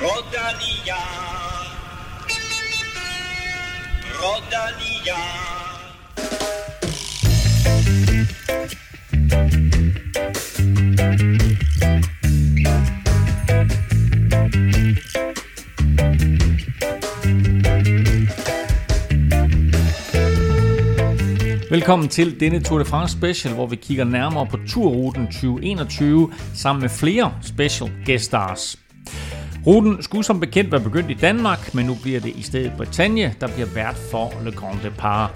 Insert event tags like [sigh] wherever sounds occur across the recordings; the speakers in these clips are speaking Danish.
Rodania. Rodania. Velkommen til denne Tour de France special, hvor vi kigger nærmere på turruten 2021 sammen med flere special guest stars. Ruten skulle som bekendt være begyndt i Danmark, men nu bliver det i stedet Bretagne, der bliver vært for Le Grand Depart.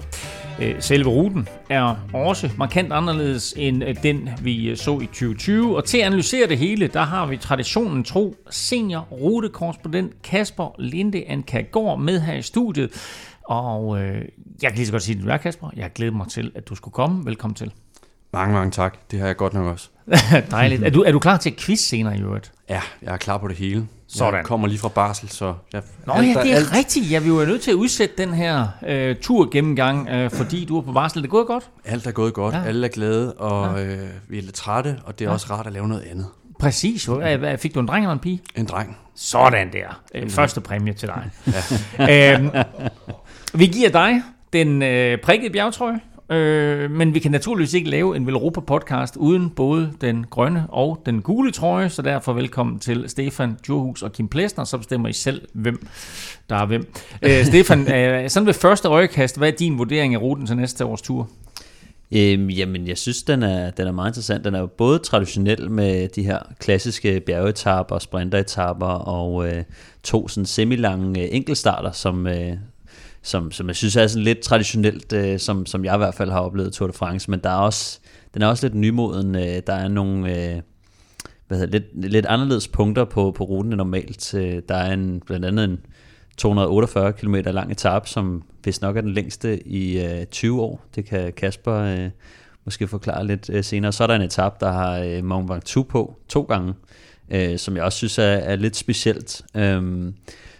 Øh, selve ruten er også markant anderledes end øh, den, vi øh, så i 2020. Og til at analysere det hele, der har vi traditionen tro senior rutekorrespondent Kasper Linde Ankagård med her i studiet. Og øh, jeg kan lige så godt sige, at du er Kasper. Jeg glæder mig til, at du skulle komme. Velkommen til. Mange, mange tak. Det har jeg godt nok også. [laughs] Dejligt. Er du, er du klar til quiz senere i øvrigt? Ja, jeg er klar på det hele. Sådan. Jeg kommer lige fra barsel, så... Jeg, Nå alt, ja, det er alt... rigtigt. Jeg vil jo nødt til at udsætte den her øh, tur gennemgang, øh, fordi du er på barsel. Det er gået godt? Alt er gået godt. Ja. Alle er glade, og ja. øh, vi er lidt trætte, og det er ja. også rart at lave noget andet. Præcis. Fik du en dreng eller en pige? En dreng. Sådan der. En første præmie til dig. ja. [laughs] øhm, vi giver dig den øh, prikkede bjergtrøje, øh, men vi kan naturligvis ikke lave en Velropa podcast uden både den grønne og den gule trøje, så derfor velkommen til Stefan Djurhus og Kim Plesner, så bestemmer I selv, hvem der er hvem. Øh, [laughs] Stefan, øh, sådan ved første øjekast, hvad er din vurdering af ruten til næste års tur? Øhm, jamen, jeg synes, den er, den er meget interessant. Den er jo både traditionel med de her klassiske bjergetapper, sprinteretapper og øh, to sådan semilange øh, enkeltstarter, som, øh, som, som jeg synes er sådan lidt traditionelt, øh, som, som jeg i hvert fald har oplevet Tour de France, men der er også, den er også lidt nymoden. Øh, der er nogle øh, hvad hedder, lidt, lidt anderledes punkter på, på ruten end normalt. Øh, der er en, blandt andet en 248 km lang etape, som hvis nok er den længste i øh, 20 år. Det kan Kasper øh, måske forklare lidt øh, senere. Så er der en etape, der har øh, Mont Ventoux på to gange, øh, som jeg også synes er, er lidt specielt. Øh,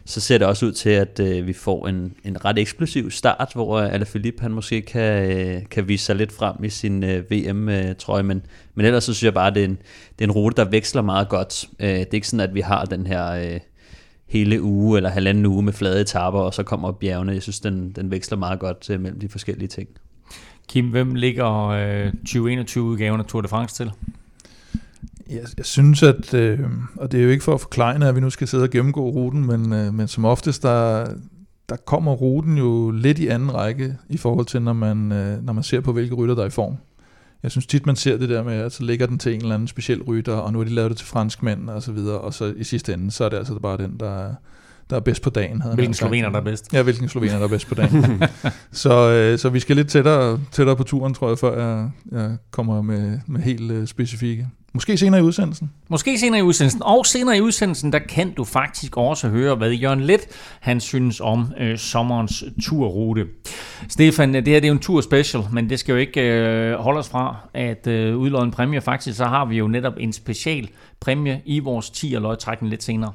så ser det også ud til, at øh, vi får en, en ret eksplosiv start, hvor øh, Alaphilippe han måske kan, øh, kan vise sig lidt frem i sin øh, VM-trøje, men, men ellers så synes jeg bare, at det er en, det er en rute, der veksler meget godt. Øh, det er ikke sådan, at vi har den her øh, hele uge eller halvanden uge med flade etaper, og så kommer bjergene. Jeg synes, den, den veksler meget godt øh, mellem de forskellige ting. Kim, hvem ligger øh, 2021-udgaven af Tour de France til? Jeg, jeg synes, at, øh, og det er jo ikke for at forklare, at vi nu skal sidde og gennemgå ruten, men, øh, men som oftest, der, der kommer ruten jo lidt i anden række i forhold til, når man, øh, når man ser på, hvilke rytter der er i form. Jeg synes tit, man ser det der med, at så ligger den til en eller anden speciel rytter, og nu har de lavet det til franskmænd og så videre, og så i sidste ende, så er det altså bare den, der, der er bedst på dagen. Hvilken slovener, der er bedst. Ja, hvilken slovener, der er bedst på dagen. [laughs] så, øh, så vi skal lidt tættere, tættere på turen, tror jeg, før jeg, jeg kommer med, med helt øh, specifikke Måske senere i udsendelsen. Måske senere i udsendelsen. Og senere i udsendelsen, der kan du faktisk også høre, hvad Jørgen Let han synes om øh, sommerens turrute. Stefan, det her det er jo en tur special, men det skal jo ikke øh, holde os fra at øh, udlåde en præmie. Faktisk så har vi jo netop en special præmie i vores 10 og løgtrækning lidt senere.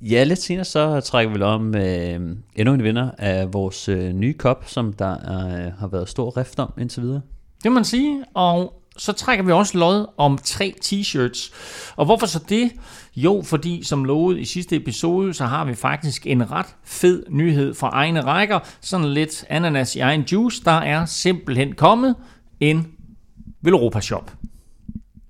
Ja, lidt senere så trækker vi om øh, endnu en vinder af vores øh, nye kop, som der øh, har været stor rift om indtil videre. Det må man sige, og så trækker vi også lod om tre t-shirts. Og hvorfor så det? Jo, fordi som lovet i sidste episode, så har vi faktisk en ret fed nyhed fra egne rækker. Sådan lidt ananas i egen juice. Der er simpelthen kommet en Velropa Shop.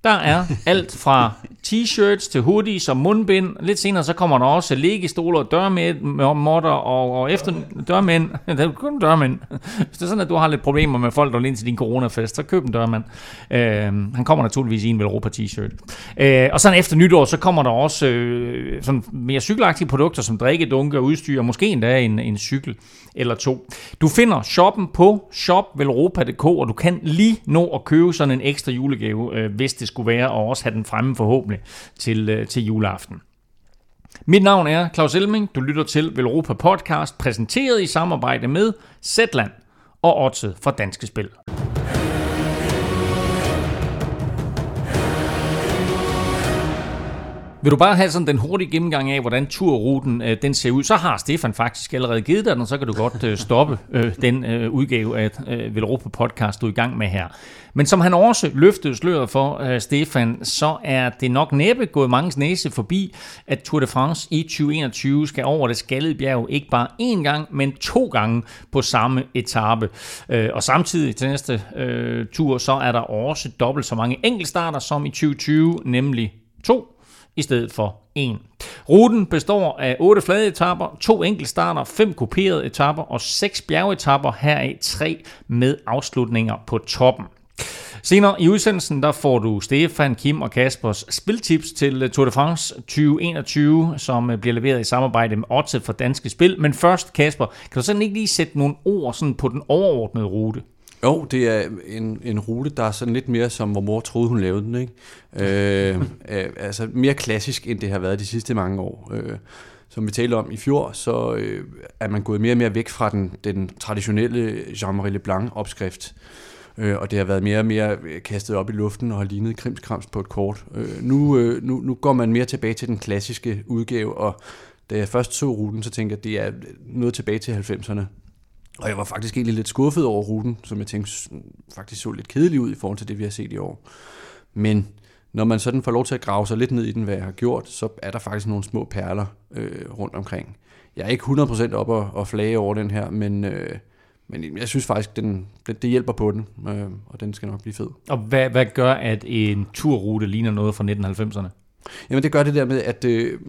Der er alt fra t-shirts til hoodies og mundbind. Lidt senere så kommer der også liggestoler og dørmænd, og, og efter dørmænd. [laughs] Det er kun dørmænd. Hvis det er sådan, at du har lidt problemer med folk, der vil ind til din coronafest, så køb en dørmand. Øh, han kommer naturligvis i en Velropa t-shirt. Øh, og sådan efter nytår, så kommer der også øh, sådan mere cykelagtige produkter, som drikkedunke og udstyr, og måske endda en, en cykel eller to. Du finder shoppen på shopvelropa.dk, og du kan lige nå at købe sådan en ekstra julegave, øh, hvis det skulle være, og også have den fremme forhåbentlig til, øh, til juleaften. Mit navn er Claus Elming. Du lytter til Velropa Podcast, præsenteret i samarbejde med Zetland og Otze fra Danske Spil. Vil du bare have sådan den hurtige gennemgang af, hvordan turruten øh, den ser ud, så har Stefan faktisk allerede givet dig den, og så kan du godt øh, stoppe øh, den øh, udgave af øh, Velropa podcast, du er i gang med her. Men som han også løftede sløret for, øh, Stefan, så er det nok næppe gået mange næse forbi, at Tour de France i 2021 skal over det skaldede bjerg ikke bare én gang, men to gange på samme etape. Øh, og samtidig til næste øh, tur, så er der også dobbelt så mange enkeltstarter som i 2020, nemlig to i stedet for en. Ruten består af otte flade etapper, to enkeltstarter, fem kuperede etapper og seks bjergetapper, heraf tre med afslutninger på toppen. Senere i udsendelsen, der får du Stefan, Kim og Kaspers spiltips til øh, Tour de France 2021, som øh, bliver leveret i samarbejde med Otte for Danske Spil. Men først, Kasper, kan du sådan ikke lige sætte nogle ord sådan på den overordnede rute? Jo, det er en, en rute, der er sådan lidt mere som, hvor mor troede, hun lavede den. Ikke? Øh, [laughs] øh, altså mere klassisk, end det har været de sidste mange år. Øh, som vi talte om i fjor, så øh, er man gået mere og mere væk fra den, den traditionelle Jean-Marie Leblanc-opskrift. Øh, og det har været mere og mere kastet op i luften og har lignet krimskrams på et kort. Øh, nu, øh, nu, nu går man mere tilbage til den klassiske udgave, og da jeg først så ruten, så tænkte jeg, at det er noget tilbage til 90'erne. Og jeg var faktisk egentlig lidt skuffet over ruten, som jeg tænkte faktisk så lidt kedelig ud i forhold til det, vi har set i år. Men når man sådan får lov til at grave sig lidt ned i den, hvad jeg har gjort, så er der faktisk nogle små perler øh, rundt omkring. Jeg er ikke 100% op og, og flage over den her, men, øh, men jeg synes faktisk, den, det, det hjælper på den, øh, og den skal nok blive fed. Og hvad, hvad gør, at en turrute ligner noget fra 1990'erne? Jamen det gør det der med, at øh,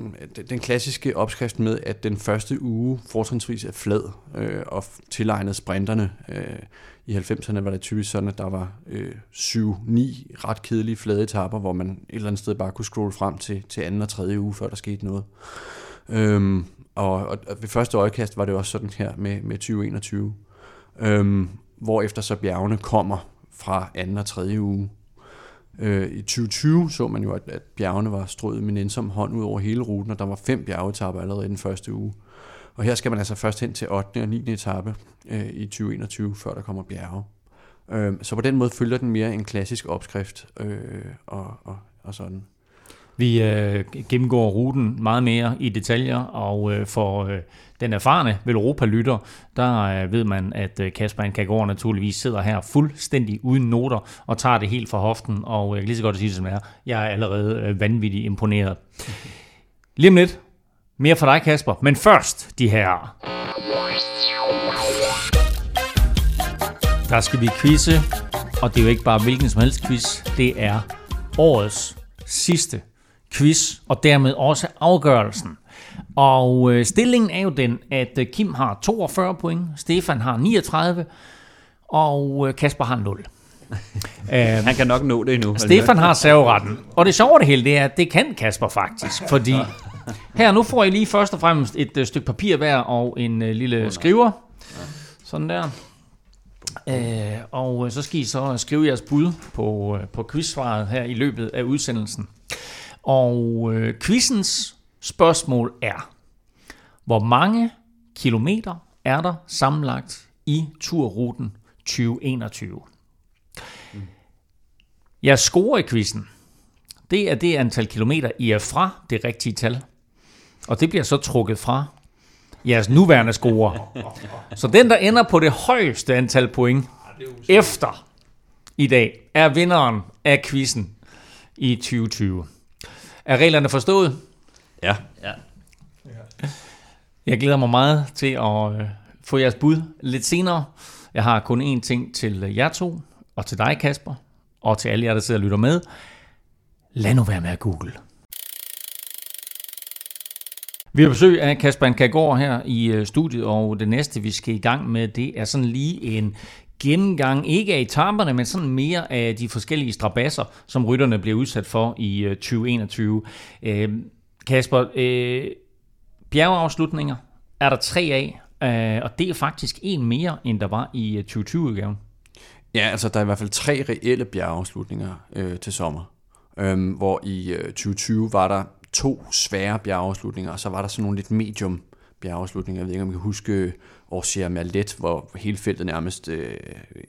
den klassiske opskrift med, at den første uge fortrinsvis er flad øh, og tilegnet sprinterne. Øh, I 90'erne var det typisk sådan, at der var øh, 7-9 ret kedelige flade etapper, hvor man et eller andet sted bare kunne scrolle frem til, til anden og tredje uge, før der skete noget. Øhm, og, og, og ved første øjekast var det også sådan her med, med 2021, øhm, hvor efter så bjergene kommer fra anden og tredje uge. Øh, I 2020 så man jo, at, at bjergene var strøget med nænsom hånd ud over hele ruten, og der var fem bjergetapper allerede i den første uge. Og her skal man altså først hen til 8. og 9. etape øh, i 2021, før der kommer bjerge. Øh, så på den måde følger den mere en klassisk opskrift øh, og, og, og sådan. Vi øh, gennemgår ruten meget mere i detaljer, og øh, for øh, den erfarne Velropa-lytter, der øh, ved man, at øh, Kasper Ankagård naturligvis sidder her fuldstændig uden noter og tager det helt fra hoften, og øh, jeg kan lige så godt at sige det som er, jeg er allerede øh, vanvittigt imponeret. Lige om lidt, mere for dig Kasper, men først de her. Der skal vi quizze, og det er jo ikke bare hvilken som helst quiz, det er årets sidste quiz, og dermed også afgørelsen. Og øh, stillingen er jo den, at øh, Kim har 42 point, Stefan har 39, og øh, Kasper har 0. [laughs] Han kan nok nå det endnu. Stefan har serveretten. Og det sjove det hele, det er, at det kan Kasper faktisk. Fordi her, nu får I lige først og fremmest et øh, stykke papir hver og en øh, lille skriver. Sådan der. Øh, og øh, så skal I så skrive jeres bud på, øh, på quizsvaret her i løbet af udsendelsen. Og øh, quizens spørgsmål er, hvor mange kilometer er der sammenlagt i turruten 2021? Jeg scorer i quizzen. Det er det antal kilometer, I er fra det rigtige tal. Og det bliver så trukket fra jeres nuværende score. [laughs] Så den, der ender på det højeste antal point efter i dag, er vinderen af quizzen i 2020. Er reglerne forstået? Ja. Ja. Jeg glæder mig meget til at øh, få jeres bud lidt senere. Jeg har kun én ting til jer to, og til dig Kasper, og til alle jer, der sidder og lytter med. Lad nu være med at google. Vi har besøg af Kasper Kagård her i øh, studiet, og det næste, vi skal i gang med, det er sådan lige en gennemgang, ikke af etaperne, men sådan mere af de forskellige strabasser, som rytterne bliver udsat for i 2021. Øh, øhm, Kasper, øh, bjergeafslutninger er der tre af, øh, og det er faktisk en mere, end der var i øh, 2020-udgaven. Ja, altså der er i hvert fald tre reelle bjergeafslutninger øh, til sommer. Øhm, hvor i øh, 2020 var der to svære bjergeafslutninger, og så var der sådan nogle lidt medium bjergeafslutninger. Jeg ved ikke, om I kan huske Orsier Malet, hvor hele feltet nærmest øh,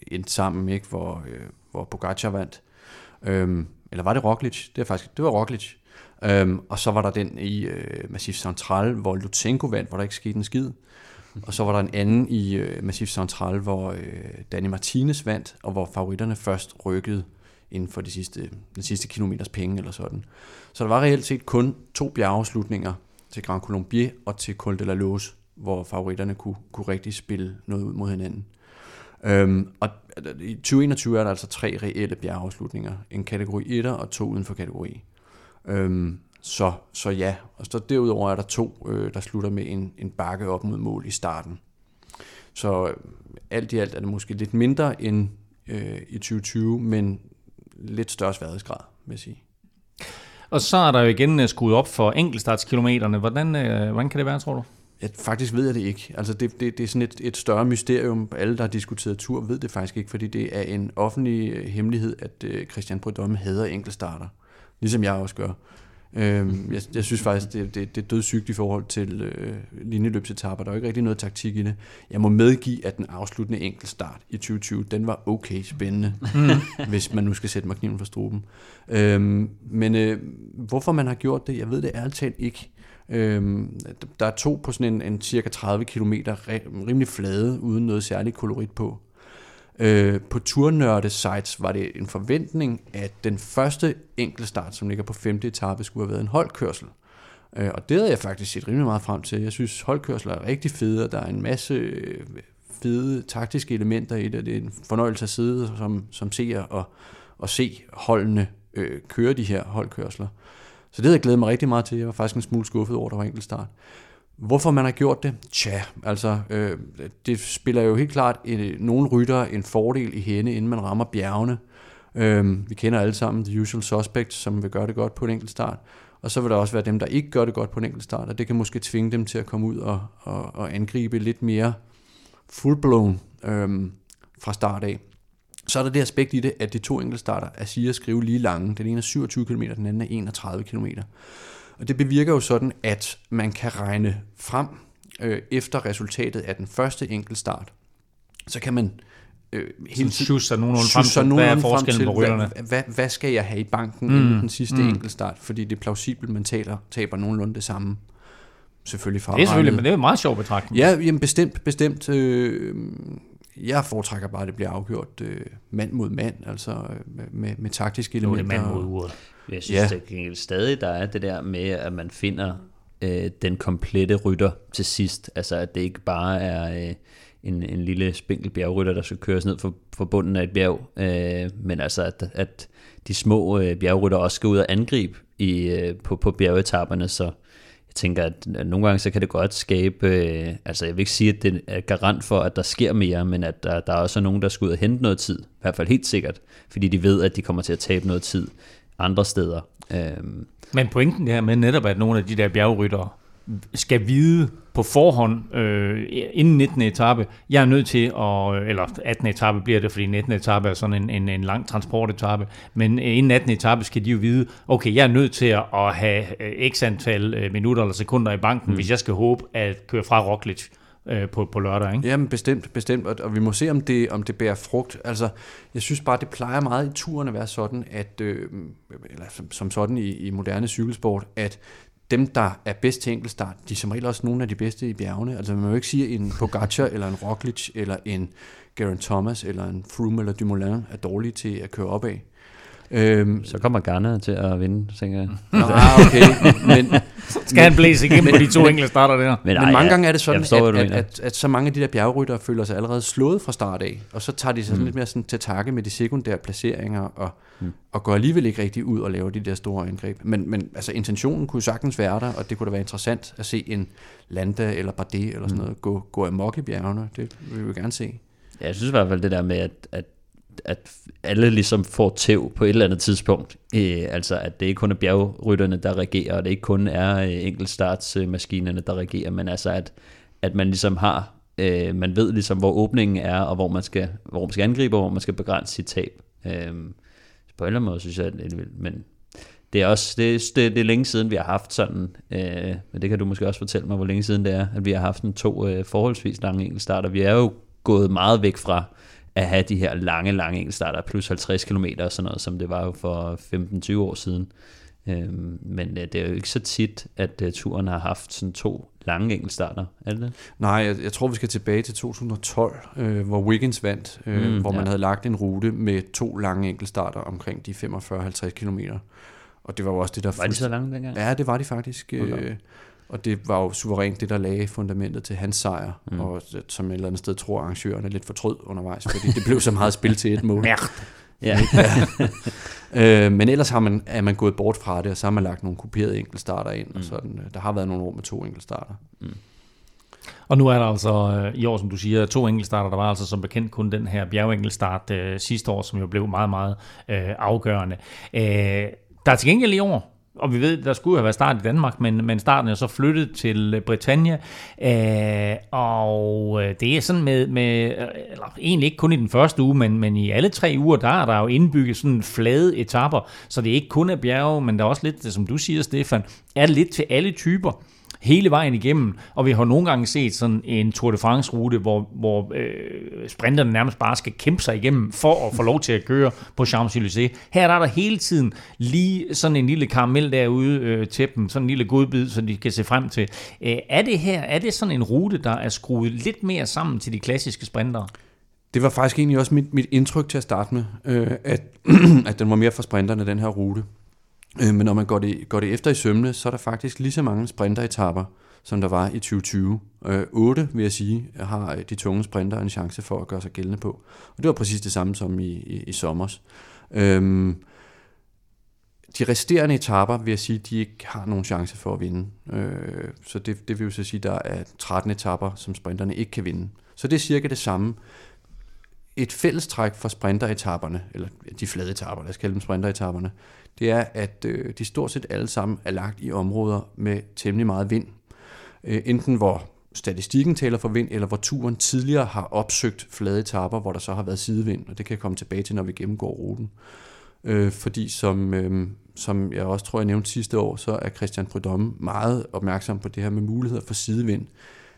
endte sammen, ikke? Hvor, øh, hvor Pogacar vandt. Øhm, eller var det Roglic? Det, er faktisk, det var Roglic. Øhm, og så var der den i øh, Massif Central, hvor Lutsenko vandt, hvor der ikke skete en skid. Og så var der en anden i øh, Massif Central, hvor øh, Danny Martinez vandt, og hvor favoritterne først rykkede inden for de sidste, den sidste kilometers penge eller sådan. Så der var reelt set kun to bjergeslutninger til Grand Colombier og til Col de la Lose, hvor favoritterne kunne, kunne rigtig spille noget ud mod hinanden. Øhm, og altså, i 2021 er der altså tre reelle bjergeafslutninger. En kategori 1 og to uden for kategori. Øhm, så, så ja, og så derudover er der to, øh, der slutter med en, en bakke op mod mål i starten. Så øh, alt i alt er det måske lidt mindre end øh, i 2020, men lidt større sværhedsgrad, vil jeg sige. Og så er der jo igen øh, skruet op for enkeltstartskilometerne. Hvordan, øh, hvordan kan det være, tror du? Ja, faktisk ved jeg det ikke. Altså det, det, det er sådan et, et større mysterium. Alle, der har diskuteret tur, ved det faktisk ikke, fordi det er en offentlig øh, hemmelighed, at øh, Christian Prudhomme hader enkeltstarter. Ligesom jeg også gør. Øhm, jeg, jeg synes faktisk, det, det, det er dødssygt i forhold til øh, linjeløbsetapper. Der er jo ikke rigtig noget taktik i det. Jeg må medgive, at den afsluttende enkeltstart i 2020, den var okay spændende, mm. [laughs] hvis man nu skal sætte mig kniven for struben. Øhm, men øh, hvorfor man har gjort det, jeg ved det ærligt talt ikke. Øhm, der er to på sådan en, en cirka 30 km rimelig flade, uden noget særligt kolorit på. Øh, på turnørde sites var det en forventning, at den første enkeltstart, som ligger på femte etape, skulle have været en holdkørsel. Øh, og det havde jeg faktisk set rimelig meget frem til. Jeg synes, holdkørsel er rigtig fede, og der er en masse øh, fede taktiske elementer i det. Det er en fornøjelse at sidde som, som seer og, og se holdene øh, køre de her holdkørsler. Så det havde jeg glædet mig rigtig meget til. Jeg var faktisk en smule skuffet over, at der var enkeltstart. Hvorfor man har gjort det? Tja, altså, øh, det spiller jo helt klart en, nogle rytter en fordel i hende, inden man rammer bjergene. Øh, vi kender alle sammen The Usual Suspects, som vil gøre det godt på en enkelt start. Og så vil der også være dem, der ikke gør det godt på en enkelt start, og det kan måske tvinge dem til at komme ud og, og, og angribe lidt mere fullblown øh, fra start af. Så er der det aspekt i det, at de to enkeltstarter er sige at skrive lige lange. Den ene er 27 km, den anden er 31 km. Og det bevirker jo sådan, at man kan regne frem øh, efter resultatet af den første enkeltstart. Så kan man øh, hele tiden sig nogenlunde frem til, hvad er forskellen på rytterne? Hvad, hvad, hvad skal jeg have i banken mm. inden den sidste mm. enkeltstart? Fordi det er plausibelt, man taler, taber nogenlunde det samme. Selvfølgelig fra Det er selvfølgelig, men det er jo meget sjovt betragtning. Ja, jamen bestemt, bestemt. Øh, jeg foretrækker bare, at det bliver afgjort øh, mand mod mand, altså øh, med, med taktiske elementer. Er mand mod uret. Jeg synes ja. det stadig, der er det der med, at man finder øh, den komplette rytter til sidst. Altså at det ikke bare er øh, en, en lille spinkel bjergrytter, der skal køres ned for, for bunden af et bjerg, øh, men altså at, at de små øh, bjergrytter også skal ud og angribe i, øh, på, på bjergetapperne, så jeg tænker, at nogle gange så kan det godt skabe, øh, altså jeg vil ikke sige, at det er garant for, at der sker mere, men at der, der er også nogen, der skal ud og hente noget tid, i hvert fald helt sikkert, fordi de ved, at de kommer til at tabe noget tid andre steder. Øh. Men pointen her med netop, at nogle af de der bjergryttere skal vide på forhånd, øh, inden 19. etape, jeg er nødt til at, eller 18. etape bliver det, fordi 19. etape er sådan en, en, en lang transportetape, men inden 18. etape skal de jo vide, okay, jeg er nødt til at have øh, x antal øh, minutter eller sekunder i banken, mm. hvis jeg skal håbe at køre fra Roglic øh, på, på lørdag. Ikke? Jamen bestemt, bestemt, og, og vi må se, om det, om det bærer frugt. Altså, jeg synes bare, det plejer meget i turen at være sådan, at, øh, eller som, som sådan i, i moderne cykelsport, at dem, der er bedst til enkeltstart, de er som regel også nogle af de bedste i bjergene. Altså man må jo ikke sige, at en Pogacar, eller en Roglic, eller en Geraint Thomas, eller en Froome eller Dumoulin er dårlige til at køre opad. Øhm, så kommer Garner til at vinde, tænker jeg. Nå, [laughs] okay. Men, Skal han blæse igennem på de to enkelte starter der? Men, men mange gange er det sådan, forstår, at, at, at, at, så mange af de der bjergrytter føler sig allerede slået fra start af, og så tager de sig mm. lidt mere sådan til takke med de sekundære placeringer, og, mm. og går alligevel ikke rigtig ud og laver de der store angreb. Men, men altså, intentionen kunne sagtens være der, og det kunne da være interessant at se en Landa eller Bardet eller sådan mm. noget gå, gå amok i bjergene. Det vil vi gerne se. Ja, jeg synes i hvert fald det der med, at, at at alle ligesom får tæv på et eller andet tidspunkt. Øh, altså at det ikke kun er bjergrytterne, der regerer, og det ikke kun er øh, enkeltstartsmaskinerne, der regerer, men altså at, at man ligesom har, øh, man ved ligesom, hvor åbningen er, og hvor man skal, hvor man skal angribe, og hvor man skal begrænse sit tab. Øh, på en eller anden måde synes jeg, at det er vildt, men det er også det, det, det er længe siden, vi har haft sådan, øh, men det kan du måske også fortælle mig, hvor længe siden det er, at vi har haft en to øh, forholdsvis lange enkeltstarter. Vi er jo gået meget væk fra at have de her lange, lange enkeltstarter, plus 50 km og sådan noget, som det var jo for 15-20 år siden. Øhm, men øh, det er jo ikke så tit, at uh, turen har haft sådan to lange enkeltstarter, er det det? Nej, jeg, jeg tror, vi skal tilbage til 2012, øh, hvor Wiggins vandt, øh, mm, hvor man ja. havde lagt en rute med to lange enkeltstarter omkring de 45-50 km. Og det var jo også det, der... Var de så lange dengang? Ja, det var de faktisk. Øh, og det var jo suverænt det, der lagde fundamentet til hans sejr, mm. og som et eller andet sted tror arrangørerne lidt fortrød undervejs, fordi det blev så meget spil til et mål. [laughs] Mærk. Ja. [laughs] øh, men ellers har man, er man gået bort fra det, og så har man lagt nogle kuperede enkeltstarter ind, mm. og sådan. Der har været nogle år med to enkeltstarter. Og nu er der altså øh, i år, som du siger, to enkeltstarter. Der var altså som bekendt kun den her bjergenkelstart øh, sidste år, som jo blev meget, meget øh, afgørende. Øh, der er til gengæld i år, og vi ved, der skulle have været start i Danmark, men, men starten er så flyttet til Britannia, øh, og øh, det er sådan med, med, øh, eller egentlig ikke kun i den første uge, men, men i alle tre uger, der er der jo indbygget sådan flade etapper, så det er ikke kun af bjerge, men der er også lidt, som du siger, Stefan, er det lidt til alle typer hele vejen igennem, og vi har nogle gange set sådan en Tour de France-rute, hvor, hvor øh, sprinterne nærmest bare skal kæmpe sig igennem for at få lov til at køre på Champs-Élysées. Her er der hele tiden lige sådan en lille karamel derude øh, til dem, sådan en lille godbid, som de kan se frem til. Øh, er det her, er det sådan en rute, der er skruet lidt mere sammen til de klassiske sprintere? Det var faktisk egentlig også mit, mit indtryk til at starte med, øh, at, [clears throat] at den var mere for sprinterne, den her rute. Øh, men når man går det, går det efter i sømne, så er der faktisk lige så mange sprinteretapper, som der var i 2020. Øh, 8, vil jeg sige, har øh, de tunge sprinter en chance for at gøre sig gældende på. Og det var præcis det samme som i, i, i sommers. Øhm, de resterende etapper, vil jeg sige, de ikke har nogen chance for at vinde. Øh, så det, det vil jo så sige, der er 13 etapper, som sprinterne ikke kan vinde. Så det er cirka det samme. Et fællestræk for sprinteretapperne, eller de flade etapper, lad os kalde dem sprinteretapperne, det er, at øh, de stort set alle sammen er lagt i områder med temmelig meget vind. Øh, enten hvor statistikken taler for vind, eller hvor turen tidligere har opsøgt flade etapper, hvor der så har været sidevind, og det kan jeg komme tilbage til, når vi gennemgår ruten. Øh, fordi som, øh, som jeg også tror, jeg nævnte sidste år, så er Christian Prudhomme meget opmærksom på det her med muligheder for sidevind.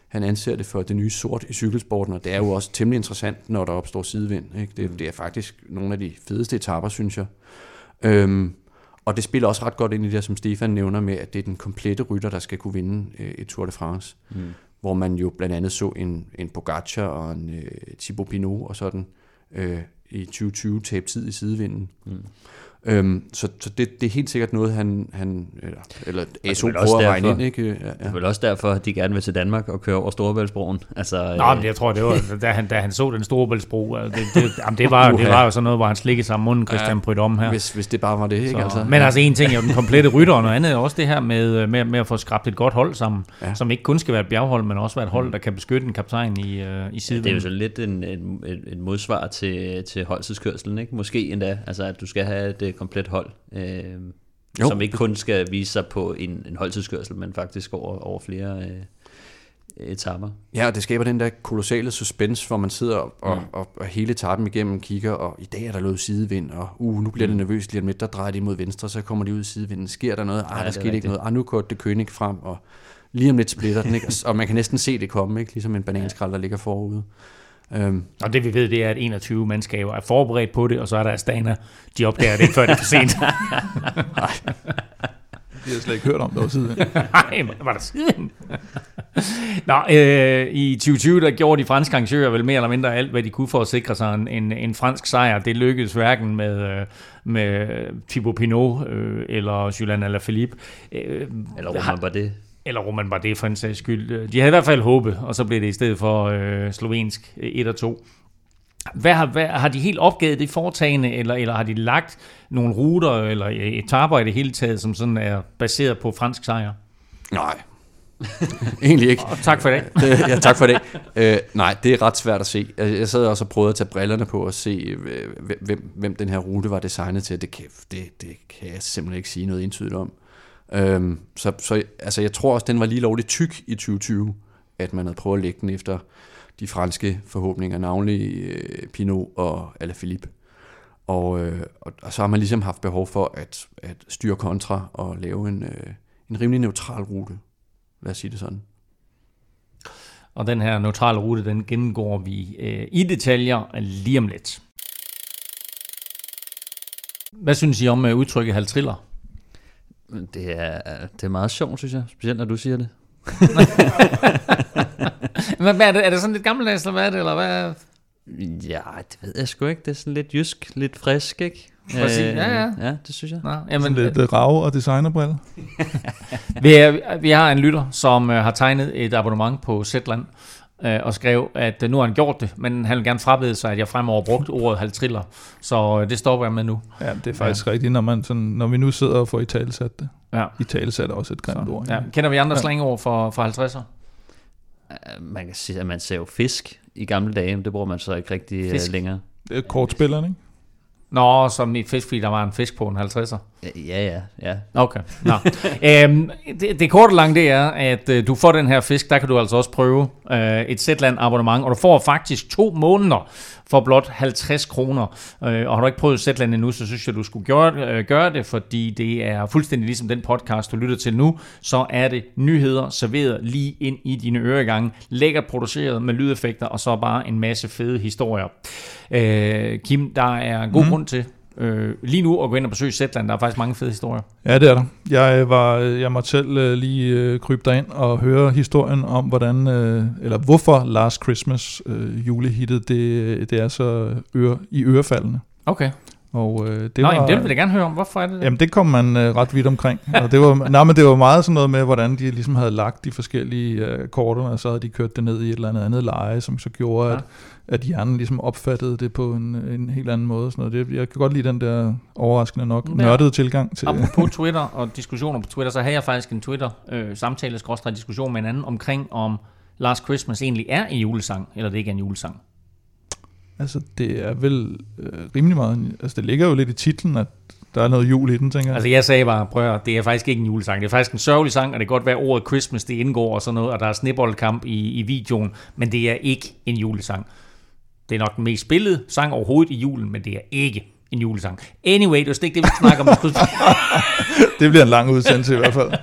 Han anser det for det nye sort i cykelsporten, og det er jo også temmelig interessant, når der opstår sidevind. Ikke? Det, det er faktisk nogle af de fedeste etapper, synes jeg. Øhm, og det spiller også ret godt ind i det, som Stefan nævner med, at det er den komplette rytter, der skal kunne vinde øh, et Tour de France. Mm. Hvor man jo blandt andet så en, en Pogacar og en øh, Thibaut Pinot og sådan øh, i 2020 tabe tid i sidevinden. Mm. Øhm, så så det, det er helt sikkert noget, han, han eller, eller ASO prøver at regne ind. Ikke? Ja, Det ja. er vel også derfor, at de gerne vil til Danmark og køre over Storebæltsbroen. Altså, Nå, men jeg tror, det var, da han, da han så den store bæltsbro, altså, det, det, jamen, det, var, jo- det var jo sådan noget, hvor han slikkede sig om munden, Christian Prydom her. Hvis, hvis det bare var det, ikke? Så, Altså. men altså en ting er jo den komplette rytter, og noget andet er også det her med, med, med at få skabt et godt hold sammen, ja. Ja. som ikke kun skal være et bjerghold, men også være et hold, der kan beskytte en kaptajn i, øh, i siden. Det er jo sådan lidt en, en, en, en modsvar til, til holdtidskørselen, ikke? Måske endda, altså at du skal have et øh, komplet hold, øh, Jo. som ikke kun skal vise sig på en, en holdtidskørsel, men faktisk over, over flere øh, etapper. Ja, og det skaber den der kolossale suspense, hvor man sidder og, og, og, og hele etappen igennem kigger, og i dag er der løbet sidevind, og uh, nu bliver det nervøst lige om lidt, der drejer de mod venstre, så kommer de ud i sidevinden. Sker der noget? Ej, Ja, der er skete ikke noget. Ah, nu går det König frem, og lige om lidt splitter den, ikke? [laughs] Og man kan næsten se det komme, ikke? Ligesom en bananskrald, der ligger forude. Øhm, Og det vi ved, det er, at 21 mandskaber er forberedt på det, og så er der Astana, de opdager det ikke, før det er for sent. [laughs] Det har jeg slet ikke hørt om, der var siden. Nej, var der siden? Nå, øh, i 2020, der gjorde de franske arrangører vel mere eller mindre alt, hvad de kunne for at sikre sig en, en, en fransk sejr. Det lykkedes hverken med, øh, med Thibaut Pinot øh, eller Julian Alaphilippe. Øh, Eller Roman Bardet. Eller Roman Bardet for en sags skyld. De havde i hvert fald håbet, og så blev det i stedet for øh, slovensk 1 og 2. Hvad har, hvad, har de helt opgivet det foretagende, eller, eller har de lagt nogle ruter eller etaper i det hele taget, som sådan er baseret på fransk sejr? nej, [laughs] egentlig ikke. Og tak for det. det, [laughs] ja, tak for det. Øh, nej, det er ret svært at se. Jeg, sad også og prøvede at tage brillerne på og se, øh, hvem- hvem, hvem den her rute var designet til. Det kan, det, det kan jeg simpelthen ikke sige noget entydigt om. Øhm, så så altså, jeg tror også, den var lige lovligt tyk i 2020, at man havde prøvet at lægge den efter de franske forhåbninger, navnlig øh, Pinot og Alaphilippe. Og, øh, og, og så har man ligesom haft behov for at, at styre kontra og lave en, øh, en rimelig neutral rute. Lad os sige det sådan. Og den her neutrale rute, den gennemgår vi øh, i detaljer lige om lidt. Hvad synes I om øh, udtrykket halvtriller? Det er, det er meget sjovt, synes jeg. Specielt når du siger det. [laughs] Men hvad er det? Er det sådan lidt gammeldags, eller hvad er det? Eller hvad? Ja, det ved jeg sgu ikke. Det er sådan lidt jysk, lidt frisk, ikke? Præcis, ja, ja. Ja, det synes jeg. Nå, Sådan jamen, lidt øh, rav og designerbriller. [laughs] vi, er, vi har en lytter, som øh, har tegnet et abonnement på Zetland, øh, og skrev, at øh, nu har han gjort det, men han vil gerne frabede sig, at jeg fremover brugt ordet halvtriller. Så øh, det stopper jeg med nu. Ja, det er faktisk ja. rigtigt, når, man sådan, når vi nu sidder og får i talesat det. Ja. I talesat er også et grimt ord. Ja. Kender vi andre Ja. slangord for, for 50'er? Øh, Man kan sige, at man ser jo fisk i gamle dage, men det bruger man så ikke rigtig Fisk. længere. Det er kortspillerne, ikke? Nå, som i fisk, fordi der var en fisk på en 50'er. Ja, ja, ja. Okay. Nå. øhm, det, det korte lange det er, at øh, du får den her fisk, der kan du altså også prøve øh, et Zetland abonnement, og du får faktisk to måneder for blot 50 kroner. Øh, og har du ikke prøvet Zetland endnu, så synes jeg, du skulle gøre, øh, gøre det, fordi det er fuldstændig ligesom den podcast, du lytter til nu, så er det nyheder serveret lige ind i dine øregange, lækkert produceret med lydeffekter, og så bare en masse fede historier. Øh, Kim, der er god mm. grund til øh, lige nu at gå ind og besøge Zetland. Der er faktisk mange fede historier. Ja, det er der. Jeg, var, jeg måtte selv øh, lige øh, krybe derind og høre historien om, hvordan, øh, eller hvorfor Last Christmas øh, julehittet, det, det er så øre, i ørefaldene. Okay. Og øh, det Nå, var, jamen, det vil jeg gerne høre om. Hvorfor er det? Jamen det kom man øh, ret vidt omkring. [laughs] Og det var, nej, men det var meget sådan noget med, hvordan de ligesom havde lagt de forskellige øh, korterne, og så havde de kørt det ned i et eller andet andet leje, som så gjorde, ja. at, at hjernen ligesom opfattede det på en, en helt anden måde. Sådan noget. Det, jeg kan godt lide den der overraskende nok nørdede tilgang til Apropos Twitter og diskussioner på Twitter, så havde jeg faktisk en Twitter-samtale, øh, diskussion med en anden omkring, om Last Christmas egentlig er en julesang, eller det ikke er en julesang. Altså, det er vel øh, rimelig meget... Altså, det ligger jo lidt i titlen, at der er noget jul i den, tænker jeg. Altså jeg sagde bare, prøv at det er faktisk ikke en julesang. Det er faktisk en sørgelig sang, og det kan godt være ordet Christmas, det indgår og sådan noget, og der er sneboldkamp i, i videoen, men det er ikke en julesang. Det er nok den mest spillede sang overhovedet i julen, men det er ikke en julesang. Anyway, det var slet ikke det, vi snakker om. [laughs] [laughs] Det bliver en lang udsendelse i hvert fald. [laughs]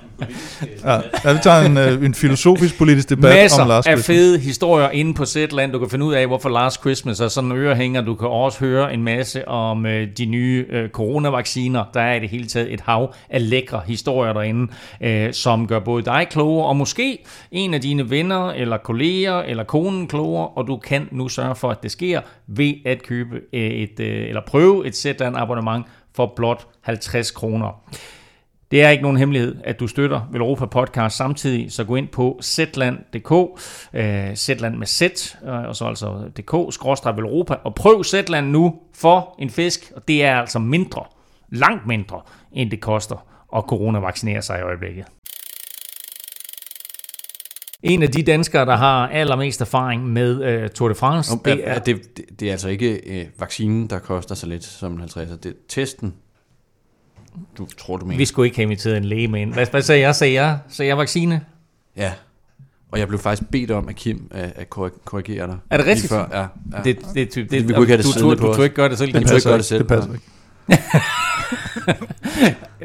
Ja, ja vi tager en, øh, en filosofisk politisk debat Masser om Last af Christmas. fede historier inde på Zetland. Du kan finde ud af, hvorfor Last Christmas er sådan en ørehænger. Du kan også høre en masse om øh, de nye øh, coronavacciner. Der er i det hele taget et hav af lækre historier derinde, øh, som gør både dig klogere, og måske en af dine venner, eller kolleger, eller konen klogere, og du kan nu sørge for, at det sker ved at købe et, øh, eller prøve et Zetland abonnement for blot 50 kroner. Det er ikke nogen hemmelighed, at du støtter Velropa Podcast samtidig, så gå ind på zetland.dk, øh, Zetland med Z, øh, og så altså dk, skråstrej Velropa, og prøv Zetland nu for en fisk, og det er altså mindre, langt mindre, end det koster at coronavaccinere sig i øjeblikket. En af de danskere, der har allermest erfaring med øh, Tour de France, Nå, det er... det, det, det er altså ikke øh, vaccinen, der koster så lidt som en 50'er. Det er testen, du tror, du mener. Vi skulle ikke have inviteret en læge med ind. Hvad, hvad sagde jeg? Sagde jeg, sagde jeg vaccine? Ja. Og jeg blev faktisk bedt om af Kim at, at korri- korrigere dig. Er det rigtigt? Før. Ja, ja. Det, det, det, det, Vi kunne ikke have det du, siddende du, på du, du ikke gøre det selv. Kim. tog ikke det selv. Det passer ikke. [laughs]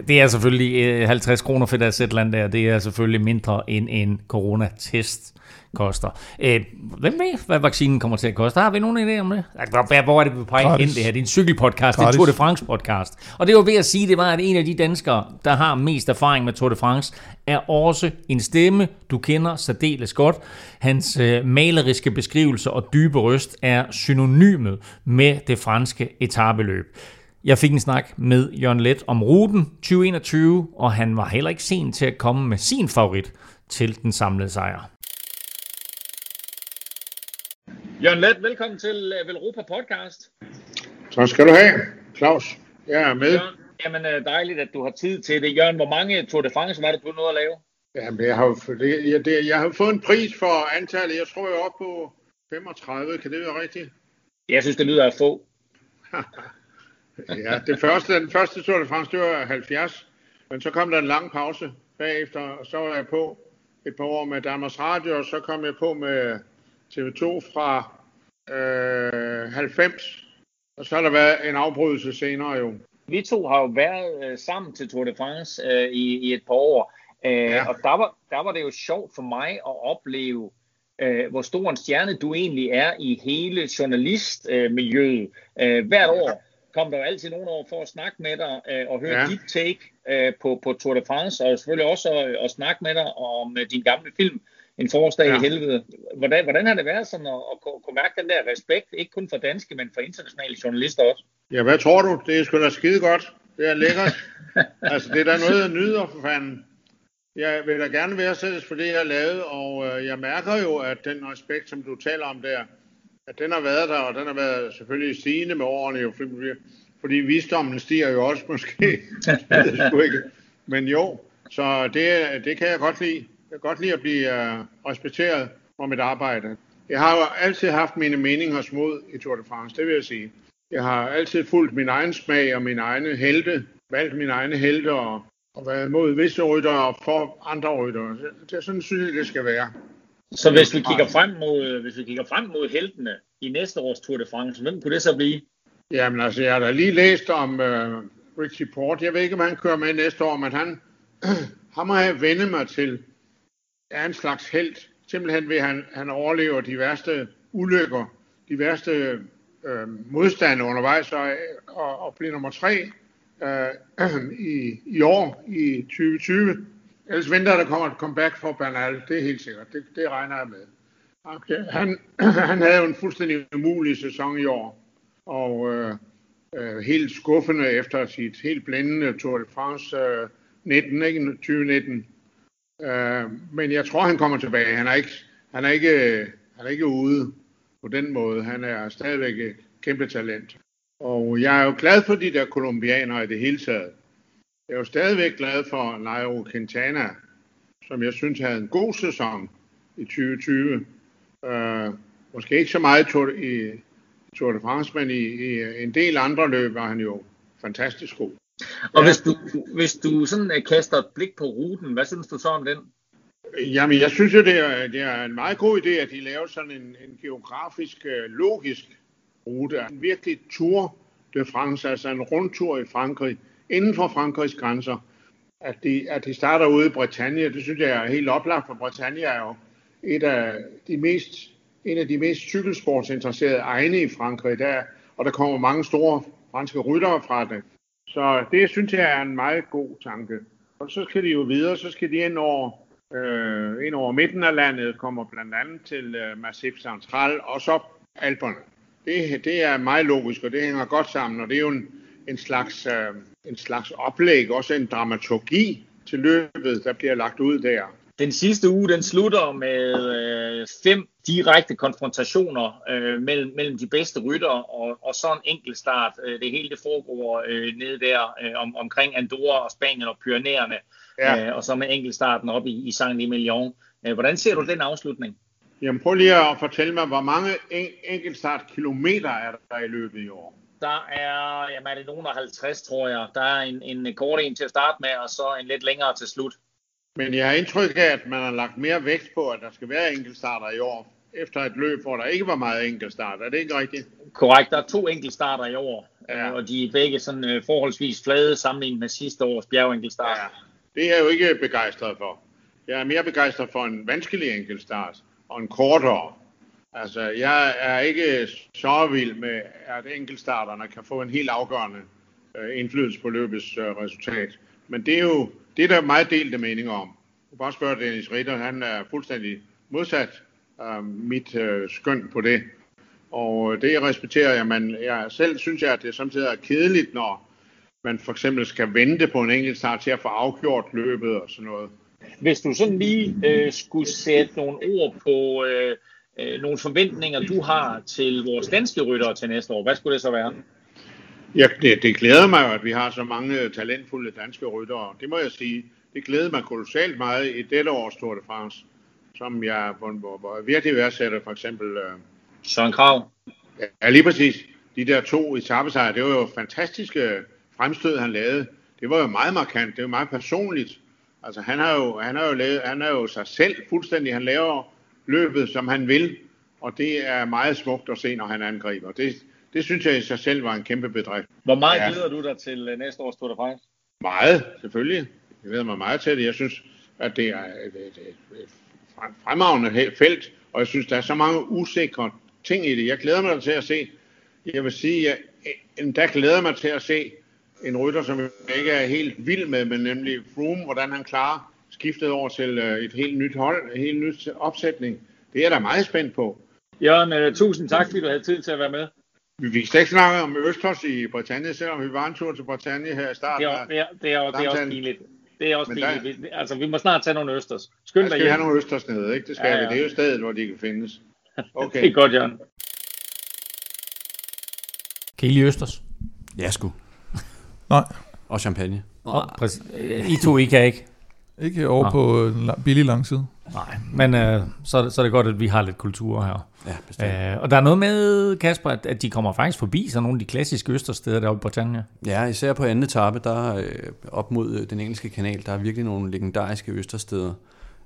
Det er selvfølgelig øh, 50 kroner for det Zetland der. Det er selvfølgelig mindre end en coronatest koster. Øh, hvem ved, hvad vaccinen kommer til at koste? Har vi nogen idé om det? Hvor- Hvor er det, vi peger Gratis. hen det her? Det er en cykelpodcast, det er Gratis. Tour de France podcast. Og det var ved at sige, det var, at en af de danskere, der har mest erfaring med Tour de France, er også en stemme, du kender særdeles godt. Hans øh, maleriske beskrivelser og dybe røst er synonymet med det franske etabeløb. Jeg fik en snak med Jørgen Let om ruten 2021, og han var heller ikke sen til at komme med sin favorit til den samlede sejr. Jørgen Let, velkommen til uh, Velropa podcast. Tak skal du have, Claus. Jeg er med. Jørgen, jamen øh, dejligt, at du har tid til det. Jørgen, hvor mange Tour de France var det, du nåede at lave? Jamen, jeg, har, det, jeg, det, jeg har fået en pris for antallet. Jeg tror, jeg er oppe på 35. Kan det være rigtigt? Jeg synes, det lyder af få. [laughs] Ja, det første, den første Tour de France, det var 70. Men så kom der en lang pause bagefter, og så var jeg på et par år med Danmarks Radio, og så kom jeg på med TV2 fra øh, 90. Og så har der været en afbrydelse senere jo. Vi to har jo været øh, sammen til Tour de France øh, i, i et par år, øh, ja. og der var, der var det jo sjovt for mig at opleve, øh, hvor stor en stjerne du egentlig er i hele journalistmiljøet. Øh, hvert år, kom der jo altid nogen over for at snakke med dig øh, og høre ja. dit take øh, på, på Tour de France, og selvfølgelig også at, at snakke med dig om øh, din gamle film, En forårsdag ja. i helvede. Hvordan, hvordan har det været sådan at, at kunne mærke den der respekt, ikke kun for danske, men for internationale journalister også? Ja, hvad tror du? Det er sgu da skide godt. Det er lækkert. [laughs] altså, det er da noget, jeg nyder for fanden. Jeg vil da gerne værdsættes for det, jeg har lavet, og øh, jeg mærker jo, at den respekt, som du taler om der, at den har været der, og den har været selvfølgelig stigende med årene, jo, fordi, fordi visdommen stiger jo også [laughs] måske. det ikke. Men jo, så det, det kan jeg godt lide. Jeg kan godt lide at blive uh, respekteret for mit arbejde. Jeg har jo altid haft mine meninger smod i Tour de France, det vil jeg sige. Jeg har altid fulgt min egen smag og min egne helte, valgt mine egne helte og, og været mod visse rytter og for andre rytter. Det er sådan, synes jeg, det skal være. Så hvis vi kigger frem mod, hvis vi kigger frem mod heltene i næste års Tour de France, hvem kunne det så blive? Jamen altså, jeg har da lige læst om uh, Richie Port. Jeg ved ikke, om han kører med næste år, men han, han må have vendt mig til er en slags held. Simpelthen ved, at han, han overlever de værste ulykker, de værste øh, modstande undervejs, og, og, og bliver nummer tre øh, [clears throat] i, i år, i 2020. Ellers venter der kommer et comeback for Bernal, det er helt sikkert. Det, det regner jeg med. Okay. Han, [clears throat] han havde jo en fuldstændig umulig sæson i år, og øh, øh, helt skuffende efter sit helt blændende Tour de France øh, 19, ikke? 2019. Øh, men jeg tror, han kommer tilbage. Han er ikke, han er ikke, han er ikke ude på den måde. Han er stadigvæk et kæmpe talent. Og jeg er jo glad for de der kolumbianere i det hele taget. Jeg er jo stadigvæk glad for Nairo Quintana, som jeg synes havde en god sæson i 2020. Øh, måske ikke så meget Tour, i Tour de France, men i, i en del andre løb var han jo fantastisk god. Og ja. hvis, du, hvis du sådan uh, kaster et blik på ruten, hvad synes du så om den? Jamen, jeg synes jo, det er, det er en meget god idé, at de laver sådan en, en geografisk, uh, logisk rute. En virkelig Tour de France, altså en rundtur i Frankrig, inden for Frankrigs grænser. At de, at de starter ude i Bretagne, det synes jeg er helt oplagt, for Bretagne er jo et af de mest, en af de mest cykelsportsinteresserede egne i Frankrig, der, og der kommer mange store franske ryttere fra det. Så det synes jeg er en meget god tanke. Og så skal de jo videre, så skal de ind over, øh, ind over midten af landet, kommer blandt andet til øh, Massif Central, og så Alperne. Det, det er meget logisk, og det hænger godt sammen, og det er jo en, en, slags, øh, en slags oplæg, også en dramaturgi til løbet, der bliver lagt ud der. Den sidste uge, den slutter med øh, fem direkte konfrontationer øh, mellem, mellem de bedste rytter, og, og så en enkelt start. Øh, det hele det foregår øh, nede der øh, om, omkring Andorra og Spanien og Pyreneerne, ja. øh, og så med enkeltstarten op i, i Saint-Emilion. Øh, hvordan ser du den afslutning? Jamen prøv lige at fortælle mig, hvor mange en, enkeltstart kilometer er der i løbet i år? Der er, jamen er det nogen af 50, tror jeg. Der er en, en kort en til at starte med, og så en lidt længere til slut. Men jeg har indtryk af, at man har lagt mere vægt på, at der skal være enkeltstarter i år, efter et løb, hvor der ikke var meget enkeltstart. Er det ikke rigtigt? Korrekt. Der er to enkeltstarter i år, ja. og de er begge sådan uh, forholdsvis flade sammenlignet med sidste års bjergenkeltstart. Ja. Det er jeg jo ikke begejstret for. Jeg er mere begejstret for en vanskelig enkeltstart og en kortere. Altså, jeg er ikke så vild med, at enkeltstarterne kan få en helt afgørende uh, indflydelse på løbets resultat. Men det er jo det er der meget delte meninger om. Du kan bare spørge Dennis Ritter, han er fuldstændig modsat uh, mit øh, skøn på det. Og øh, det respekterer jeg, men jeg selv synes jeg, at det samtidig er kedeligt, når man for eksempel skal vente på en enkelt start til at få afgjort løbet og sådan noget. Hvis du sådan lige øh, skulle sætte nogle ord på øh, øh, nogle forventninger, du har til vores danske ryttere til næste år, hvad skulle det så være? Ja, det, det glæder mig jo, at vi har så mange talentfulde danske ryttere. Det må jeg sige. Det glæder mig kolossalt meget i dette års Tour de France, som jeg, hvor, hvor, hvor virkelig værdsætter for eksempel... Øh, Søren Krav. Ja, lige præcis. De der to etappesejre, det var jo fantastiske fremstød, han lavede. Det var jo meget markant, det var meget personligt. Altså han har jo, han har jo, lavet, han er jo sig selv fuldstændig. Han laver løbet, som han vil, og det er meget smukt at se, når han angriber. Det, det synes jeg i sig selv var en kæmpe bedrift. Hvor meget ja. glæder du dig til øh, næste års Tour de France? Meget, selvfølgelig. Jeg glæder mig meget til det. Jeg synes, at det er et, et, et, et fremragende felt, og jeg synes, der er så mange usikre ting i det. Jeg glæder mig til at se. jeg vil sige, at der glæder mig til at se en rytter, som jeg ikke er helt vild med, men nemlig Froome, hvordan han klarer skiftet over til øh, et helt nyt hold, en helt nyt opsætning. Det er jeg da meget spændt på. Jørgen, tusind tak, fordi du havde tid til at være med. Vi fik slet ikke snakke om Østers i Bretagne, selvom vi var en tur til Bretagne her i starten. Det er, det er, det er, det er også pinligt. Det er også pinligt. Der, altså, vi må snart tage nogle Østers. Skynd dig skal vi have nogle Østers nede, ikke? Det skal ja, ja. vi. Det er jo stedet, hvor de kan findes. [laughs] Okay. det er godt, Jørgen. Kan I lide Østers? Ja, sgu. [laughs] Nej. Og champagne. Oh, I to, I kan ikke? Ikke over Nå. på en billig langside. Nej, men øh, så, er det, så er det godt, at vi har lidt kultur her. Ja, bestemt. Øh, og der er noget med, Kasper, at, at de kommer faktisk forbi sådan nogle af de klassiske østersteder deroppe på Bretagne. Ja, især på anden etape, der øh, op mod øh, den engelske kanal, der er virkelig nogle legendariske østersteder.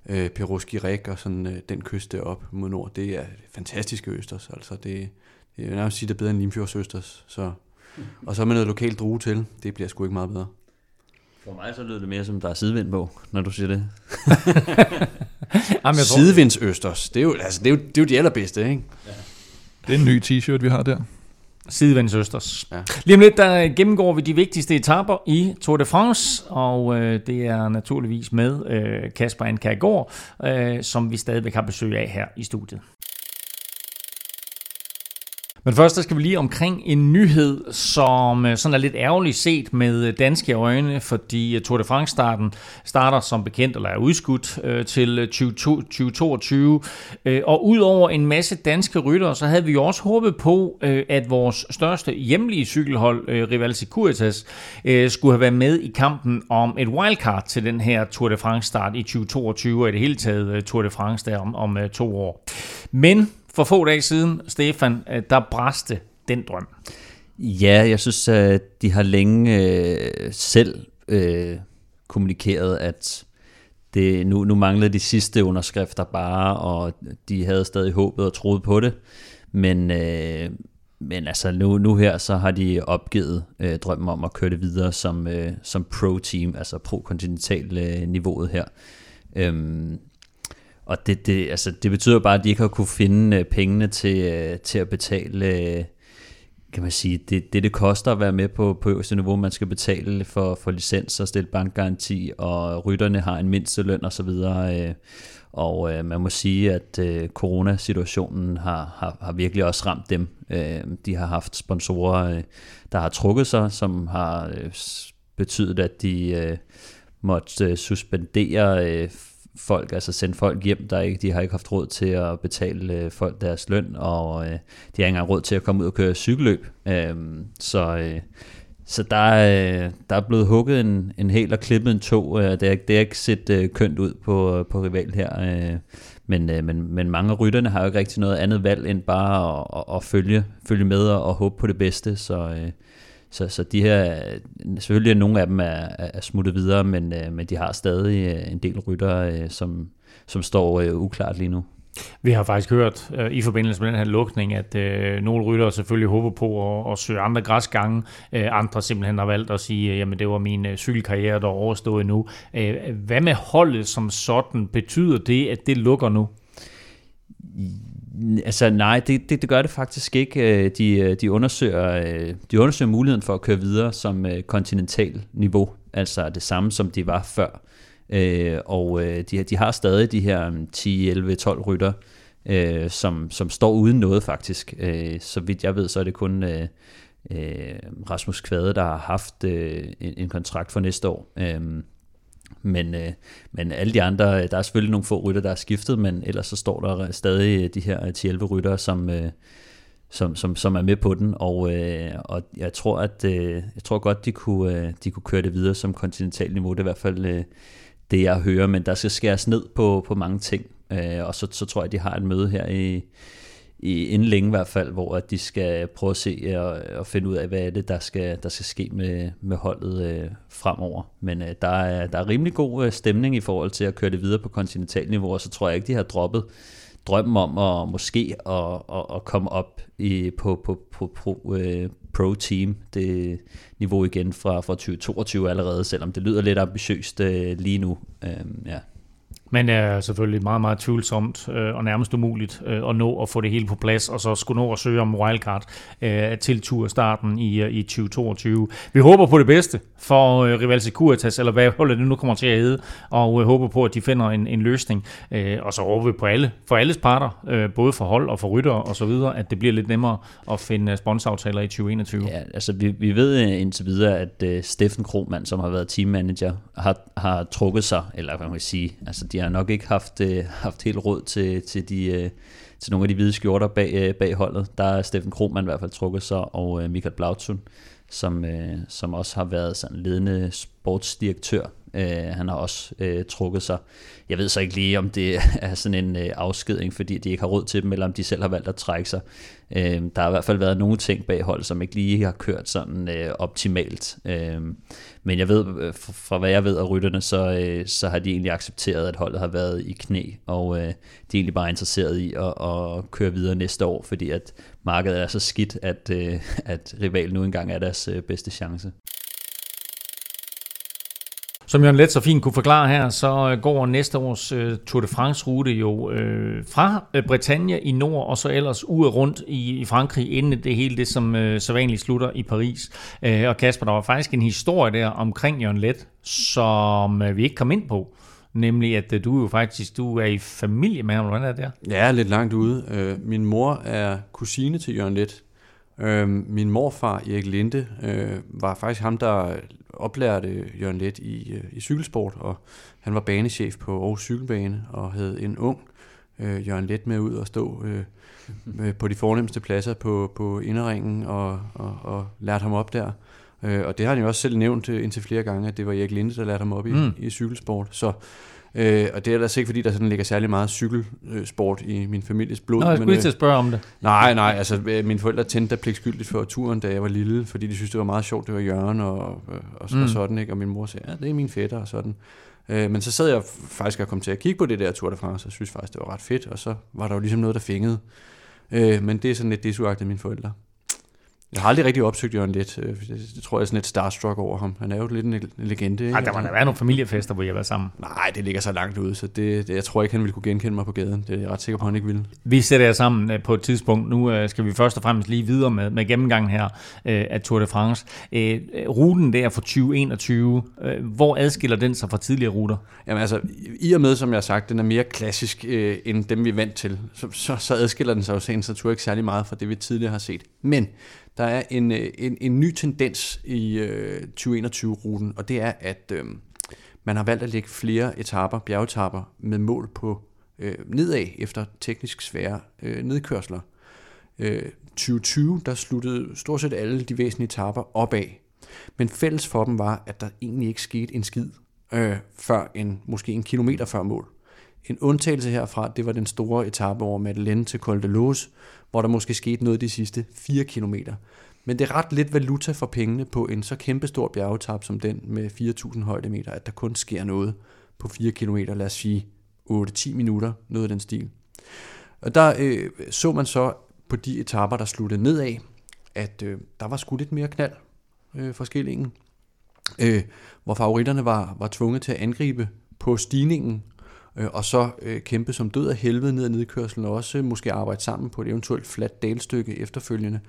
Øh, Peruski Rik og sådan øh, den kyst deroppe mod nord, det er fantastiske østers. Altså det, det er nærmest sige, det er bedre end Limfjords østers. Så, og så med noget lokalt drue til, det bliver sgu ikke meget bedre. For mig så lyder det mere som, der er sidevind på, når du siger det. [laughs] Jamen, jeg Sidevindsøsters, det er, jo, altså, det, er jo, det er jo de allerbedste, ikke? Ja. Det er en ny t-shirt, vi har der. Sidevindsøsters. Ja. Lige om lidt, der gennemgår vi de vigtigste etaper i Tour de France, og øh, det er naturligvis med øh, Kasper Ankærgaard, øh, som vi stadigvæk har besøg af her i studiet. Men først skal vi lige omkring en nyhed, som øh, sådan er lidt ærgerligt set med øh, danske øjne, fordi øh, Tour de France-starten starter som bekendt, eller er udskudt til 2022. Og udover en masse danske ryttere, så havde vi også håbet på, at vores største hjemlige cykelhold, Rival Securitas, skulle have været med i kampen om et wildcard til den her Tour de France-start i 2022, og i det hele taget Tour de France der om, om to år. Men for få dage siden, Stefan, øh, der bræste den drøm. Ja, jeg synes, at de har længe øh, selv øh, kommunikeret, at det, nu, nu manglede de sidste underskrifter bare, og de havde stadig håbet og troet på det. Men, øh, men altså nu, nu her, så har de opgivet øh, drømmen om at køre det videre som, øh, som pro-team, altså pro-kontinental øh, niveauet her. Øhm, og det, det, altså, det betyder bare, at de ikke har kunne finde øh, pengene til, øh, til at betale, øh, kan man sige, det, det, det koster at være med på, på øverste niveau. Man skal betale for, for licens og stille bankgaranti, og rytterne har en mindsteløn osv. Og, og øh, man må sige, at øh, coronasituationen har, har, har virkelig også ramt dem. Øh, de har haft sponsorer, øh, der har trukket sig, som har øh, betydet, at de øh, måtte øh, suspendere øh, folk, altså sende folk hjem, der ikke, de har ikke haft råd til at betale øh, folk deres løn, og øh, de har ikke engang råd til at komme ud og køre cykelløb. Øh, så øh, så der, øh, der er blevet hugget en, en hel og klippet en to. Øh, det, er, det er ikke set øh, kønt ud på, øh, på rival her. Øh, men, øh, men, men mange af rytterne har jo ikke rigtig noget andet valg end bare at, at, at følge, følge med og, og håbe på det bedste. Så, øh, så, så de her, selvfølgelig er nogle af dem er, er smuttet videre, men, øh, men de har stadig øh, en del rytter, øh, som, som står øh, uklart lige nu. Vi har faktisk hørt øh, i forbindelse med den her lukning, at øh, nogle ryttere selvfølgelig håber på at, at søge andre græsgange. Øh, andre simpelthen har valgt at sige, at det var min øh, cykelkarriere, der er overstået nu. Øh, hvad med holdet som sådan? Betyder det, at det lukker nu? Altså nej, det, det, det gør det faktisk ikke. Øh, de, øh, de, undersøger, øh, de undersøger muligheden for at køre videre som kontinental niveau, altså det samme som de var før. Og de, de har stadig de her 10, 11, 12 rytter, som, som står uden noget faktisk. Så vidt jeg ved, så er det kun Rasmus Kvade, der har haft en, en kontrakt for næste år. Men, øh, men alle de andre, øh, der er selvfølgelig nogle få rytter, der er skiftet, men ellers så står der stadig øh, de her øh, 10-11 rytter, som, øh, som, som, som er med på den, og, øh, og jeg tror at øh, jeg tror godt, de kunne, øh, de kunne køre det videre som kontinental niveau. Det er i hvert fald øh, det, jeg hører, men der skal skæres ned på, på mange ting, øh, og så, så tror jeg, de har et møde her i, i, inden længe i hvert fald, hvor at de skal prøve at se og, og finde ud af, hvad er det, der skal, der skal ske med, med holdet øh, fremover. Men øh, der, er, der er rimelig god øh, stemning i forhold til at køre det videre på kontinentalniveau, og så tror jeg ikke, de har droppet drømmen om at måske at, at, at komme op i, på, på, på, på øh, pro-team, det niveau igen fra, fra 2022 allerede, selvom det lyder lidt ambitiøst øh, lige nu. Øh, ja. Men det er selvfølgelig meget, meget tvivlsomt øh, og nærmest umuligt øh, at nå at få det hele på plads, og så skulle nå at søge om wildcard øh, til turstarten i, øh, i 2022. Vi håber på det bedste for øh, Rival Securitas, eller hvad holdet det nu kommer til at hedde, og øh, håber på, at de finder en, en løsning. Øh, og så håber vi på alle, for alles parter, øh, både for hold og for rytter og så videre, at det bliver lidt nemmere at finde øh, sponsoraftaler i 2021. Ja, altså vi, vi ved øh, indtil videre, at øh, Steffen Kromand, som har været teammanager, har, har trukket sig, eller hvad man kan sige, altså de har nok ikke haft, øh, haft helt råd til, til, de, øh, til nogle af de hvide skjorter bag, øh, bag holdet. Der er Steffen Krohmann i hvert fald trukket sig, og uh, Michael Blautun, som, som også har været sådan ledende sportsdirektør Øh, han har også øh, trukket sig. Jeg ved så ikke lige, om det [laughs] er sådan en øh, afskedning, fordi de ikke har råd til dem, eller om de selv har valgt at trække sig. Øh, der har i hvert fald været nogle ting bag hold, som ikke lige har kørt sådan øh, optimalt. Øh, men jeg ved, øh, fra hvad jeg ved af rytterne, så, øh, så har de egentlig accepteret, at holdet har været i knæ, og øh, de er egentlig bare interesseret i at, at køre videre næste år, fordi at markedet er så skidt, at, øh, at rival nu engang er deres øh, bedste chance. Som Jørgen Let så fint kunne forklare her, så øh, går næste års øh, Tour de France-rute jo øh, fra øh, Bretagne i nord, og så ellers ud rundt i, i Frankrig, inden det hele det, som øh, så vanligt slutter i Paris. Øh, og Kasper, der var faktisk en historie der omkring Jørgen Let, som øh, vi ikke kom ind på. Nemlig, at øh, du jo faktisk du er i familie med ham. Hvordan er det der? Ja, lidt langt ude. Øh, min mor er kusine til Jørgen Let. Øh, min morfar, Erik Linde, øh, var faktisk ham, der oplærte Jørgen Let i, øh, i cykelsport, og han var banechef på Aarhus Cykelbane, og havde en ung øh, Jørgen Let med ud og stå [laughs] øh, på de fornemmeste pladser på, på inderringen, og, og, og lærte ham op der. Øh, og det har han jo også selv nævnt øh, indtil flere gange, at det var Erik Linde, der lærte ham op i, mm. i cykelsport. Så Øh, og det er ellers ikke, fordi der sådan ligger særlig meget cykelsport i min families blod. Nå, jeg skulle men, lige øh, spørge om det. Nej, nej, altså øh, mine forældre tændte der pligtskyldigt for turen, da jeg var lille, fordi de synes, det var meget sjovt, det var Jørgen og, og, og, mm. og sådan, ikke? Og min mor sagde, ja, det er min fætter og sådan. Øh, men så sad jeg faktisk og kom til at kigge på det der Tour de France, og synes faktisk, det var ret fedt, og så var der jo ligesom noget, der fængede. Øh, men det er sådan lidt desuagtigt mine forældre. Jeg har aldrig rigtig opsøgt Jørgen Let. Øh, det tror jeg er sådan et starstruck over ham. Han er jo lidt en, en legende. Ikke? Ej, der må da være nogle familiefester, hvor I har været sammen. Nej, det ligger så langt ude, så det, det, jeg tror ikke, han ville kunne genkende mig på gaden. Det er jeg ret sikker på, han ikke ville. Vi sætter jer sammen øh, på et tidspunkt. Nu øh, skal vi først og fremmest lige videre med, med gennemgangen her af Tour de France. Ruten der for 2021, hvor adskiller den sig fra tidligere ruter? Jamen altså, i og med, som jeg har sagt, den er mere klassisk end dem, vi er vant til, så, så, så adskiller den sig jo sagens natur ikke særlig meget fra det, vi tidligere har set. Men der er en, øh, en, en ny tendens i øh, 2021-ruten, og det er, at øh, man har valgt at lægge flere etaper, bjergetapper, med mål på øh, nedad efter teknisk svære øh, nedkørsler. Øh, 2020, der sluttede stort set alle de væsentlige etaper opad. Men fælles for dem var, at der egentlig ikke skete en skid øh, før en, måske en kilometer før mål. En undtagelse herfra, det var den store etape over Madeleine til Col de Lose, hvor der måske skete noget de sidste 4 km. Men det er ret lidt valuta for pengene på en så kæmpestor bjergetap som den med 4.000 højdemeter, at der kun sker noget på 4 km, lad os sige 8-10 minutter, noget af den stil. Og der øh, så man så på de etapper, der sluttede nedad, at øh, der var sgu lidt mere knald øh, for skillingen, øh, hvor favoritterne var, var tvunget til at angribe på stigningen øh, og så øh, kæmpe som død af helvede ned ad nedkørslen, og også øh, måske arbejde sammen på et eventuelt fladt dalstykke efterfølgende.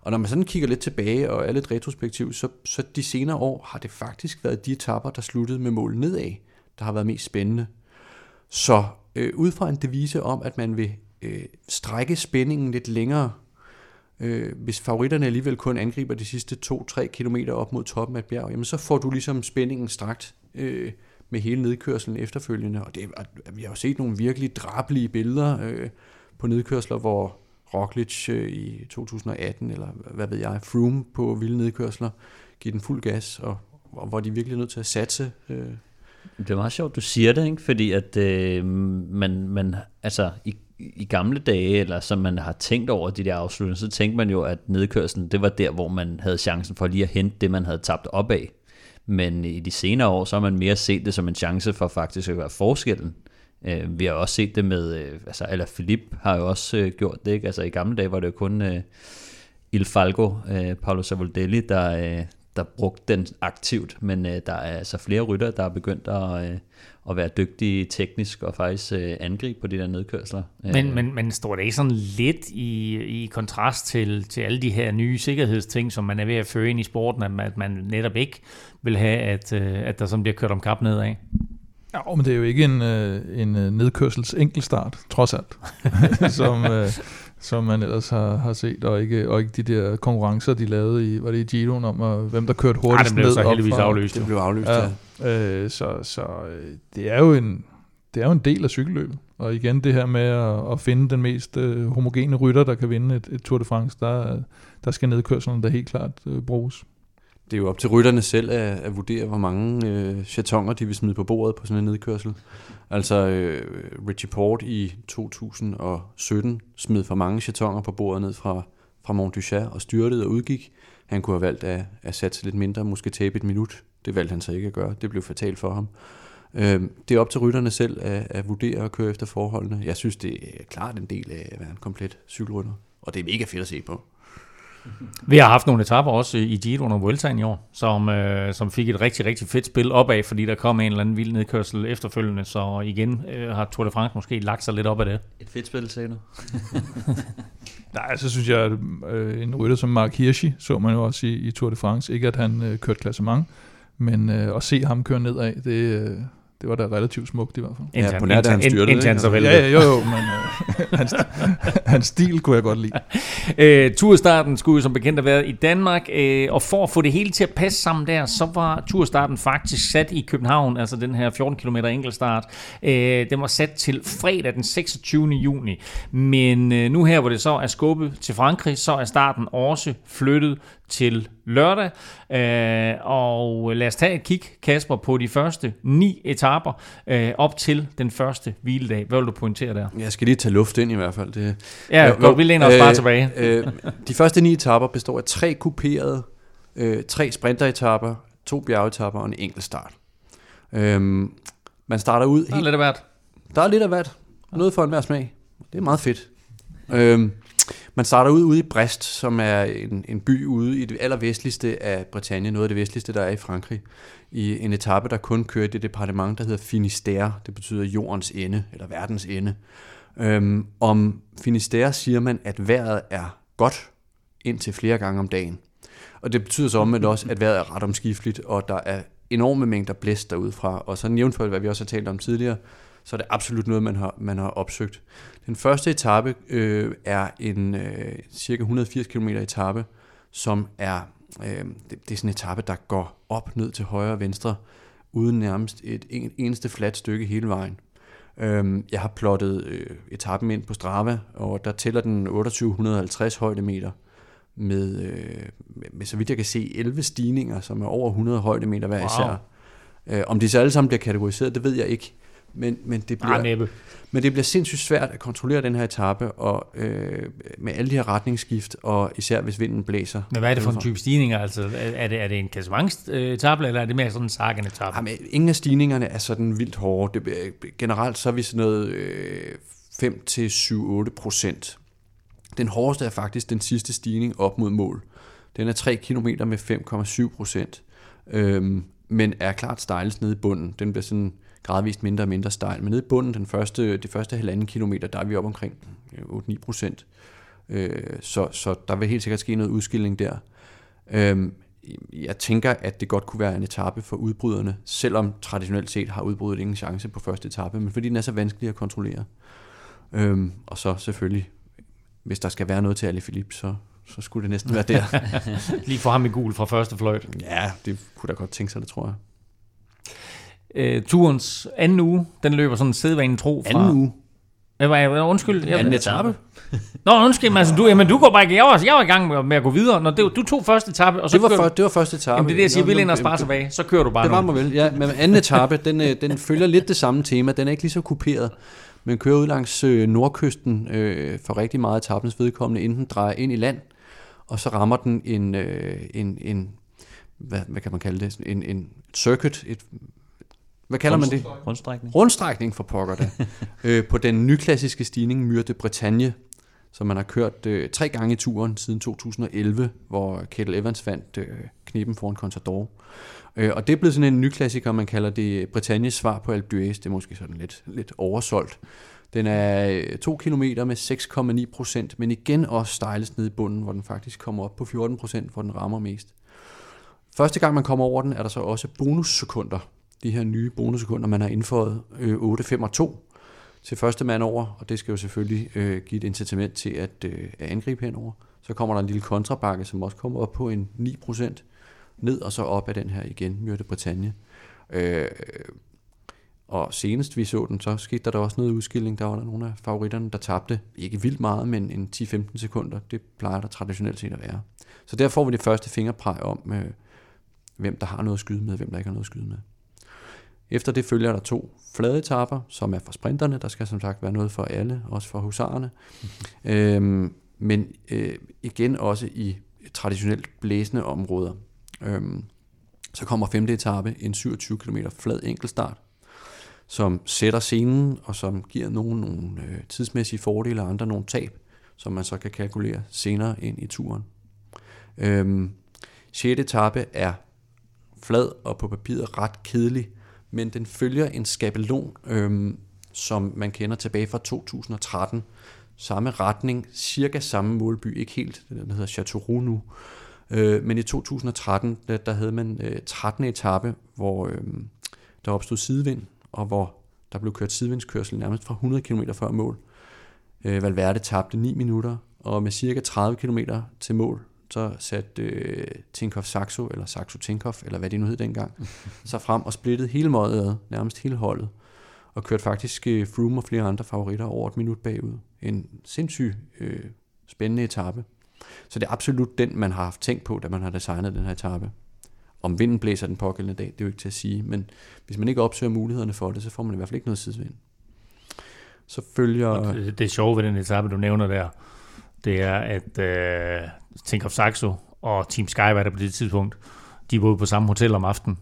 Og når man sådan kigger lidt tilbage og er lidt retrospektiv, så, så de senere år har det faktisk været de etapper, der sluttede med mål nedad, der har været mest spændende. Så øh, ud fra en devise om, at man vil øh, strække spændingen lidt længere, øh, hvis favoritterne alligevel kun angriber de sidste 2-3 km op mod toppen af et bjerg, jamen så får du ligesom spændingen strakt øh, med hele nedkørselen efterfølgende. Og det, vi har jo set nogle virkelig drabelige billeder øh, på nedkørsler, hvor Roglic øh, i 2018, eller hvad ved jeg, Froome på vilde nedkørsler, giver den fuld gas, og, og hvor de virkelig er nødt til at satse. Øh. Det er meget sjovt, du siger det, ikke? fordi at øh, man, man, altså i, i gamle dage, eller som man har tænkt over de der afslutninger, så tænkte man jo, at nedkørslen, det var der, hvor man havde chancen for lige at hente det, man havde tabt op af. Men i de senere år, så har man mere set det som en chance for faktisk at gøre forskellen. Øh, vi har også set det med, øh, altså eller Philip har jo også øh, gjort det, ikke? Altså i gamle dage var det jo kun øh, Il Falco, øh, Paolo Savoldelli, der, øh, der brugte den aktivt, men øh, der er altså flere rytter, der er begyndt at, øh, at være dygtige teknisk og faktisk øh, angribe på de der nedkørsler. Men, Øh, men, men står det ikke sådan lidt i, i kontrast til, til alle de her nye sikkerhedsting, som man er ved at føre ind i sporten, at man, at man netop ikke vil have, at, øh, at der sådan bliver kørt om kap nedad? Ja, men det er jo ikke en, øh, en nedkørsels enkeltstart, trods alt, [laughs] som, øh, som man ellers har, har set, og ikke, og ikke de der konkurrencer, de lavede i, var det i Giroen om, at, hvem der kørte hurtigst den blev ned så heldigvis fra- afløst. Det blev afløst, Ja, ja. øh, så, så øh, det er jo en det er jo en del af cykelløbet. Og igen det her med at, at finde den mest øh, homogene rytter, der kan vinde et, et Tour de France, der, der skal nedkørslerne da helt klart øh, bruges. Det er jo op til rytterne selv at, at vurdere, hvor mange øh, chatonger de vil smide på bordet på sådan en nedkørsel. Altså øh, Richie Port i 2017 smed for mange chatonger på bordet ned fra, fra Mont Duchat og styrtede og udgik. Han kunne have valgt at, at satse lidt mindre, måske tabe et minut. Det valgte han så ikke at gøre. Det blev fatalt for ham. Øh, det er op til rytterne selv at, at vurdere og køre efter forholdene. Jeg synes, det er klart en del af at være en komplet cykelrytter. Og det er mega fedt at se på. Vi har haft nogle etapper også i Giroen og Vueltaen i år, som, øh, som fik et rigtig, rigtig fedt spil opad, fordi der kom en eller anden vild nedkørsel efterfølgende, så igen øh, har Tour de France måske lagt sig lidt op af det. Et fedt spil, sagde du? [laughs] Nej, så synes jeg, at øh, en rytter som Mark Hirschi, så man jo også i, i Tour de France, ikke at han øh, kørte klassement, men øh, at se ham køre nedad, det, øh, det var da relativt smukt i hvert fald. Indtil, på nær, da han styrtede, ikke? så væltede. Ja, ja, jo, jo, men øh, [laughs] hans, hans stil kunne jeg godt lide. [laughs] Øh, turstarten skulle jo som bekendt have været i Danmark, øh, og for at få det hele til at passe sammen der, så var turstarten faktisk sat i København, altså den her 14 km enkeltstart. Øh, den var sat til fredag den 26. juni. Men øh, nu her, hvor det så er skubbet til Frankrig, så er starten også flyttet til lørdag. Øh, og lad os tage et kig, Kasper, på de første ni etaper øh, op til den første hviledag. Hvad vil du pointere der? Jeg skal lige tage luft ind i hvert fald. Det, Ja, Jo, godt, vi læner os bare øh, tilbage. [laughs] Øh, de første ni etapper består af tre kuperede, øh, tre sprinteretapper, to bjergetapper og en enkelt start. Øhm, man starter ud Der er helt, lidt af hvert. der er lidt af hvert. Noget for enhver smag. Det er meget fedt. Øhm, man starter ud ude i Brest, som er en, en by ude i det allervestligste af Bretagne, noget af det vestligste, der er i Frankrig, i en etape, der kun kører i det departement, der hedder Finistère. Det betyder jordens ende, eller verdens ende. Øhm, om Finistère siger man, at vejret er godt indtil flere gange om dagen. Og det betyder så omvendt også, at vejret er ret omskifteligt, og der er enorme mængder blæst derudfra. Og så jævnført, hvad vi også har talt om tidligere, så er det absolut noget, man har, man har opsøgt. Den første etape øh, er en øh, cirka 180 km etape, som er, øh, det, det er sådan en etape, der går op, ned til højre og venstre, uden nærmest et en, eneste fladt stykke hele vejen. Øhm, jeg har plottet øh, etappen ind på Strava, og der tæller den 2850 højdemeter med, øh, med, med, så vidt jeg kan se, 11 stigninger, som er over 100 højdemeter hver Wow. især. Øh, om de så alle sammen bliver kategoriseret, det ved jeg ikke. Men, men, det bliver, Ah, men det bliver sindssygt svært at kontrollere den her etape, og øh, med alle de her retningsskift, og især hvis vinden blæser. Men hvad er det for en type stigninger? Altså, er det, er det en klassementsetappe, eller er det mere sådan en sakken etape? Jamen, ingen af stigningerne er sådan vildt hårde. Det, øh, generelt så er vi sådan noget øh, 5-7-8 procent. Den hårdeste er faktisk den sidste stigning op mod mål. Den er 3 km med 5,7 procent, øhm, men er klart stejlest nede i bunden. Den bliver sådan gradvist mindre og mindre stejl. Men nede i bunden, den første, de første halvanden kilometer, der er vi op omkring øh, 8-9 procent. Øh, så, så der vil helt sikkert ske noget udskilling der. Øhm, jeg tænker, at det godt kunne være en etape for udbryderne, selvom traditionelt set har udbruddet ingen chance på første etape, men fordi den er så vanskelig at kontrollere. Øhm, og så selvfølgelig, hvis der skal være noget til Ali Philippe, så, så skulle det næsten være der. [laughs] Lige få ham i gul fra første fløjt. ja, det kunne da godt tænke sig, det tror jeg. Øh, turens anden uge, den løber sådan en sædvanen tro fra... Anden uge. Jeg, undskyld. Jeg, Anden etape. [laughs] Nå, undskyld, men altså, du, jamen, du går bare ikke. Jeg var, jeg var i gang med, med at gå videre. Når det, du tog første etape, og så Det var, kører for, det var første etape. Jamen, det er det, jeg siger. Nå, Vi nu- læner os bare tilbage. Så kører du bare Det var mig vel, ja. Men anden etape, den, øh, den følger lidt det samme tema. Den er ikke lige så kuperet, men kører ud langs øh, nordkysten øh, for rigtig meget af etapens vedkommende, inden den drejer ind i land, og så rammer den en, øh, en, en hvad, hvad kan man kalde det, en, en circuit, et, hvad kalder man det? Rundstrækning. Rundstrækning for pokker da. [laughs] øh, på den nyklassiske stigning Myr de Bretagne, Så man har kørt øh, tre gange i turen siden 2011, hvor Kettle Evans vandt øh, kniben foran Contador. Øh, og det er blevet sådan en ny klassiker, man kalder det Britannies svar på Alpe d'Huez. Det er måske sådan lidt, lidt oversolgt. Den er 2 km med 6,9 procent, men igen også stejles ned i bunden, hvor den faktisk kommer op på 14 procent, hvor den rammer mest. Første gang man kommer over den, er der så også bonussekunder. De her nye bonussekunder, man har indføjet øh, 8, 5 og 2 til første mand over, og det skal jo selvfølgelig øh, give et incitament til at, øh, at angribe henover. Så kommer der en lille kontrabakke, som også kommer op på en 9%, ned og så op af den her igen, Myrte Bretagne. Øh, og senest vi så den, så skete der, der også noget udskilling. Der var der nogle af favoritterne, der tabte ikke vildt meget, men en 10-15 sekunder. Det plejer der traditionelt set at være. Så der får vi det første fingerpræg om, øh, hvem der har noget at skyde med, hvem der ikke har noget at skyde med. Efter det følger der to flade etapper, som er for sprinterne. Der skal som sagt være noget for alle, også for husarerne. øhm, men øh, igen også i traditionelt blæsende områder. Øhm, så kommer femte etape, en 27 km flad enkeltstart, som sætter scenen, og som giver nogen nogle øh, tidsmæssige fordele og andre nogle tab, som man så kan kalkulere senere ind i turen. Øhm, 6. etape er flad og på papiret ret kedelig, men den følger en skabelon, øhm, som man kender tilbage fra 2013. Samme retning, cirka samme målby, ikke helt, den hedder Châteauroux nu. Øh, men i 2013, der, der havde man øh, 13. etape, hvor øh, der opstod sidevind, og hvor der blev kørt sidevindskørsel nærmest fra 100 km før mål. Øh, Valverde tabte 9 minutter, og med cirka 30 km til mål, så satte øh, Tinkoff Saxo, eller Saxo Tinkoff, eller hvad det nu hed dengang, [laughs] så frem og splittede hele mådet nærmest hele holdet, og kørte faktisk øh, Froome og flere andre favoritter over et minut bagud. En sindssyg øh, spændende etape. Så det er absolut den, man har haft tænkt på, da man har designet den her etape. Om vinden blæser den pågældende dag, det er jo ikke til at sige, men hvis man ikke opsøger mulighederne for det, så får man i hvert fald ikke noget sidsvind. Så følger... Det, det sjove ved den etape, du nævner der, det er, at uh, Think of Saxo og Team Sky var der på det tidspunkt, de boede på samme hotel om aftenen.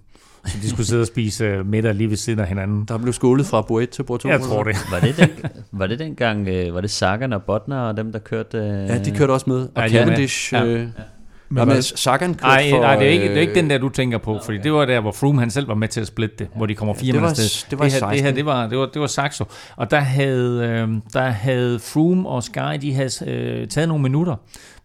Så de skulle sidde og spise uh, middag lige ved siden af hinanden. Der blev skålet fra Bo 1 til Bo 2. Jeg tror det. Var det, den, var det dengang, øh, var det Sagan og Botner og dem, der kørte... Øh... Ja, de kørte også med. Og Ja, ja. Cavendish... Ja. Øh, Men Nej, var- men Sagan kørte Nej, for... nej, det er, ikke, det er ikke øh, den der, du tænker på, fordi det var der, hvor Froome han selv var med til at splitte det, hvor de kommer fire det mand var- afsted. det var det, her, det her, 16. det var, det var, det var Saxo. Og der havde, øh, der havde Froome og Sky, de havde øh, taget nogle minutter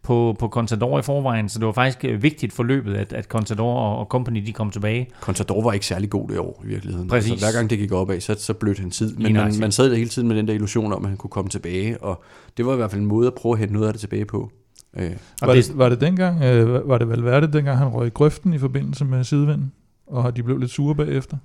på, på Contador i forvejen, så det var faktisk øh, vigtigt for løbet, at, at Contador og, og company, de kom tilbage. Contador var ikke særlig god det år i virkeligheden. Præcis. Altså, hver gang det gik opad, så, så blødte han tid. Men man, man sad der hele tiden med den der illusion om, at han kunne komme tilbage, og det var i hvert fald en måde at prøve at hente noget af det tilbage på. Øh, Var det, det, var det dengang, øh, var det Valverde dengang, han røg i grøften i forbindelse med sidevinden? Og de blev lidt sure bagefter?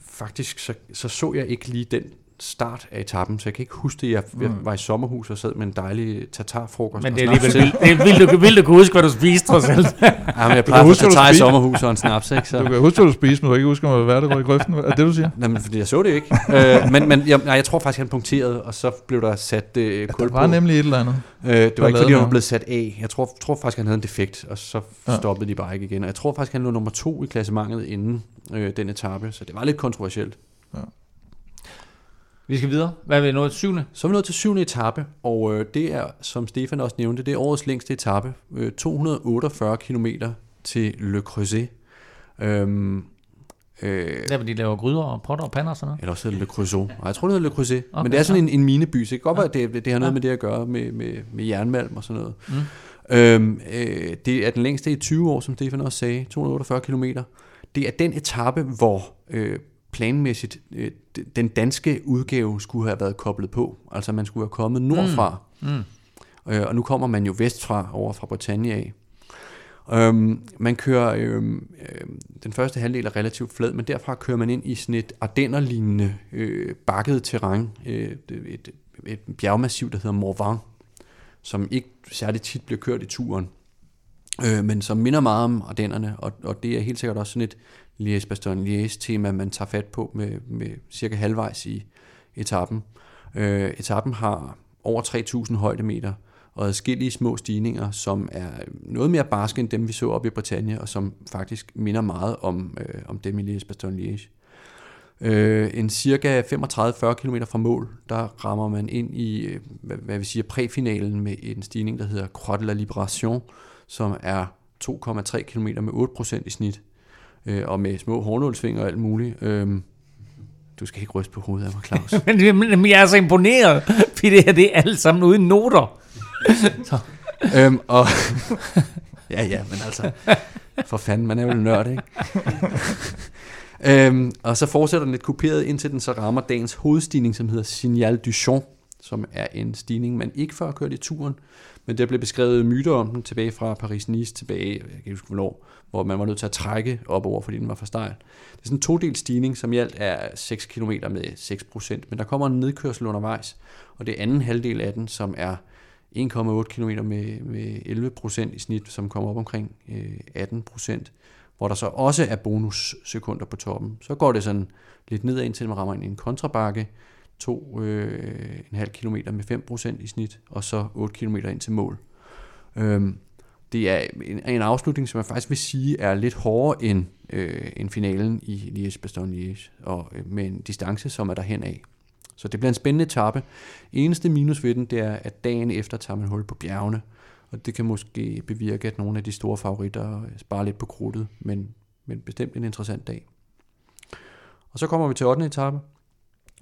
faktisk så, så så jeg ikke lige den start af etappen, så jeg kan ikke huske det. Jeg, jeg var i sommerhus og sad med en dejlig tatarfrokost. men det er alligevel vildt, det er vildt, du, vildt, du kunne huske, hvad du spiste, trods alt. [laughs] Ja, men jeg kan plejer at hvad tatar i sommerhus og en snaps, ikke? Så. Du kan huske, hvad du spiste, men du kan ikke huske, om Valverde røg i grøften. Er det, du siger? Nej, men fordi jeg så det ikke. øh, men men jeg, nej, jeg tror faktisk, han punkterede, og så blev der sat øh, kul Der var på. nemlig et eller andet. Øh, det var ikke, fordi han var blevet sat af. Jeg tror, tror faktisk, han havde en defekt, og så Ja. stoppede de bare ikke igen. Og jeg tror faktisk, han lå nummer to i klassementet inden øh, den etape, så det var lidt kontroversielt. Vi skal videre. Hvad er vi nået? Syvende? Så er vi nået til syvende etape, og øh, det er, som Stefan også nævnte, det er årets længste etape. Øh, 248 km til Le Creuset. Øhm, øh, Der, hvor de laver gryder og potter og pander og sådan noget. Eller også hedder Le Creusot. Nej, jeg tror, det hedder Le Creuset. Okay, Men det er sådan ja. en, en mineby, så det kan godt være, at det, det har noget Ja. med det at gøre med, med, med jernmalm og sådan noget. Mm. Øhm, øh, det er den længste i 20 år, som Stefan også sagde. 248 km. Det er den etape, hvor øh, planmæssigt øh, den danske udgave skulle have været koblet på. Altså man skulle have kommet nordfra. Mm. Øh, og nu kommer man jo vestfra, over fra Bretagne af. Øhm, man kører, øhm, øhm, den første halvdel er relativt flad, men derfra kører man ind i sådan et ardennerlignende øh, bakket terræn, øh, et, et, bjergmassiv, der hedder Morvan, som ikke særlig tit bliver kørt i turen, øh, men som minder meget om Ardennerne, og, og det er helt sikkert også sådan et Liège-Bastogne-Liège tema, man tager fat på med, med cirka halvvejs i etappen. Øh, etappen har over 3.000 højdemeter, og adskillige små stigninger, som er noget mere barske end dem, vi så op i Bretagne, og som faktisk minder meget om, øh, om dem i Liège-Bastogne-Liège. Øh, en cirka 35-40 km fra mål, der rammer man ind i, øh, hvad, hvad vi siger, præfinalen med en stigning, der hedder Croix de la Libération, som er 2,3 km med 8% i snit, øh, og med små hornålsvinger og alt muligt. Øh, du skal ikke ryste på hovedet af mig, Claus. [laughs] men, men jeg er så imponeret, [laughs] fordi det her det er alt sammen uden noter. [laughs] så. øhm, og ja, ja, men altså, for fanden, man er jo en nørd, ikke? øhm, og så fortsætter den lidt kuperet, indtil den så rammer dagens hovedstigning, som hedder Signal du Champ, som er en stigning, man ikke før har kørt i turen, men der blev beskrevet myter om den tilbage fra Paris-Nice tilbage, jeg kan ikke huske hvornår, hvor man var nødt til at trække op over, fordi den var for stejl. Det er sådan en todel stigning, som i alt er 6 km med 6%, men der kommer en nedkørsel undervejs, og det er anden halvdel af den, som er 1,8 km med, med 11% i snit, som kommer op omkring øh, 18%, hvor der så også er bonussekunder på toppen. Så går det sådan lidt nedad, indtil man rammer ind i en kontrabakke, 2,5 øh, km med 5% i snit, og så 8 km ind til mål. Øhm, det er en, en afslutning, som jeg faktisk vil sige er lidt hårdere end, øh, end finalen i Liège-Bastogne-Liège, og øh, med en distance, som er derhen af. Så det bliver en spændende etape. Eneste minus ved den, det er, at dagen efter tager man hul på bjergene, og det kan måske bevirke, at nogle af de store favoritter sparer lidt på krudtet, men, men bestemt en interessant dag. Og så kommer vi til 8. etape,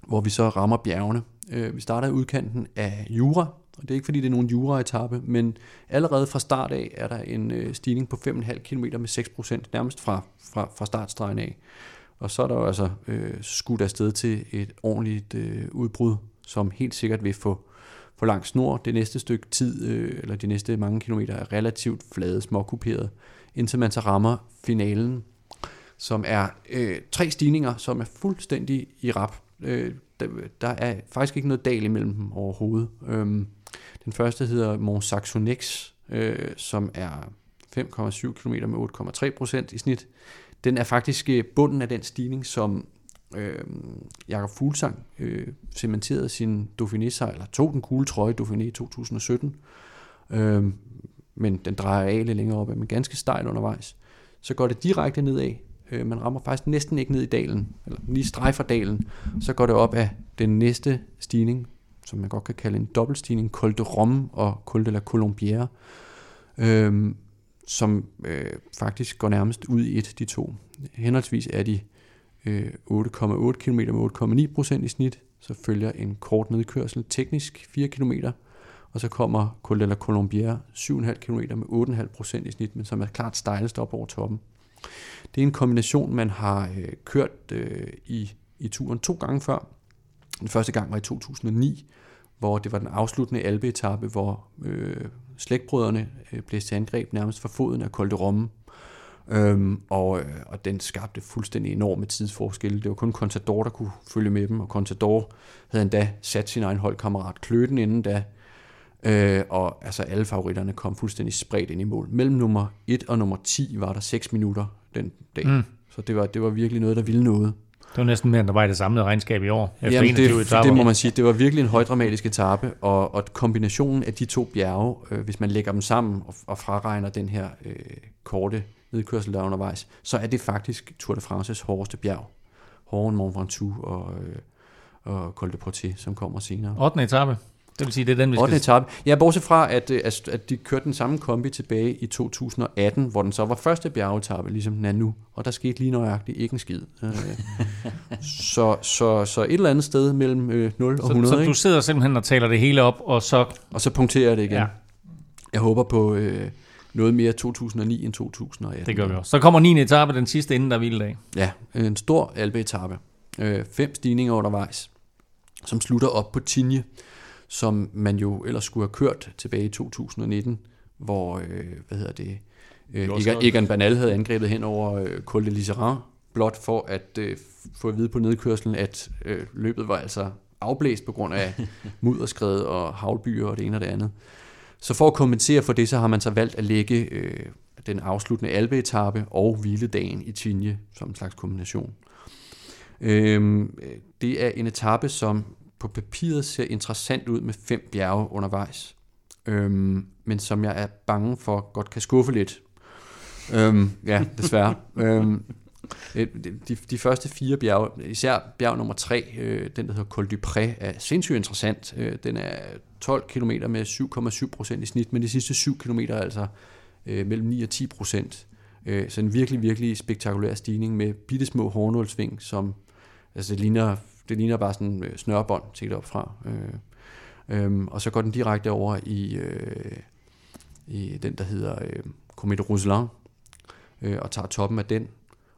hvor vi så rammer bjergene. Øh, vi starter i udkanten af Jura, og det er ikke fordi det er nogen Jura-etappe, men allerede fra start af er der en øh, stigning på 5,5 km med 6%, nærmest fra, fra, fra startstregen af. Og så er der jo altså øh, skudt afsted til et ordentligt øh, udbrud, som helt sikkert vil få for lang snor. Det næste stykke tid, øh, eller de næste mange kilometer, er relativt flade, småkuperet, indtil man så rammer finalen, som er øh, tre stigninger, som er fuldstændig i rap. Øh, der, der er faktisk ikke noget dal imellem dem overhovedet. Øh, den første hedder Mont Saxonex, øh, som er 5,7 km med 8,3% i snit. Den er faktisk øh, bunden af den stigning, som øh, Jakob Fuglsang øh, cementerede sin Dauphiné eller tog den gule trøje Dauphiné i 2017. Øh, men den drejer af lidt længere op, men ganske stejl undervejs. Så går det direkte nedad. Øh, man rammer faktisk næsten ikke ned i dalen, eller lige strejfer dalen. Så går det op af den næste stigning, som man godt kan kalde en dobbeltstigning, Col de Rome og Col de la Colombière, øh, som øh, faktisk går nærmest ud i et, de to. Henholdsvis er de øh, 8,8 km med 8,9% i snit, så følger en kort nedkørsel, teknisk 4 km, og så kommer Col de la Colombière 7,5 km med 8,5% i snit, men som er klart stejlest op over toppen. Det er en kombination, man har øh, kørt øh, i, i turen to gange før. Den første gang var i 2009, hvor det var den afsluttende albeetappe, hvor øh, slægtbrødrene øh, blev til angreb nærmest for foden af Col de Romme. Øhm, og, øh, og den skabte fuldstændig enorme tidsforskelle. Det var kun Contador, der kunne følge med dem, og Contador havde endda sat sin egen holdkammerat Kløten inden da, øh, og altså alle favoritterne kom fuldstændig spredt ind i mål. Mellem nummer 1 og nummer 10 var der 6 minutter den dag. Mm. Så det var, det var virkelig noget, der ville noget. Det var næsten mere, end der var i det samlede regnskab i år. Efter Jamen, det, det må man sige. Det var virkelig en højdramatisk etape, og, og kombinationen af de to bjerge, øh, hvis man lægger dem sammen og, og fraregner den her øh, korte nedkørsel, der er undervejs, så er det faktisk Tour de France's hårdeste bjerg. Hårdere end Mont Ventoux og, øh, og Col de Portet, som kommer senere. 8. etape. Det vil sige, det er den, vi 8. etape. Ja, bortset fra, at, øh, at, at de kørte den samme kombi tilbage i 2018, hvor den så var første bjergetappe, ligesom den er nu. Og der skete lige nøjagtigt ikke en skid. Øh, så, så, så et eller andet sted mellem 0 og 100. Så, så du sidder simpelthen og taler det hele op, og så... Og så punkterer jeg det igen. Ja. Jeg håber på øh, noget mere 2009 end 2018. Det gør vi også. Så kommer 9. etape, den sidste inden der er dag. Ja, en stor albe-etape. Øh, fem stigninger undervejs, som slutter op på Tinje som man jo ellers skulle have kørt tilbage i 2019, hvor, øh, hvad hedder det, øh, Egan, Egan Bernal havde angrebet hen over øh, Col de Liseran, blot for at øh, få at vide på nedkørslen, at øh, løbet var altså afblæst på grund af [laughs] mudderskred og havlbyer og det ene og det andet. Så for at kompensere for det, så har man så valgt at lægge øh, den afsluttende albeetappe og hviledagen i Tinje som en slags kombination. Øh, det er en etape, som på papiret ser interessant ud med fem bjerge undervejs, øhm, men som jeg er bange for godt kan skuffe lidt. Øhm, ja, desværre. [laughs] øhm, Øh, de, de første fire bjerge, især bjerg nummer 3, øh, den der hedder Col du Pré, er sindssygt interessant. Øh, den er 12 km med 7,7 procent i snit, men de sidste 7 km er altså øh, mellem 9 og 10 procent. Øh, så en virkelig, virkelig spektakulær stigning med bittesmå hårnålsving, som altså det ligner, det ligner bare sådan øh, snørbånd set op fra. Øh, øh, og så går den direkte over i, øh, i den, der hedder øh, Comet Rousseland, øh, og tager toppen af den.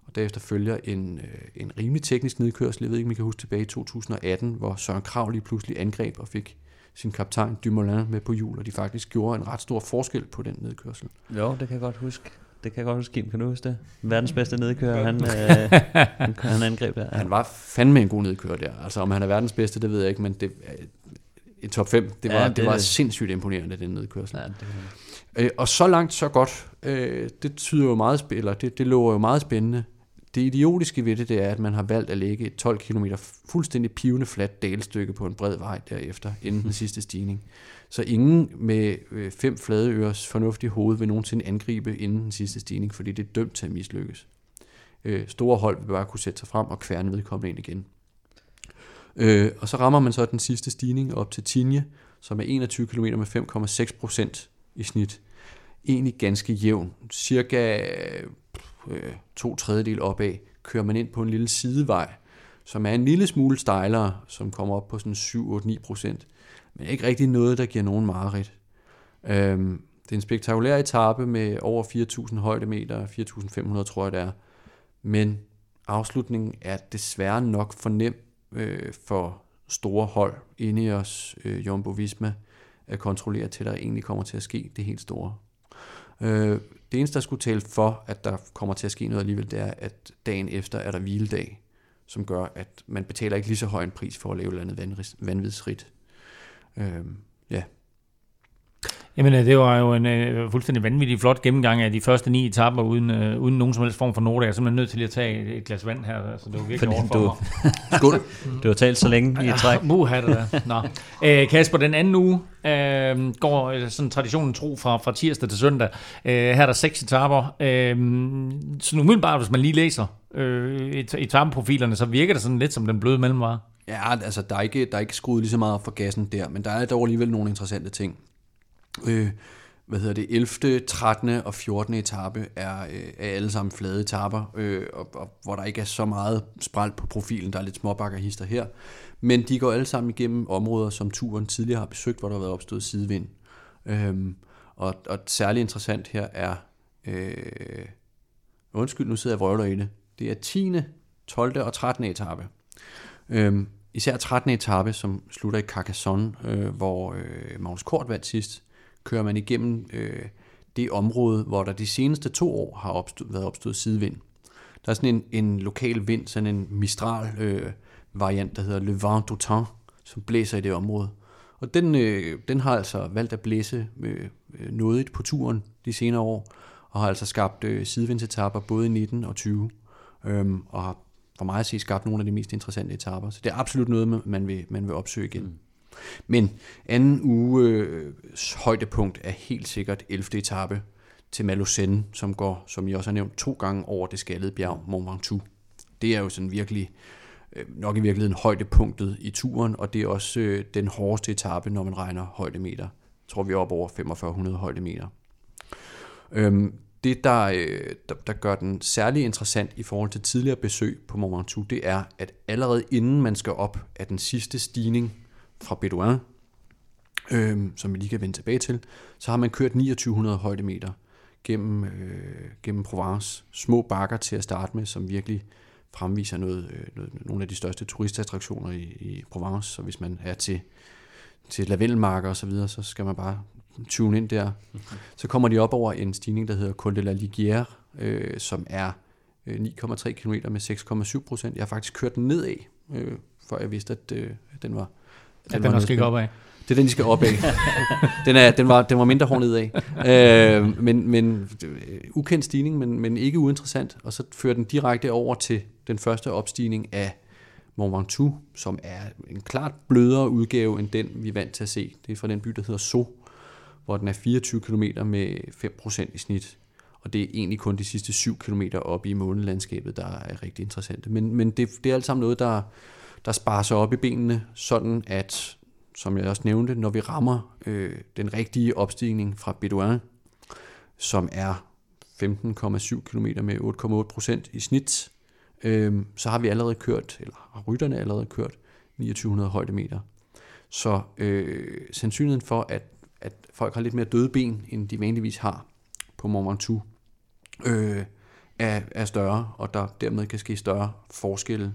Og derefter følger en, øh, en rimelig teknisk nedkørsel. Jeg ved ikke, om I kan huske tilbage i 2018, hvor Søren Krav lige pludselig angreb og fik sin kaptajn Dumoulin med på jul, og de faktisk gjorde en ret stor forskel på den nedkørsel. Jo, det kan jeg godt huske. Det kan jeg godt huske, Kim. Kan du huske det? Verdens bedste nedkører, han, øh, han, han angreb der. Ja. Han var fandme en god nedkører der. Altså, om han er verdens bedste, det ved jeg ikke, men det, en top 5, det var, ja, det, det var det. sindssygt imponerende, den nedkørsel. Ja, det øh, og så langt, så godt. Øh, det tyder jo meget, eller det, det lover jo meget spændende. Det idiotiske ved det, det er, at man har valgt at lægge et 12 km fuldstændig pivende fladt dalstykke på en bred vej derefter, inden den [laughs] sidste stigning. Så ingen med øh, fem flade øres fornuftige hoved vil nogensinde angribe inden den sidste stigning, fordi det er dømt til at mislykkes. Øh, store hold vil bare kunne sætte sig frem og kværne vedkommende ind igen. Øh, og så rammer man så den sidste stigning op til Tinje, som er 21 km med 5,6% i snit. Egentlig ganske jævn. Cirka øh, to tredjedel opad kører man ind på en lille sidevej, som er en lille smule stejlere, som kommer op på sådan 7-8-9 procent. Men ikke rigtig noget, der giver nogen mareridt. Øhm, det er en spektakulær etape med over 4.000 højdemeter, 4.500 tror jeg det er. Men afslutningen er desværre nok for nem øh, for store hold inde i os, øh, Jumbo Visma, at kontrollere til, der egentlig kommer til at ske det helt store. Øh, det eneste, der skulle tale for, at der kommer til at ske noget alligevel, det er, at dagen efter er der hviledag, som gør, at man betaler ikke lige så høj en pris for at lave et eller andet vanvidsrigt. Øh, ja, Jamen, øh, det var jo en uh, fuldstændig vanvittig flot gennemgang af de første ni etapper, uden, uh, uden nogen som helst form for noter. Jeg er simpelthen nødt til at tage et, et glas vand her, så det var virkelig Fordi du, [laughs] Skål. du har talt så længe i træk. [laughs] Muh, det der. Nå. Uh, Kasper, den anden uge uh, går sådan traditionen tro fra, fra tirsdag til søndag. Uh, her er der seks etapper. Så umiddelbart, hvis man lige læser uh, etapeprofilerne, så virker det sådan lidt som den bløde mellemvare. Ja, altså der er, ikke, der er ikke skruet lige så meget for gassen der, men der er dog alligevel nogle interessante ting øh, hvad hedder det, 11., 13. og 14. etape er, øh, er alle sammen flade etaper, øh, og, og, hvor der ikke er så meget sprælt på profilen, der er lidt småbakkerhister her, men de går alle sammen igennem områder, som turen tidligere har besøgt, hvor der har været opstået sidevind. Øhm, og, og særligt interessant her er, øh, undskyld, nu sidder jeg vrøvler i det, det er 10., 12. og 13. etape. Øhm, især 13. etape, som slutter i Carcassonne, øh, hvor øh, Magnus Kort vandt sidst, kører man igennem øh, det område, hvor der de seneste to år har opstået, været opstået sidevind. Der er sådan en, en lokal vind, sådan en Mistral øh, variant, der hedder Le Vent d'Autan, som blæser i det område. Og den, øh, den har altså valgt at blæse øh, øh nådigt på turen de senere år, og har altså skabt øh, sidevindsetapper både i 19 og 20, øhm, og har for mig at se skabt nogle af de mest interessante etapper. Så det er absolut noget, man vil, man vil opsøge igen. Mm. Men anden uge øh, højdepunkt er helt sikkert 11. etape til Malocène, som går, som I også har nævnt, to gange over det skaldede bjerg Mont Ventoux. Det er jo sådan virkelig, øh, nok i virkeligheden højdepunktet i turen, og det er også øh, den hårdeste etape, når man regner højdemeter. Jeg tror, vi er op over 4500 højdemeter. Øhm, det, der, øh, der, der gør den særlig interessant i forhold til tidligere besøg på Mont Ventoux, det er, at allerede inden man skal op af den sidste stigning fra Bedouin, øh, som vi lige kan vende tilbage til, så har man kørt 2900 højdemeter gennem, øh, gennem Provence. Små bakker til at starte med, som virkelig fremviser noget, øh, noget, nogle af de største turistattraktioner i, i Provence. Så hvis man er til, til lavendelmarker osv., så, videre, så skal man bare tune ind der. Så kommer de op over en stigning, der hedder Col de la Ligière, øh, som er øh, 9,3 km med 6,7 procent. Jeg har faktisk kørt den nedad, øh, før jeg vidste, at øh, den var den, den også gik op af. Det er den, de skal op af. [laughs] den, er, den, var, den var mindre hård af. Øh, men, men øh, ukendt stigning, men, men ikke uinteressant. Og så fører den direkte over til den første opstigning af Mont Ventoux, som er en klart blødere udgave end den, vi er vant til at se. Det er fra den by, der hedder So, hvor den er 24 km med 5% i snit. Og det er egentlig kun de sidste 7 km op i månelandskabet, der er rigtig interessante. Men, men det, det er alt sammen noget, der, der sparer sig op i benene, sådan at, som jeg også nævnte, når vi rammer øh, den rigtige opstigning fra Bedouin, som er 15,7 km med 8,8 procent i snit, øh, så har vi allerede kørt, eller har rytterne allerede kørt 2900 højdemeter. Så øh, sandsynligheden for, at, at folk har lidt mere døde ben, end de vanligvis har på Mont Ventoux, øh, er, er større, og der dermed kan ske større forskelle.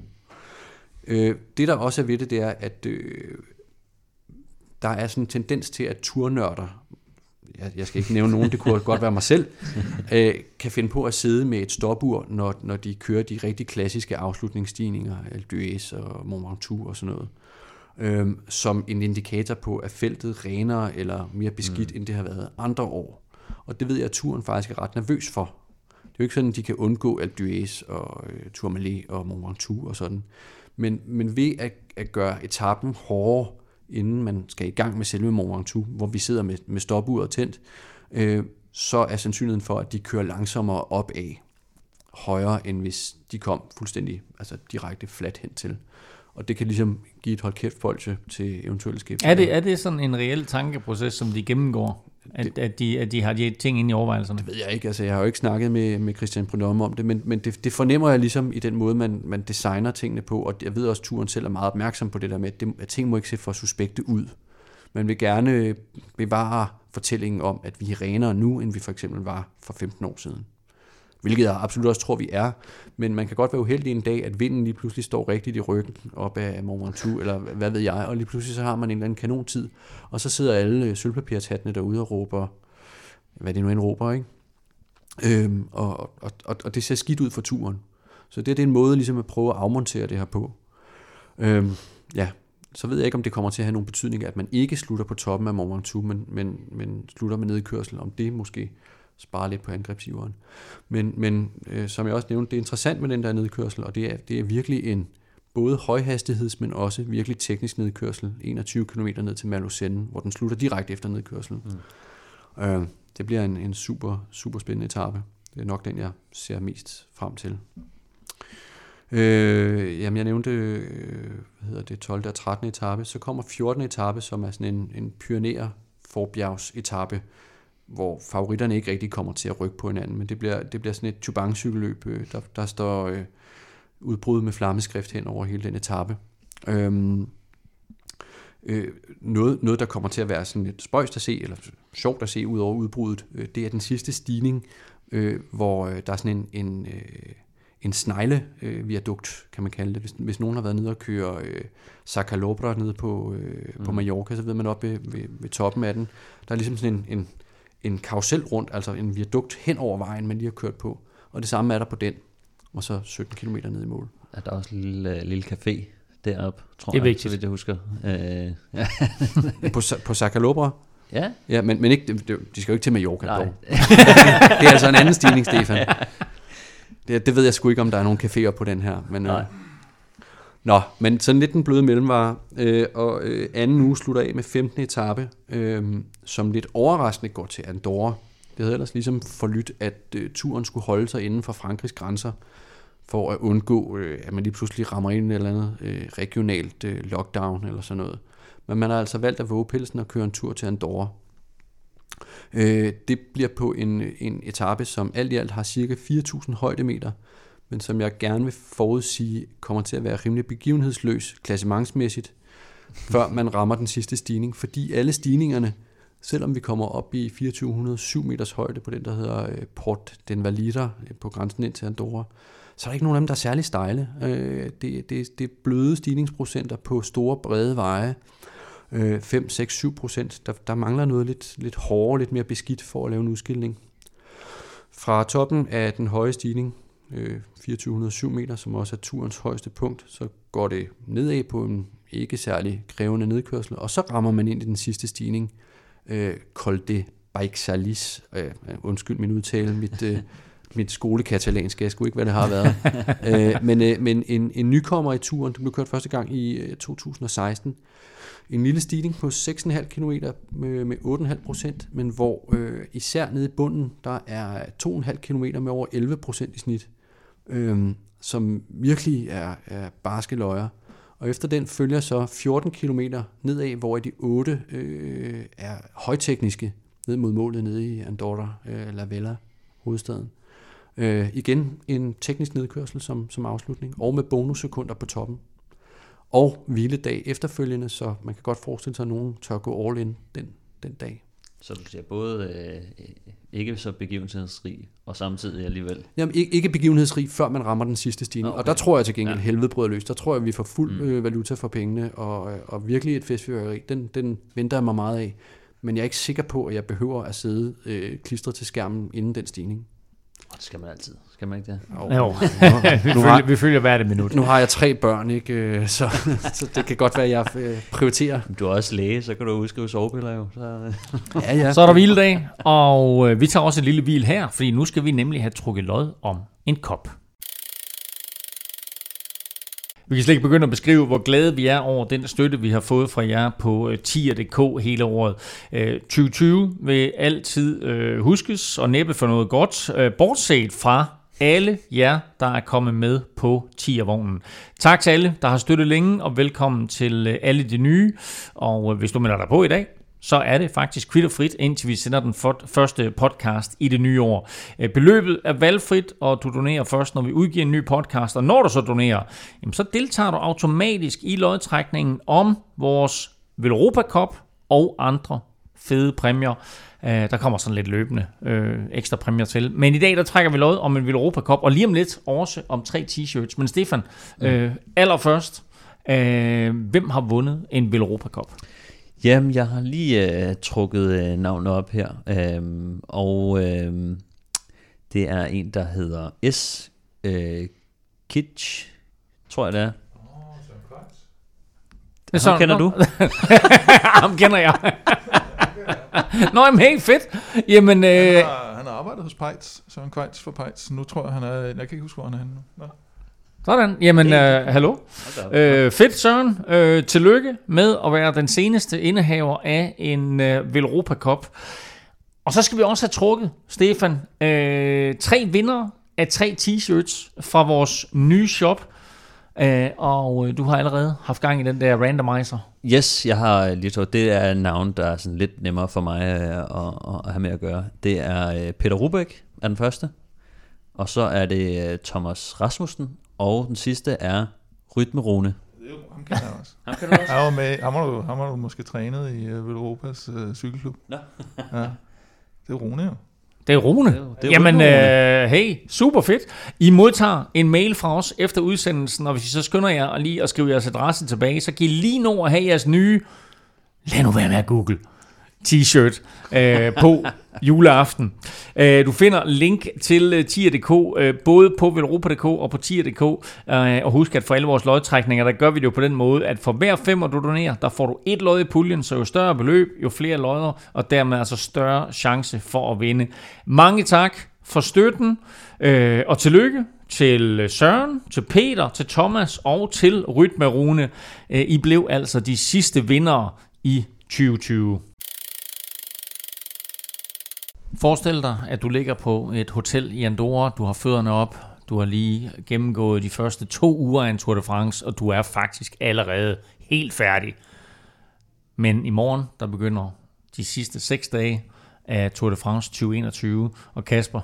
Øh, det der også er ved det, det er, at øh, der er sådan en tendens til, at turnørder, jeg, jeg skal ikke nævne nogen, det kunne godt være mig selv, [laughs] øh, kan finde på at sidde med et stopur, når, når de kører de rigtig klassiske afslutningsstigninger, Alpe d'Huez og Mont Ventoux og sådan noget, øh, som en indikator på, at feltet renere eller mere beskidt, mm. end det har været andre år. Og det ved jeg, at turen faktisk er ret nervøs for. Det er jo ikke sådan, at de kan undgå Alpe d'Huez og øh, Tourmalet og Mont Ventoux og sådan. Men, men ved at, at gøre etappen hårdere, inden man skal i gang med selve Mont Ventoux, hvor vi sidder med, med stopuret tændt, øh, så er sandsynligheden for, at de kører langsommere op af højere, end hvis de kom fuldstændig altså direkte flat hen til. Og det kan ligesom give et hold kæft bolche til eventuelle skæbner. Er det, er det sådan en reel tankeproces, som de gennemgår? At, at, de, at de har de ting inde i overvejelserne? Det ved jeg ikke, altså jeg har jo ikke snakket med, med Christian Prudhomme om det, men, men det, det fornemmer jeg ligesom i den måde, man, man designer tingene på, og jeg ved også, at turen selv er meget opmærksom på det der med, at, det, at ting må ikke se for suspekte ud. Man vil gerne bevare fortællingen om, at vi er renere nu, end vi for eksempel var for 15 år siden. Hvilket jeg absolut også tror, vi er. Men man kan godt være uheldig en dag, at vinden lige pludselig står rigtigt i ryggen op af Mont Ventoux, eller hvad ved jeg, og lige pludselig så har man en eller anden kanontid, og så sidder alle øh, sølvpapirshattene derude og råber, hvad det nu end råber, ikke? Øhm, og, og, og, og det ser skidt ud for turen. Så det, det er en måde ligesom at prøve at afmontere det her på. Øhm, ja, så ved jeg ikke, om det kommer til at have nogen betydning, at man ikke slutter på toppen af Mont Ventoux, men, men, men slutter med nedkørsel, om det måske spare lidt på angrebsiveren. Men, men øh, som jeg også nævnte, det er interessant med den der nedkørsel, og det er, det er virkelig en både højhastigheds, men også virkelig teknisk nedkørsel, 21 km ned til Malocène, hvor den slutter direkte efter nedkørselen. Mm. Øh, det bliver en, en super, super spændende etape. Det er nok den, jeg ser mest frem til. Øh, jamen, jeg nævnte øh, hvad hedder det, 12. og 13. etape. Så kommer 14. etape, som er sådan en, en Pyrenæer forbjergs etape, hvor favoritterne ikke rigtig kommer til at rykke på hinanden, men det bliver, det bliver sådan et Tubang-cykelløb, øh, der, der står øh, udbrud med flammeskrift hen over hele den etape. Øhm, øh, noget, noget, der kommer til at være sådan lidt spøjst at se, eller sjovt at se ud over udbruddet, øh, det er den sidste stigning, øh, hvor øh, der er sådan en, en, øh, en snegle øh, viadukt, kan man kalde det. Hvis, hvis nogen har været nede og køre øh, Sacalobra nede på, øh, mm. på Mallorca, så ved man op ved, ved, ved toppen af den, der er ligesom sådan en, en en karusel rundt, altså en viadukt hen over vejen, man lige har kørt på. Og det samme er der på den, og så 17 km ned i mål. Er der også en lille, lille café deroppe, tror Det er jeg, vigtigt. så vidt jeg husker. Øh, [laughs] ja. på, på Sacalobra? ja, Ja, men, men ikke, de skal jo ikke til Mallorca nej. dog. [laughs] Det er altså en anden stigning, Stefan. Det, det ved jeg sgu ikke, om der er nogen caféer på den her. Men, øh, Nej. Nå, men sådan lidt den bløde mellemvare. Øh, og øh, anden uge slutter af med 15. etape, øh, som lidt overraskende går til Andorra. Det havde ellers ligesom forlydt, at øh, turen skulle holde sig inden for Frankrigs grænser, for at undgå, øh, at man lige pludselig rammer ind i et eller andet øh, regionalt øh, lockdown eller sådan noget. Men man har altså valgt at våge pelsen og køre en tur til Andorra. Øh, det bliver på en, en etape, som alt i alt har cirka 4.000 højdemeter, men som jeg gerne vil forudsige kommer til at være rimelig begivenhedsløs klassementsmæssigt, før man rammer den sidste stigning, fordi alle stigningerne, selvom vi kommer op i 2407 meters højde på den, der hedder øh, Port den Valida øh, på grænsen ind til Andorra, så er der ikke nogen af dem, der er særlig stejle. Øh, det, det, det er bløde stigningsprocenter på store, brede veje, 5, 6, 7 procent. Der, der mangler noget lidt, lidt hårdere, lidt mere beskidt for at lave en udskilning. Fra toppen af den høje stigning, øh, 2407 meter, som også er turens højeste punkt, så går det nedad på en ikke særlig krævende nedkørsel, og så rammer man ind i den sidste stigning, øh, Col de Baixalis, øh, undskyld min udtale, mit, øh, [laughs] mit skolekatalansk, jeg skulle ikke, hvad det har været. øh, men øh, men en, en nykommer i turen, den blev kørt første gang i øh, 2016. En lille stigning på 6,5 km med, med 8,5 procent, men hvor øh, især nede i bunden, der er 2,5 km med over 11 procent i snit, øh, som virkelig er, er barske løjer. Og efter den følger så 14 km nedad, hvor de 8 øh, er højtekniske, ned mod målet nede i Andorra øh, la Vella, hovedstaden. Øh, igen en teknisk nedkørsel som, som afslutning, og med bonussekunder på toppen. Og hviledag efterfølgende, så man kan godt forestille sig, at nogen tør gå all in den, den dag. Så du siger både øh, ikke så begivenhedsrig, og samtidig alligevel. Jamen, ikke, ikke begivenhedsrig, før man rammer den sidste stigning. Okay. Og der tror jeg til gengæld, Ja. ja. helvede bryder løs. Der tror jeg, vi får fuld mm. øh, valuta for pengene, og, øh, og virkelig et festfyrværkeri. Den, den venter jeg mig meget af. Men jeg er ikke sikker på, at jeg behøver at sidde øh, klistret til skærmen inden den stigning. Skal man altid. Skal man ikke det? Jo, nu, [laughs] vi, nu, følger, har, vi følger hvert et minut. nu har jeg tre børn, ikke? Øh, [laughs] Så, så det kan godt være, at jeg øh, prioriterer. Du er også læge, så kan du udskrive sovepiller jo. Så, [laughs] Ja, ja. Så er der hviledag, og øh, vi tager også et lille hvil her, fordi nu skal vi nemlig have trukket lod om en kop. Vi kan slet ikke begynde at beskrive, hvor glade vi er over den støtte, vi har fået fra jer på øh, tier.dk hele året. Øh, 2020 vil altid øh, huskes og næppe for noget godt, bortset fra alle jer, der er kommet med på tiervognen. Tak til alle, der har støttet længe, og velkommen til alle de nye. Og hvis du melder dig på i dag, så er det faktisk kvitterfrit, indtil vi sender den første podcast i det nye år. Øh, Beløbet er valgfrit, og du donerer først, når vi udgiver en ny podcast. Og når du så donerer, jamen, så deltager du automatisk i lodtrækningen om vores Velropa Cup og andre fede præmier. Uh, der kommer sådan lidt løbende øh, ekstra præmier til. Men i dag der trækker vi lod om en Velropa Cup, og lige om lidt også om tre t-shirts. Men Stefan, øh, allerførst, øh, hvem har vundet en Velropa Cup? Jamen, jeg har lige øh, trukket øh, navnet op her, øhm, og øhm, det er en, der hedder S. Øh, Kitsch, tror jeg det er. Ham kender du? [laughs] Ham kender jeg. Nå, jamen hey, fedt. Jamen, Han øh, har, han har arbejdet hos Peitz, Søren Kveits for Peitz. Nu tror jeg, han er... Jeg kan ikke huske, hvor han er henne nu. Nå. Sådan. Jamen, øh, hallo. Øh, fedt, Søren. Øh, tillykke med at være den seneste indehaver af en øh, Velropa Cup. Og så skal vi også have trukket, Stefan, øh, tre vinder af tre t-shirts fra vores nye shop. Øh, og øh, du har allerede haft gang i den der randomizer. Yes, jeg har lige tog. Det er et navn, der er sådan lidt nemmere for mig øh, at, at have med at gøre. Det er øh, Peter Rubæk, er den første. Og så er det øh, Thomas Rasmussen. Og den sidste er Rytmerone. Ham kender jeg også. [laughs] Ham kan du også. Han var med, ham har du, ham har du måske trænet i uh, Velropas uh, cykelklub. Nå. ja. Det er Rune jo. Det er Rune. Det er det er Jamen, øh, hey, super fedt. I modtager en mail fra os efter udsendelsen, og hvis I så skynder jer lige at skrive jeres adresse tilbage, så kan I lige nå at have jeres nye, lad nu være med at google, t-shirt øh, på juleaften. Øh, du finder link til øh, tier.dk, øh, både på velropa.dk og på tier.dk, øh, og husk at for alle vores lodtrækninger, der gør vi det jo på den måde, at for hver femmer du donerer, der får du et lod i puljen, så jo større beløb, jo flere lodder, og dermed altså større chance for at vinde. Mange tak for støtten, øh, og tillykke til øh, Søren, til Peter, til Thomas og til Rytmerune. Øh, I blev altså de sidste vindere i 2020. Forestil dig, at du ligger på et hotel i Andorra, du har fødderne op, du har lige gennemgået de første to uger af en Tour de France, og du er faktisk allerede helt færdig. Men i morgen, der begynder de sidste seks dage af Tour de France 2021, og Kasper,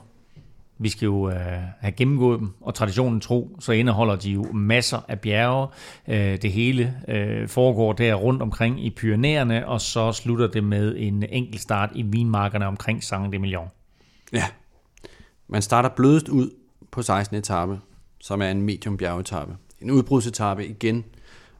vi skal jo øh, have gennemgået dem, og traditionen tro, så indeholder de jo masser af bjerge. Øh, det hele øh, foregår der rundt omkring i Pyrenæerne, og så slutter det med en enkelt start i vinmarkerne omkring Saint-Emilion. Ja. Man starter blødest ud på 16. etape, som er en medium bjergetappe. En udbrudsetappe igen,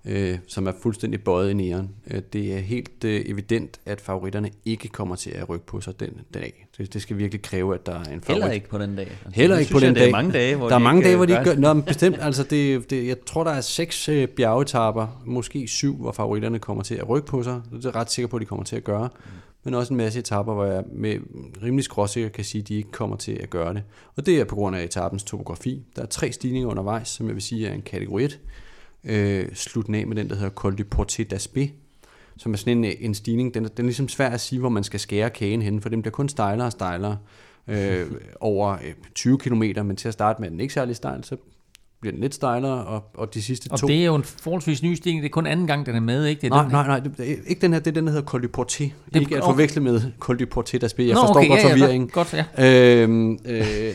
øh, som er fuldstændig bøjet i næren. Øh, det er helt øh, evident, at favoritterne ikke kommer til at rykke på sig den dag. Det, det skal virkelig kræve, at der er en favorit. Heller ikke på den dag. Altså, Heller ikke på den jeg, dag. Der er mange dage, hvor der er de mange ikke, dage, hvor de øh, ikke gør... Nå, men bestemt, altså det, det, jeg tror, der er seks øh, bjergetapper, måske syv, hvor favoritterne kommer til at rykke på sig. Det er jeg ret sikker på, at de kommer til at gøre. men også en masse etapper, hvor jeg med rimelig skråsikker kan sige, at de ikke kommer til at gøre det. Og det er på grund af etapens topografi. Der er tre stigninger undervejs, som jeg vil sige er en kategori 1. Øh, slutten af med den, der hedder Col du Porte d'Aspé, som er sådan en, en stigning. Den, er- den er ligesom svær at sige, hvor man skal skære kagen hen, for den bliver kun stejlere og stejlere øh, [laughs] over øh, 20 km, men til at starte med er den ikke særlig stejl, så bliver den lidt stejlere, og, og de sidste Og to... det er jo en forholdsvis ny stigning. Det er kun anden gang, den er med, ikke? Det er Nej, den, nej, nej, det, det er ikke den her, det er den, der hedder Col du Porte. Ikke at forveksle med Col du Porte d'Aspé. Jeg Nå, forstår okay, godt ja, ja, forvirringen. Godt, godt, ja. Øhm, øh, [laughs]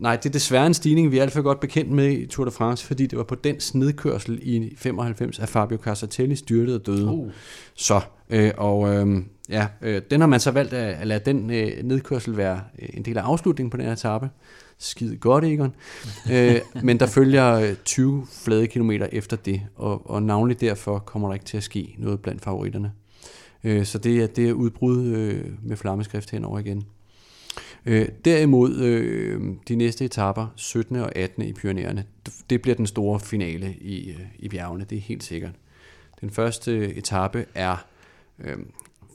nej, det er desværre en stigning, vi er alt for godt bekendt med i Tour de France, fordi det var på den snedkørsel i 95, at Fabio Casartelli styrtede og døde. Uh. Så, øh, og øh, ja, øh, den har man så valgt at, at lade den øh, nedkørsel være øh, en del af afslutningen på den her etape. Skide godt, Egon. øh, [laughs] men der følger øh, 20 flade kilometer efter det, og, og navnlig derfor kommer der ikke til at ske noget blandt favoritterne. Øh, så det er, det er udbrud øh, med flammeskrift henover igen. Øh, derimod øh, de næste etapper, 17. og 18. i Pyreneerne, det bliver den store finale i, øh, i bjergene, det er helt sikkert. Den første etape er øh,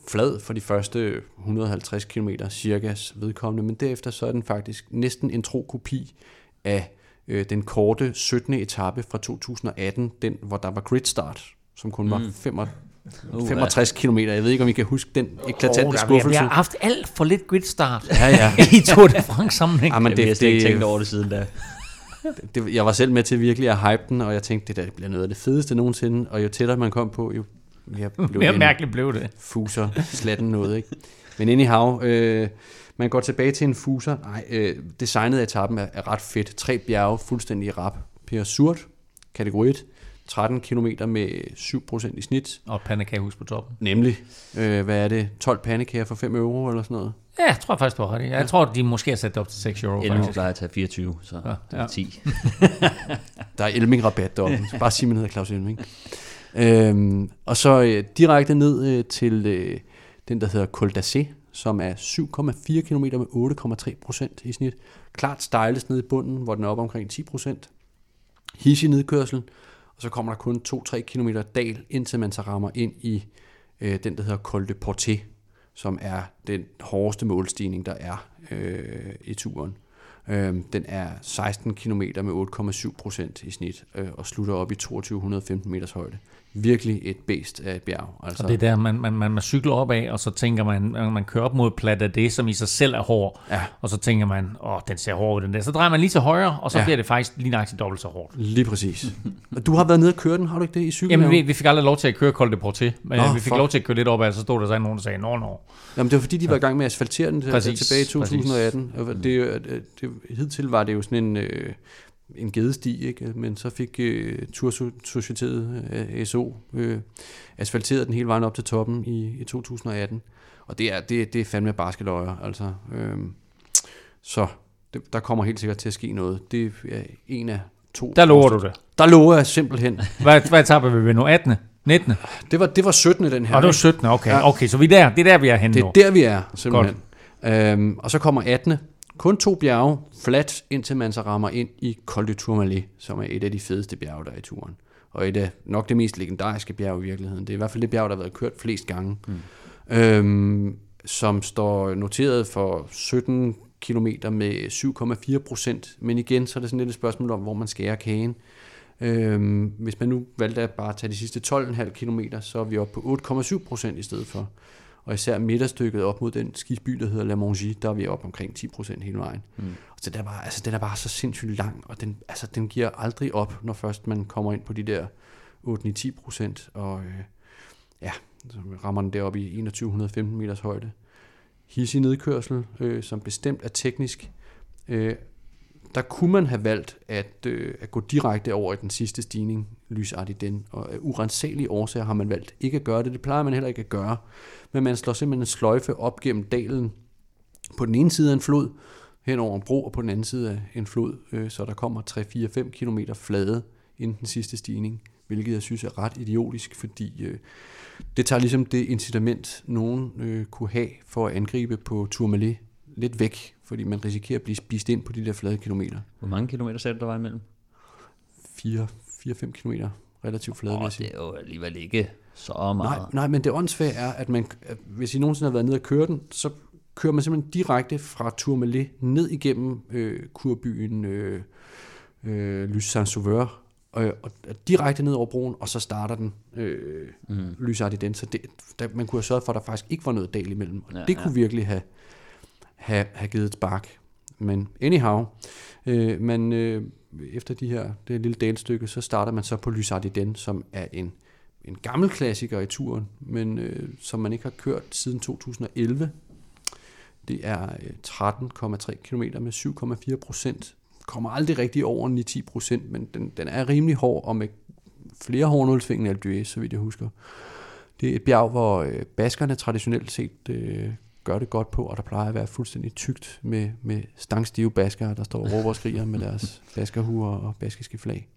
flad for de første 150 km cirkas vedkommende, men derefter så er den faktisk næsten en tro kopi af øh, den korte 17. etape fra 2018, den hvor der var grid start, som kun var 65 Uh, 65 km. Jeg ved ikke, om I kan huske den eklatante Oh, skuffelse. vi har haft alt for lidt grid start Ja, ja. [laughs] i Tour de France sammenhæng. Ja, men Jamen, det, jeg har ikke tænkt det, over det siden da. [laughs] det, jeg var selv med til virkelig at hype den, og jeg tænkte, det der bliver noget af det fedeste nogensinde, og jo tættere man kom på, jo mere [laughs] blev Mere mærkeligt blev det. fuser slatten noget, ikke? Men anyhow, øh, man går tilbage til en fuser. Nej, øh, designet af etappen er, er ret fedt. Tre bjerge, fuldstændig rap. Per Surt, kategori 1, 13 km med 7% i snit. Og pandekagehus på toppen. Nemlig, øh, hvad er det, 12 pandekager for 5 euro eller sådan noget? Ja, jeg tror faktisk, du har ret. Jeg tror, de måske har sat det op til 6 euro. Endnu faktisk. plejer at tage 24, så Ja, ja, det er ja. 10. [laughs] Der er Elming-rabat deroppe. Så bare sig, man hedder Claus Elming. Øhm, og så øh, direkte ned øh, til øh, den, der hedder Col d'Assé, som er 7,4 km med 8,3 procent i snit. Klart stejles ned i bunden, hvor den er oppe omkring 10 procent. Hissig nedkørsel, og så kommer der kun 2-3 km dal, indtil man så rammer ind i øh, den, der hedder Col de Porté, som er den hårdeste målstigning, der er øh, i turen. Øh, den er 16 km med 8,7 procent i snit, øh, og slutter op i 2215 meters højde. Virkelig et bæst af et bjerg. Altså, Og det er der, man, man, man, man cykler op af, og så tænker man, man, man kører op mod Plata det, som i sig selv er hård. Ja. Og så tænker man, åh, den ser hård ud, den der. Så drejer man lige til højre, og så Ja. bliver det faktisk lige nøjagtigt dobbelt så hårdt. Lige præcis. Og du har været nede og køre den, har du ikke det, i cykel? Jamen, vi, vi fik aldrig lov til at køre Col de Porté, men Nå, vi fik fuck. lov til at køre lidt op af, så stod der så nogen, der sagde, nå, nå. Jamen, det var fordi, de var i gang med at asfaltere den Præcis, tilbage i 2018. Og Det, jo- det, det, hidtil var det jo sådan en, øh, en gedesti, ikke? men så fik øh, Tursocietiet øh, SO øh, asfalteret den hele vejen op til toppen i, i 2018. Og det er, det, det er fandme barskeløjer, altså. Øh, så det, der kommer helt sikkert til at ske noget. Det er en af to. Der lover du det. Der lover jeg simpelthen. Hvad, hvad taber vi ved nu? 18. 19. Det var, det var 17. den her. Og det var ikke? 17. Okay, Ja. okay så vi er der. Det er der, vi er henne Det nu. er der, vi er, simpelthen. Øhm, og så kommer 18. Kun to bjerge, flat, indtil man så rammer ind i Col du Tourmalet, som er et af de fedeste bjerge, der er i turen. Og et af nok det mest legendariske bjerg i virkeligheden. Det er i hvert fald det bjerg, der har været kørt flest gange. Mm. Øhm, som står noteret for 17 km med 7,4 procent. Men igen, så er det sådan lidt et spørgsmål om, hvor man skærer kagen. Øhm, hvis man nu valgte at bare tage de sidste 12,5 km, så er vi oppe på 8,7 procent i stedet for. Og især midterstykket op mod den skiby, der hedder La Mongie, der er vi oppe omkring 10 procent hele vejen. Mm. Så den er, bare, altså, den er bare så sindssygt lang, og den, altså, den giver aldrig op, når først man kommer ind på de der 8-10 procent. Og øh, ja, så rammer den deroppe i 2115 meters højde. Hissig nedkørsel, øh, som bestemt er teknisk. Øh, der kunne man have valgt at, øh, at gå direkte over i den sidste stigning, Lys Ardiden, og af urensagelige årsager har man valgt ikke at gøre det. Det plejer man heller ikke at gøre. Men man slår simpelthen en sløjfe op gennem dalen på den ene side af en flod, hen over en bro, og på den anden side af en flod, øh, så der kommer 3-4-5 km flade inden den sidste stigning, hvilket jeg synes er ret idiotisk, fordi øh, det tager ligesom det incitament, nogen øh, kunne have for at angribe på Tourmalet lidt væk, fordi man risikerer at blive spist ind på de der flade kilometer. Hvor mange kilometer sagde du, der var imellem? 4-5 km relativt flade, vil Og jeg sige. det er jo alligevel ikke så meget. Nej, nej, men det åndssvage er, at man, hvis I nogensinde har været nede og køre den, så kører man simpelthen direkte fra Tourmalet ned igennem øh, kurbyen øh, øh, Lys Saint-Sauveur, og, og direkte ned over broen, og så starter den øh, mm. Lys den. Så det, der, man kunne have sørget for, at der faktisk ikke var noget dal imellem, og Ja, ja, det kunne virkelig have, have, have givet et spark. Men anyhow, øh, man, øh, efter de her, det lille dalstykke, så starter man så på Lys den, som er en en gammel klassiker i turen, men øh, som man ikke har kørt siden 2011. Det er øh, 13,3 km med 7,4 procent. Kommer aldrig rigtig over 9-10 procent, men den, den er rimelig hård, og med flere hårdnålsving end Alpe så vidt jeg husker. Det er et bjerg, hvor øh, baskerne traditionelt set øh, gør det godt på, og der plejer at være fuldstændig tykt med, med stangstive baskere, der står og råber og skriger med deres baskerhuer og baskiske flag.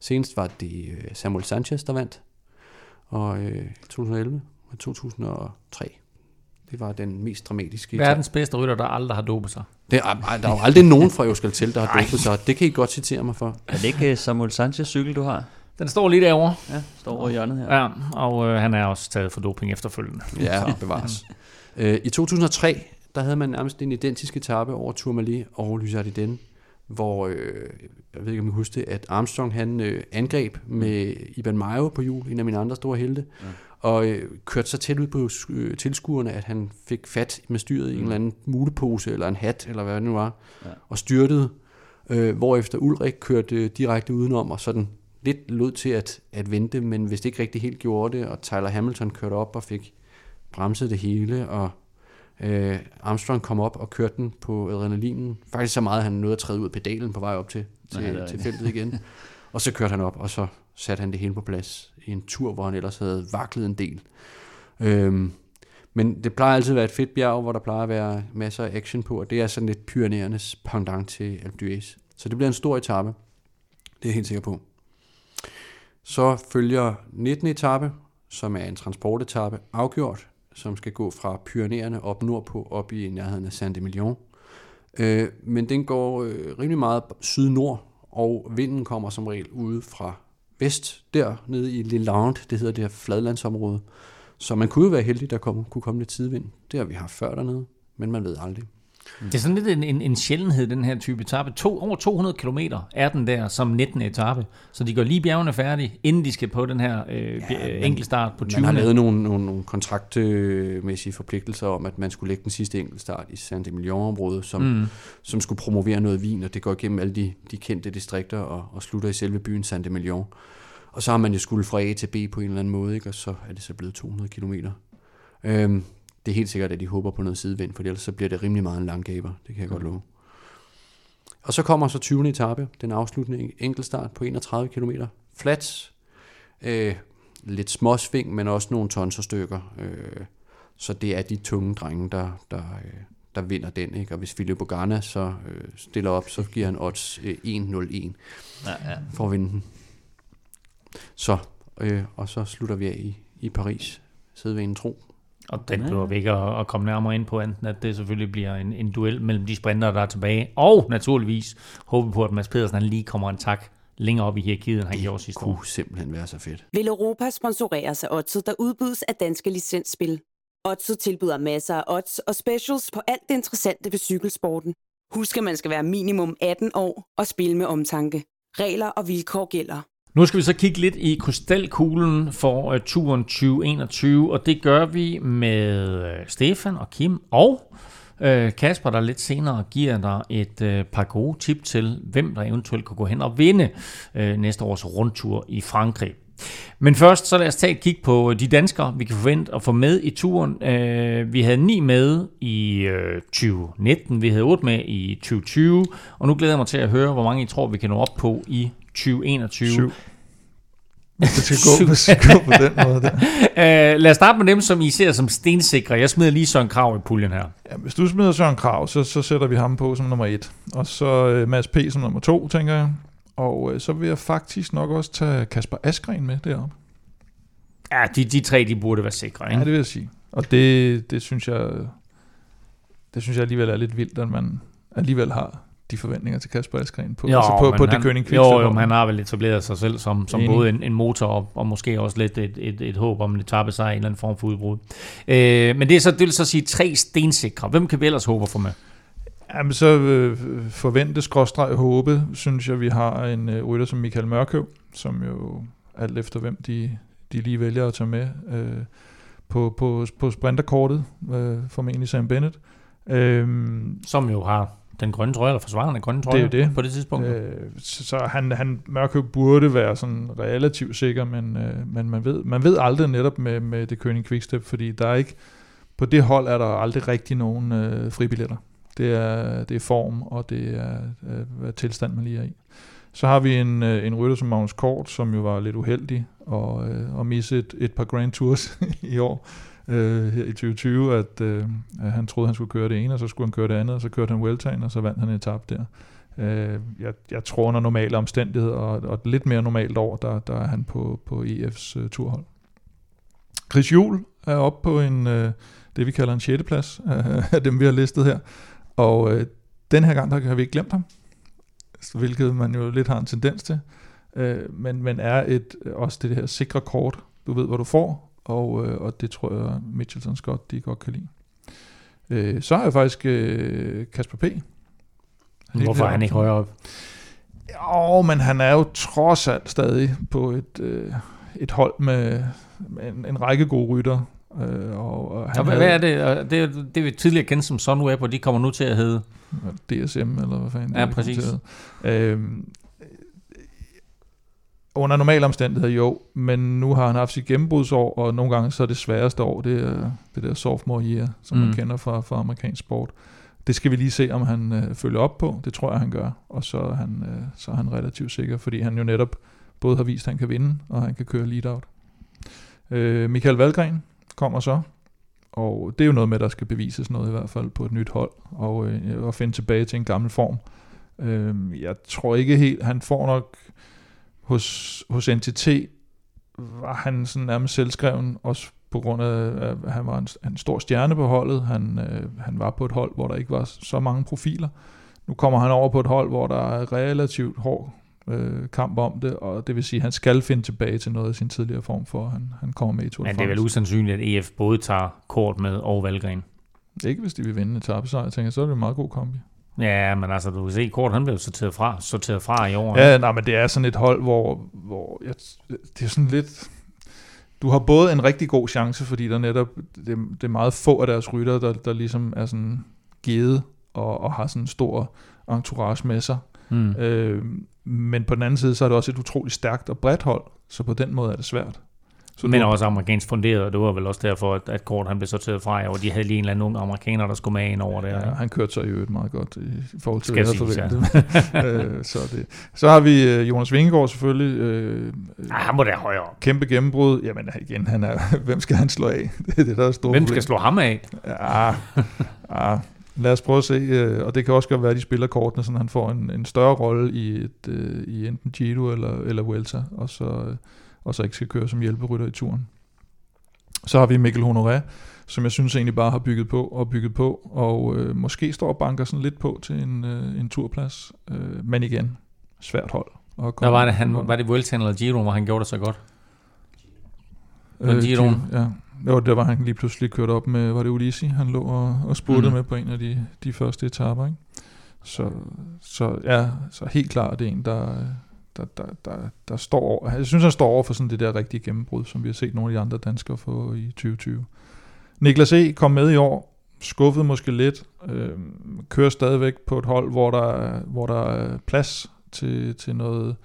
Senest var det øh, Samuel Sanchez, der vandt, og øh, 2011 og 2003. Det var den mest dramatiske. Verdens bedste rytter, der aldrig har dopet sig. Det er, der er jo aldrig nogen fra Euskaltel, der har dopet sig. Det kan I godt citere mig for. Er det ikke øh, Samuel Sanchez cykel, du har? Den står lige derovre, Ja, står over i hjørnet her. ja, og øh, han er også taget for doping efterfølgende. Ja, bevares. [laughs] Øh, I 2003, der havde man nærmest en identisk etape over Tourmalet og Lysardiden, hvor, øh, jeg ved ikke om I husker det, at Armstrong han øh, angreb med Iban Mayo på hjul, en af mine andre store helte, ja. og øh, kørte så tæt ud på øh, tilskuerne, at han fik fat med styret i en eller anden mulepose eller en hat, eller hvad det nu var, ja. og styrtede, øh, hvorefter Ulrik kørte øh, direkte udenom, og sådan lidt lod til at, at vente, men hvis det ikke rigtig helt gjorde det, og Tyler Hamilton kørte op og fik bremset det hele, og øh, Armstrong kom op og kørte den på adrenalinen. Faktisk så meget, at han nåede at træde ud af pedalen på vej op til, til, Nej, til feltet igen. og så kørte han op, og så satte han det hele på plads i en tur, hvor han ellers havde vaklet en del. Øhm, men det plejer altid at være et fedt bjerg, hvor der plejer at være masser af action på, og det er sådan lidt Pyreneernes pendant til Alpe d'Huez. Så det bliver en stor etape. Det er jeg helt sikker på. Så følger 19. etape, som er en transportetape, afgjort, som skal gå fra Pyreneerne op nordpå, op i nærheden af Saint-Emilion. Øh, men den går øh, rimelig meget syd-nord, og vinden kommer som regel ude fra vest, der nede i Le Land, det hedder det her fladlandsområde. Så man kunne jo være heldig, der kom, kunne komme lidt tidvind. Det har vi haft før dernede, men man ved aldrig. Det er sådan lidt en, en, en sjældenhed, den her type etape. To, over 200 km er den der som 19. etape. Så de går lige bjergene færdige, inden de skal på den her øh, ja, enkeltstart på 20. Man har lavet nogle, nogle, nogle kontraktmæssige forpligtelser om, at man skulle lægge den sidste enkeltstart i Saint Emilion-området, som, mm. som skulle promovere noget vin, og det går igennem alle de, de kendte distrikter og, og slutter i selve byen Saint Emilion. Og så har man jo skulle fra A til B på en eller anden måde, ikke? og så er det så blevet 200 km. Øhm, det er helt sikkert, at de håber på noget sidevind, for ellers så bliver det rimelig meget en lang gaber, det kan jeg godt love. Og så kommer så 20. etape, den afsluttende enkeltstart på 31 km. Flats, øh, lidt småsving, men også nogle tons og stykker. Øh, så det er de tunge drenge, der, der, øh, der vinder den. Ikke? Og hvis Philip Ogana så øh, stiller op, så giver han odds øh, 1-0-1 Ja, ja. for at vinde den. Så, øh, og så slutter vi af i, i Paris, sædvanen tro. Og den behøver vi ikke at, at komme nærmere ind på, enten at det selvfølgelig bliver en, en duel mellem de sprinter, der er tilbage, og naturligvis håber vi på, at Mads Pedersen han lige kommer en tak længere op i hierarkiet, end han gjorde sidste år. Kunne simpelthen være så fedt. Vil Europa sponsorere sig Odset, der udbydes af danske licensspil. Odset tilbyder masser af odds og specials på alt det interessante ved cykelsporten. Husk, at man skal være minimum 18 år og spille med omtanke. Regler og vilkår gælder. Nu skal vi så kigge lidt i krystalkuglen for øh, turen 2021, og det gør vi med øh, Stefan og Kim og øh, Kasper, der lidt senere giver dig et par gode tip til, hvem der eventuelt kan gå hen og vinde næste års rundtur i Frankrig. Men først, så lad os tage et kig på de danskere, vi kan forvente at få med i turen. Vi havde ni med i 2019, vi havde otte med i 2020, og nu glæder jeg mig til at høre, hvor mange I tror, vi kan nå op på i 2021. Syv. Det skal gå, det skal gå på den måde der. Uh, [laughs] lad os starte med dem, som I ser som stensikre. Jeg smider lige Søren Krav i puljen her. Ja, hvis du smider Søren Krav, så, så sætter vi ham på som nummer et. Og så øh, Mads P. som nummer to, tænker jeg. Og øh, så vil jeg faktisk nok også tage Kasper Askren med deroppe. Ja, de, de tre, de burde være sikre, Ja, ikke? det vil jeg sige. Og det, det synes jeg det synes jeg alligevel er lidt vildt, at man alligevel har de forventninger til Kasper Askren på, Jo, altså på, på han, det König jo, jo, men han har vel etableret sig selv som, som Enig. både en, en motor og, og måske også lidt et, et, et håb om en etape sig en eller anden form for udbrud. Øh, men det, er så, det vil så sige tre stensikre. Hvem kan vi ellers håbe at få med? Jamen så øh, forvente skråstreg håbe, synes jeg, vi har en øh, rytter som Michael Mørkøv, som jo alt efter hvem de, de lige vælger at tage med øh, på, på, på sprinterkortet, øh, formentlig Sam Bennett. Øh, Som jo har den grønne trøje, eller forsvarende grønne Det er trøje det. på det tidspunkt. Øh, så så han, han Mørkøv burde være sådan relativt sikker, men, øh, men man, ved, man ved aldrig netop med, med det König Quickstep, fordi der er ikke, på det hold er der aldrig rigtig nogen øh, fribilletter. Det er, det er form, og det er, øh, hvad tilstand man lige er i. Så har vi en, øh, en rytter som Magnus Kort, som jo var lidt uheldig og, øh, og misse et, et par Grand Tours [laughs] i år øh, her i 2020, at, øh, at han troede, han skulle køre det ene, og så skulle han køre det andet, og så kørte han Vueltaen, og så vandt han en etap der. Øh, jeg, jeg tror, under normale omstændigheder, og, og et lidt mere normalt år, der, der er han på, på EF's øh, turhold. Chris Juhl er oppe på en, øh, det vi kalder en 6. plads af dem, vi har listet her. Og øh, den her gang, der har vi ikke glemt ham, hvilket man jo lidt har en tendens til. Øh, men, men er et, også det her sikre kort, du ved, hvor du får, og, uh, og det tror jeg, Mitchelton Scott, de godt kan lide. Uh, så har jeg faktisk uh, Kasper P. Hvorfor er han ikke højere op? Jo, men han er jo trods alt stadig på et, øh, et hold med, med en, en række gode rytter. Øh, og, og Ja, hvad, hvad er det? Og Det, er- det vi tidligere kendte som Sunweb, og de kommer nu til at hedde... DSM, eller hvad fanden Ja, præcis. kommenteret. Under normale omstændigheder jo, men nu har han haft sit gennembrudsår, og nogle gange så er det sværeste år, det er det der sophomore year, som mm. Man kender fra, fra amerikansk sport. Det skal vi lige se, om han øh, følger op på. Det tror jeg, han gør. Og så er han, øh, så er han relativt sikker, fordi han jo netop både har vist, at han kan vinde, og han kan køre lead-out. Øh, Michael Valgren kommer så, og det er jo noget med, at der skal bevises noget i hvert fald på et nyt hold, og, øh, og finde tilbage til en gammel form. Øh, jeg tror ikke helt, han får nok hos, hos NTT, var han sådan nærmest selvskreven, også på grund af, at han var en, en stor stjerne på holdet. Han, øh, han var på et hold, hvor der ikke var så mange profiler. Nu kommer han over på et hold, hvor der er relativt hård øh, kamp om det, og det vil sige, at han skal finde tilbage til noget af sin tidligere form, for han, han kommer med i Tour Men det er vel usandsynligt, at EF både tager kort med og Valgren. Ikke hvis de vil vinde en etappesejr, jeg tænker, så er det en meget god kombi. Ja, men altså, du kan se, kort han blev sorteret fra, sorteret fra i år. Ja, nej, men det er sådan et hold, hvor, hvor jeg, det er sådan lidt... Du har både en rigtig god chance, fordi der netop, det, det er meget få af deres rytter, der, der ligesom er sådan givet og, og har sådan en stor entourage med sig. Mm. Øh, men på den anden side, så er det også et utroligt stærkt og bredt hold, så på den måde er det svært. Så Men du, også amerikansk funderet, og det var vel også derfor, at, at kort han blev sorteret fra, og de havde lige en eller anden ung amerikaner, der skulle med ind over der. Ja, Ja, han kørte sig i øvrigt meget godt i forhold til, Skal hvad jeg siges, forventet. [laughs] øh, så, det. så har vi øh, Jonas Vingegaard selvfølgelig. Øh, Ej, han må da højere kæmpe gennembrud. Jamen igen, han er, [laughs] hvem skal han slå af? [laughs] Det er det, der er store Hvem problem. skal slå ham af? Ja, ja, lad os prøve at se. øh, Og det kan også godt være, at de spiller kortene, så han får en, en større rolle i, et, i enten Giro eller, eller Vuelta, og så, og så ikke skal køre som hjælperytter i turen. Så har vi Mikkel Honoré, som jeg synes egentlig bare har bygget på og bygget på, og øh, måske står og banker sådan lidt på til en, øh, en turplads. Øh, men igen, svært hold. Der komme- var det, han, var det Vuelta eller Giro, hvor han gjorde det så godt? Giroen? Giro, Ja. Jo, der var han lige pludselig kørt op med, var det Ulisi, han lå og, og spurgte Mhm. med på en af de, de første etaper, ikke? Så, så ja, så helt klart det er en, der, der, der, der, der står over, jeg synes, han står over for sådan det der rigtige gennembrud, som vi har set nogle af de andre danskere få i 2020. Niklas E. kom med i år, skuffede måske lidt, øh, kører stadigvæk på et hold, hvor der, er- hvor der er plads til, til noget,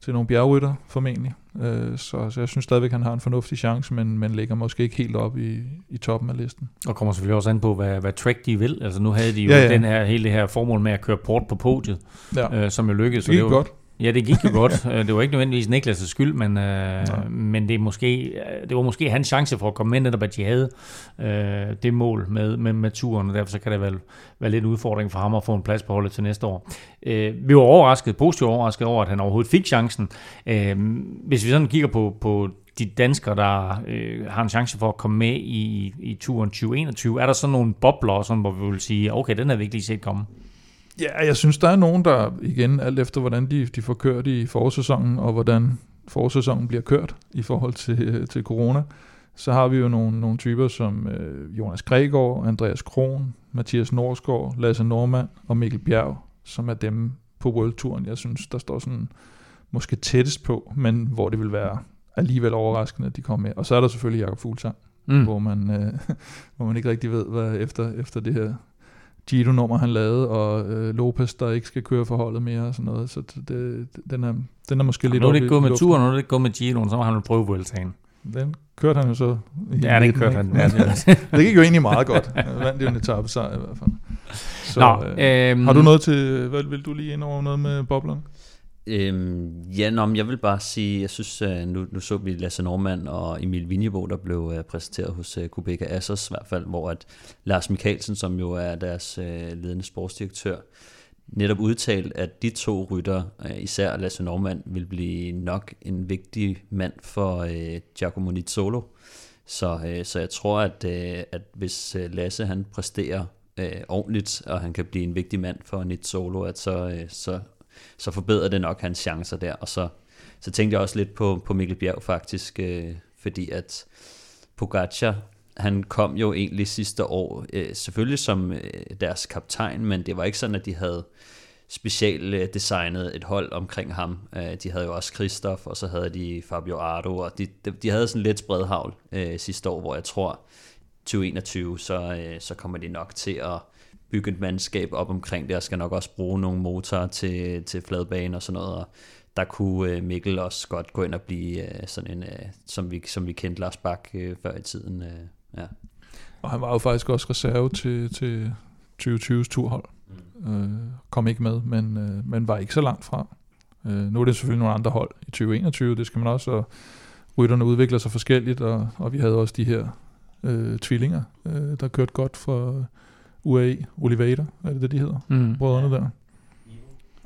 til nogle bjergrytter formentlig. Øh, så, så jeg synes stadigvæk, han har en fornuftig chance, men, men ligger måske ikke helt op i, i toppen af listen. Og kommer selvfølgelig også an på, hvad, hvad Trek de vil. Altså nu havde de jo Ja, ja. Den her, hele det her formål med at køre port på podiet, Ja, øh, som jo lykkedes. det gik var, godt. Ja, det gik jo godt. [laughs] Øh, Det var ikke nødvendigvis Niklas' skyld, men, øh, Nej. men det, er måske, øh, det var måske hans chance for at komme med, netop at de havde øh, det mål med, med, med turen, og derfor så kan det vel være lidt en udfordring for ham at få en plads på holdet til næste år. Øh, vi var overrasket, positivt overrasket over, at han overhovedet fik chancen. Øh, hvis vi sådan kigger på, på de danskere, der øh, har en chance for at komme med i, i turen 2021, er der så nogle bobler, sådan, hvor vi vil sige, okay, den har vi ikke lige set komme? Ja, jeg synes, der er nogen, der igen, alt efter hvordan de, de får kørt i forårssæsonen, og hvordan forårssæsonen bliver kørt i forhold til, til corona, så har vi jo nogle, nogle typer som øh, Jonas Gregor, Andreas Kron, Mathias Norsgaard, Lasse Normand og Mikkel Bjerg, som er dem på World-turen, jeg synes, der står sådan måske tættest på, men hvor det vil være alligevel overraskende, at de kommer med. Og så er der selvfølgelig Jakob Fuglsang, mm. hvor, man, øh, [laughs] hvor man ikke rigtig ved, hvad efter, efter det her Giro-nummer, han lavede, og øh, Lopez, der ikke skal køre forholdet mere og sådan noget. Så det, den, er, den er måske Jamen, lidt Nu er det ikke gået med turen, nu er det ikke gået med Giroen, så må han jo prøve Vueltaen. Den kørte han jo så. Ja, den kørte han. Ja, Men, det det gik jo egentlig meget godt. Han vandt jo en etape sejr i hvert fald. Så, Nå, øh, øhm, har du noget til, hvad vil du lige ind over noget med boblerne? Øhm, ja, nå, men jeg vil bare sige, jeg synes, øh, nu, nu så vi Lasse Normand og Emil Vinjebo, der blev øh, præsenteret hos øh, Kubeka Assos i hvert fald, hvor at Lars Mikkelsen, som jo er deres øh, ledende sportsdirektør, netop udtalt, at de to rytter, øh, især Lasse Normand, vil blive nok en vigtig mand for øh, Giacomo Nizzolo. Så, øh, så jeg tror, at, øh, at hvis øh, Lasse han præsterer øh, ordentligt, og han kan blive en vigtig mand for Nizzolo, at så, øh, så, så forbedrer det nok hans chancer der. Og så, så tænkte jeg også lidt på, på Mikkel Bjerg faktisk, øh, fordi at Pogacar, han kom jo egentlig sidste år, øh, selvfølgelig som øh, deres kaptajn, men det var ikke sådan, at de havde specielt designet et hold omkring ham. Øh, de havde jo også Christoph, og så havde de Fabio Ardo, og de, de, de havde sådan lidt spredhavl øh, sidste år, hvor jeg tror, 2021, så, øh, så kommer de nok til at bygge et mandskab op omkring det, og skal nok også bruge nogle motorer til, til fladbane og sådan noget, og der kunne øh, Mikkel også godt gå ind og blive øh, sådan en, øh, som, vi, som vi kendte Lars Bak før i tiden. Ja. Og han var jo faktisk også reserve til, til 2020's turhold. Mm. Øh, kom ikke med, men, øh, men var ikke så langt fra. Øh, nu er det selvfølgelig nogle andre hold i 2021, det skal man også, og rytterne udvikler sig forskelligt, og, og vi havde også de her øh, tvillinger, øh, der kørte godt for UAE, Oliveira, er det det, de hedder? Mm. Brødrene der.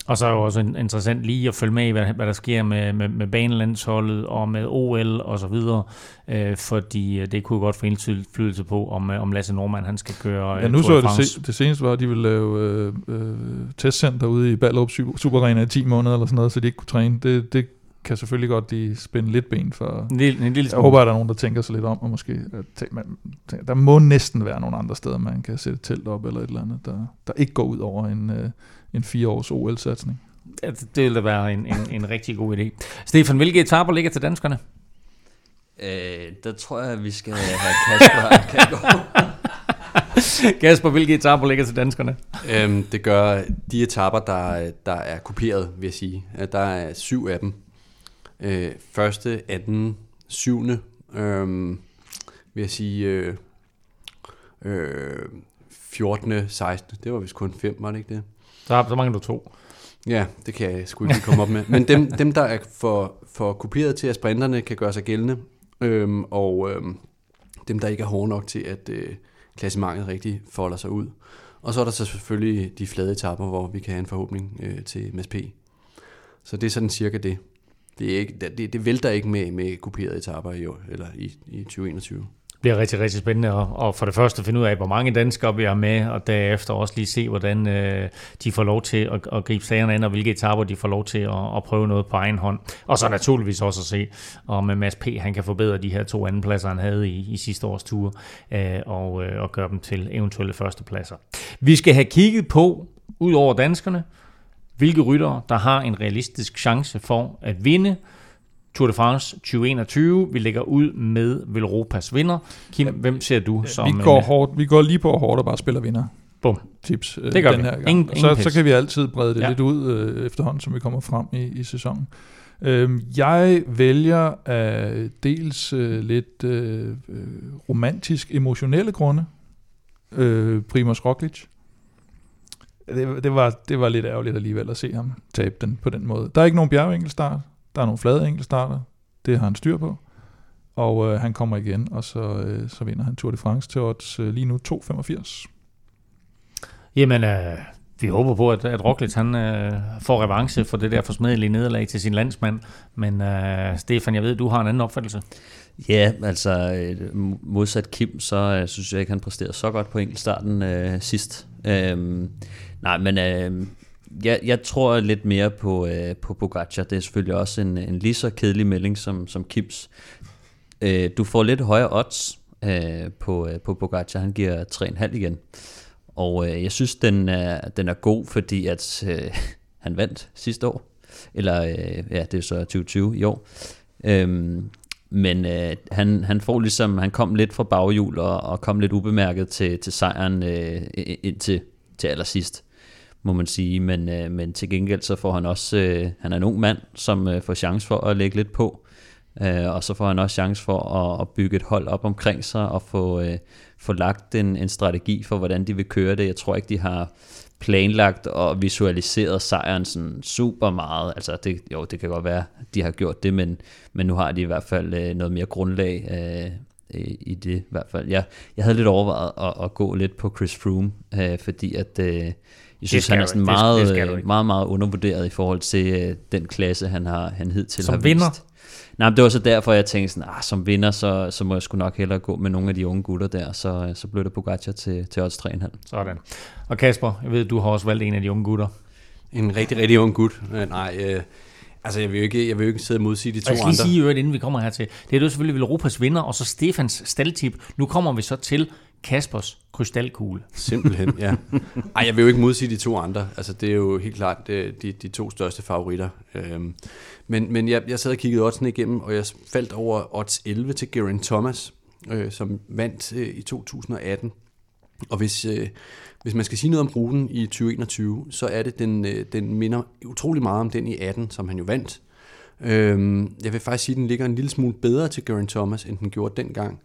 Og så er jo også in- interessant lige at følge med i, hvad, hvad der sker med, med, med banelandsholdet og med OL og så videre, øh, fordi øh, det kunne jo godt få indflydelse på, om, øh, om Lasse Normand han skal køre øh, Ja, nu Tour så jeg det, se, det seneste var, at de ville lave øh, øh, testcenter ude i Ballerup Super- Superarena i 10 måneder eller sådan noget, så de ikke kunne træne. Det, det kan selvfølgelig godt lige spænde lidt ben for... En lille, en lille Jeg smule. håber, at der er nogen, der tænker sig lidt om, og måske tænke, man, tænker, der må næsten være nogle andre steder, man kan sætte telt op eller et eller andet, der, der ikke går ud over en, øh, en fire års OL-satsning. Det, det ville da være en, en, en rigtig god idé. Stefan, hvilke etaper ligger til danskerne? Øh, der tror jeg, at vi skal have Kasper [laughs] kan gå. Kasper, hvilke etaper ligger til danskerne? Øhm, det gør de etapper, der, der er kopieret, vil jeg sige. At Der er syv af dem. Øh, første, anden, syvende, øhm, vil jeg sige, øh, øh, 14., 16. Det var vist kun fem, var det ikke det? Så, så mangler du to. Ja, det kan jeg sgu ikke lige komme op med. Men dem, dem der er for, for kopieret til, at sprinterne kan gøre sig gældende, øhm, og øhm, dem, der ikke er hårde nok til, at øh, klassementet rigtig folder sig ud. Og så er der så selvfølgelig de flade etapper, hvor vi kan have en forhåbning øh, til MSP. Så det er sådan cirka det. Det, er ikke, det, det vælter ikke med, med kopierede etaper i, år, eller i, i 2021. Det bliver rigtig, rigtig spændende at, og for det første finde ud af, hvor mange danskere vi har med, og derefter også lige se, hvordan øh, de får lov til at, at gribe sagerne an, og hvilke etaper de får lov til at, at prøve noget på egen hånd. Og så naturligvis også at se, om øh, Mads P. han kan forbedre de her to andenpladser, han havde i, i sidste års tur, øh, og, øh, og gøre dem til eventuelle førstepladser. Vi skal have kigget på, ud over danskerne, hvilke ryttere, der har en realistisk chance for at vinde Tour de France 2021. Vi lægger ud med Velropas vinder. Kim, hvem ser du som... vi, går hårdt, vi går lige på hårdt og bare spiller vinder. Bum. Tips øh, Det gør den vi. her gang. Ingen- ingen så, så kan vi altid brede det Ja. ja. lidt ud øh, efterhånden, som vi kommer frem i, i sæsonen. Øhm, jeg vælger af dels øh, lidt øh, øh, romantisk emotionelle grunde øh, Primoz Roglic. Det, det, var, det var lidt ærgerligt alligevel at se ham tabe den på den måde. Der er ikke nogen bjergenkelstart. Der er nogle flade enkeltstarter. Det har han styr på. Og øh, han kommer igen, og så, øh, så vinder han Tour de France til odds øh, lige nu 2,85. Jamen, øh, vi håber på, at, at Roglic han øh, får revanche for det der forsmedelige nederlag til sin landsmand. Men øh, Stefan, jeg ved, du har en anden opfattelse. Ja, altså øh, modsat Kim, så øh, synes jeg ikke, han præsterede så godt på enkeltstarten øh, sidst. Øhm, nej, men øh, jeg, jeg tror lidt mere på, øh, på Pogacar. Det er selvfølgelig også en, en lige så kedelig melding som, som Kims. Øh, du får lidt højere odds øh, på, øh, på Pogacar. Han giver 3,5 igen. Og øh, jeg synes, den er, den er god, fordi at øh, [laughs] han vandt sidste år. Eller øh, ja, det er så 2020 i år. Øhm, men øh, han, han får ligesom, han kom lidt fra baghjul og, og kom lidt ubemærket til, til sejren øh, indtil til allersidst, må man sige. Men, øh, men til gengæld så får han også, øh, han er en ung mand, som øh, får chance for at lægge lidt på. Øh, og så får han også chance for at, at bygge et hold op omkring sig og få, øh, få lagt en, en strategi for, hvordan de vil køre det. Jeg tror ikke, de har planlagt og visualiseret sejren sådan super meget. Altså det, jo, det kan godt være, de har gjort det, men, men nu har de i hvert fald øh, noget mere grundlag øh, i det i hvert fald. Jeg, jeg havde lidt overvejet at, at gå lidt på Chris Froome, øh, fordi at øh, jeg synes, han er sådan meget, det, det meget, meget, undervurderet i forhold til øh, den klasse, han har han hidtil Som har vinder. vist. Nej, men det var så derfor, jeg tænkte sådan, ah, som vinder, så, så må jeg sgu nok hellere gå med nogle af de unge gutter der, så, så blev det Pogacar til, til odds 3,5. Sådan. Og Kasper, jeg ved, du har også valgt en af de unge gutter. En rigtig, rigtig ung gut. Øh, nej, øh, altså jeg vil, jo ikke, jeg vil jo ikke sidde og modsige de to Og jeg skal andre. lige sige, øvrigt, inden vi kommer hertil, det er jo selvfølgelig Europas vinder, og så Stefans staldtip. Nu kommer vi så til Kaspers krystalkugle. Simpelthen, ja. Ej, jeg vil jo ikke modsige de to andre. Altså, det er jo helt klart de, de, de to største favoritter. Øhm, men men jeg, jeg sad og kiggede oddsene igennem, og jeg faldt over odds 11 til Geraint Thomas, øh, som vandt øh, i 2018. Og hvis, øh, hvis man skal sige noget om ruten i 2021, så er det, den, øh, den minder utrolig meget om den i 18, som han jo vandt. Øhm, jeg vil faktisk sige, at den ligger en lille smule bedre til Geraint Thomas, end den gjorde dengang.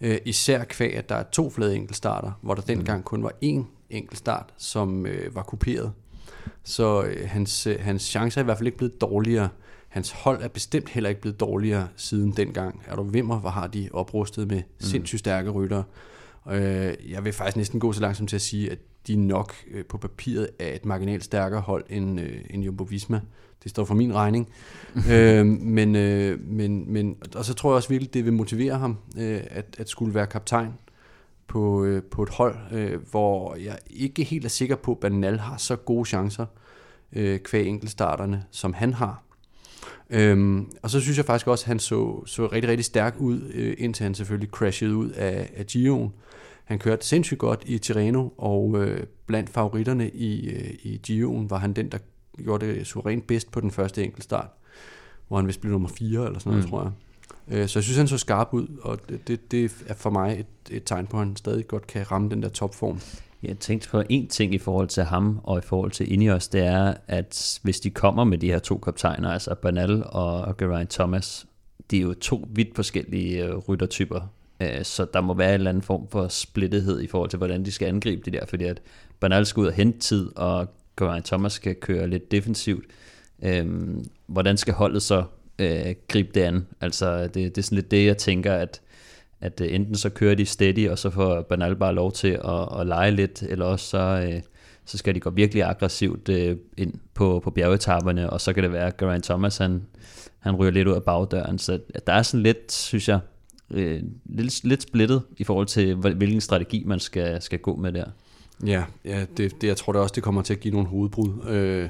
Øh, især kvæg, at der er to flade enkeltstarter, hvor der dengang kun var én enkeltstart, som øh, var kuperet. Så øh, hans, øh, hans chancer er i hvert fald ikke blevet dårligere. Hans hold er bestemt heller ikke blevet dårligere siden dengang. Er du vimmer, hvor har de oprustet med sindssygt stærke ryttere. Øh, jeg vil faktisk næsten gå så langsomt til at sige, at de nok øh, på papiret er et marginalt stærkere hold end, øh, end Jumbo Visma. Det står for min regning. [laughs] øh, men, øh, men, men, og så tror jeg også virkelig, det vil motivere ham øh, at, at skulle være kaptajn på, øh, på et hold, øh, hvor jeg ikke helt er sikker på, at Banal har så gode chancer øh, kvæg enkeltstarterne, som han har. Øhm, og så synes jeg faktisk også, at han så, så rigtig, rigtig stærk ud, øh, indtil han selvfølgelig crashede ud af, af Gio'en. Han kørte sindssygt godt i Tirreno, og øh, blandt favoritterne i, øh, i Gio'en var han den, der gjorde det suverænt bedst på den første enkeltstart, hvor han vist blev nummer 4 eller sådan noget, mm. tror jeg. Øh, så jeg synes, han så skarp ud, og det, det, det er for mig et, et tegn på, at han stadig godt kan ramme den der topform. Jeg tænkte på en ting i forhold til ham og i forhold til Ineos, det er, at hvis de kommer med de her to kaptajner, altså Bernal og Geraint Thomas, de er jo to vidt forskellige øh, ryttertyper, Øh, så der må være en eller anden form for splittethed i forhold til, hvordan de skal angribe det der, fordi at Bernal skal ud og hente tid, og Geraint Thomas skal køre lidt defensivt. Øhm, hvordan skal holdet så øh, gribe det an? Altså, det, det er sådan lidt det, jeg tænker, at at øh, enten så kører de steady, og så får Bernal bare lov til at, at lege lidt, eller også så, øh, så skal de gå virkelig aggressivt øh, ind på, på bjergetapperne, og så kan det være, at Geraint Thomas han, han ryger lidt ud af bagdøren. Så der er sådan lidt, synes jeg, øh, lidt, lidt splittet i forhold til, hvilken strategi man skal, skal gå med der. Ja, ja det, det, jeg tror det også, det kommer til at give nogle hovedbrud. Øh,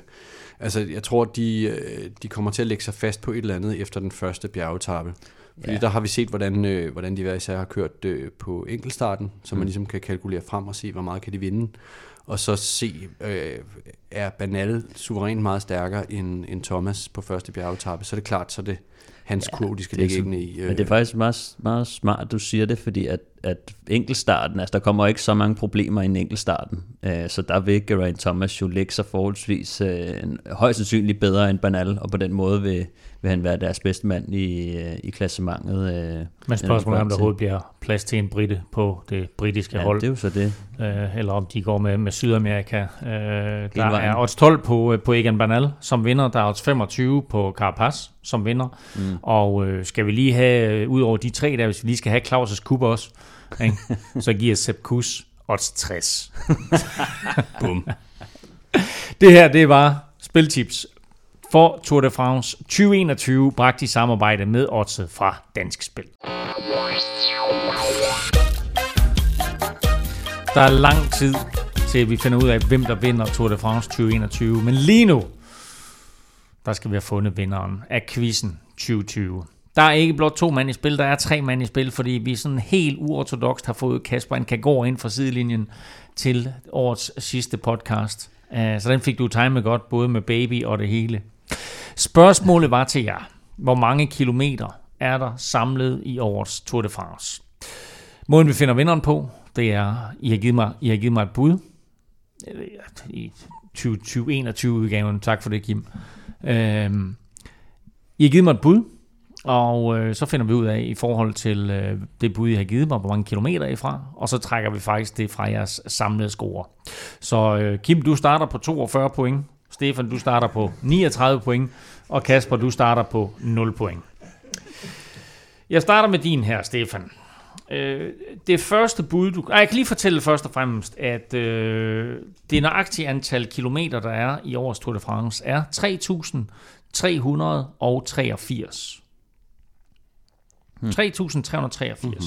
altså, jeg tror, de, øh, de kommer til at lægge sig fast på et eller andet efter den første bjergetappe. Fordi ja. der har vi set, hvordan, øh, hvordan de hver især har kørt øh, på enkeltstarten, så man ligesom kan kalkulere frem og se, hvor meget kan de vinde. Og så se, øh, er Banal suverænt meget stærkere end, end Thomas på første bjergetappe, så er det klart, så det hans ja, kurve, de skal lægge ind i. Øh. Men det er faktisk meget, meget smart, du siger det, fordi at, at enkeltstarten, altså der kommer ikke så mange problemer i en enkeltstarten, øh, så der vil Geraint Thomas jo lægge sig forholdsvis øh, højst sandsynligt bedre end Banal, og på den måde vil, vil han være deres bedste mand i, øh, i klassementet. Øh, Men spørgsmålet er, om der overhovedet bliver plads til en britte på det britiske ja, hold. det er jo så det. Øh, eller om de går med, med Sydamerika. Øh, der vejen. er odds 12 på, øh, på Egan Bernal som vinder. Der er odds 25 på Carapaz som vinder. Mm. Og øh, skal vi lige have, øh, ud over de tre der, hvis vi lige skal have Claus' kub også, ikke? så giver Sepp Kuss odds 60. [laughs] Bum. Det her, det var spiltips for Tour de France 2021, bragt i samarbejde med oddset fra Dansk Spil. Der er lang tid til vi finder ud af, hvem der vinder Tour de France 2021. Men lige nu, der skal vi have fundet vinderen af quizzen 2020. Der er ikke blot to mand i spil, der er tre mand i spil, fordi vi sådan helt uortodokst har fået Kasper en Kagor ind fra sidelinjen til årets sidste podcast. Øh, så den fik du timet godt, både med baby og det hele. Spørgsmålet var til jer. Hvor mange kilometer er der samlet i årets Tour de France? Måden vi finder vinderen på, det er, I har givet mig, I har givet mig et bud. I 2021-udgaven. Tak for det, Kim. Øhm, I har givet mig et bud, og øh, så finder vi ud af i forhold til øh, det bud, I har givet mig, hvor mange kilometer I fra, og så trækker vi faktisk det fra jeres samlede score. Så øh, Kim, du starter på 42 point, Stefan, du starter på 39 point, og Kasper, du starter på 0 point. Jeg starter med din her, Stefan. Øh, det første bud, du... Ej, jeg kan lige fortælle først og fremmest, at øh, det nøjagtige antal kilometer, der er i årets Tour de France, er 3.383. Hmm. 3.383. Mm-hmm.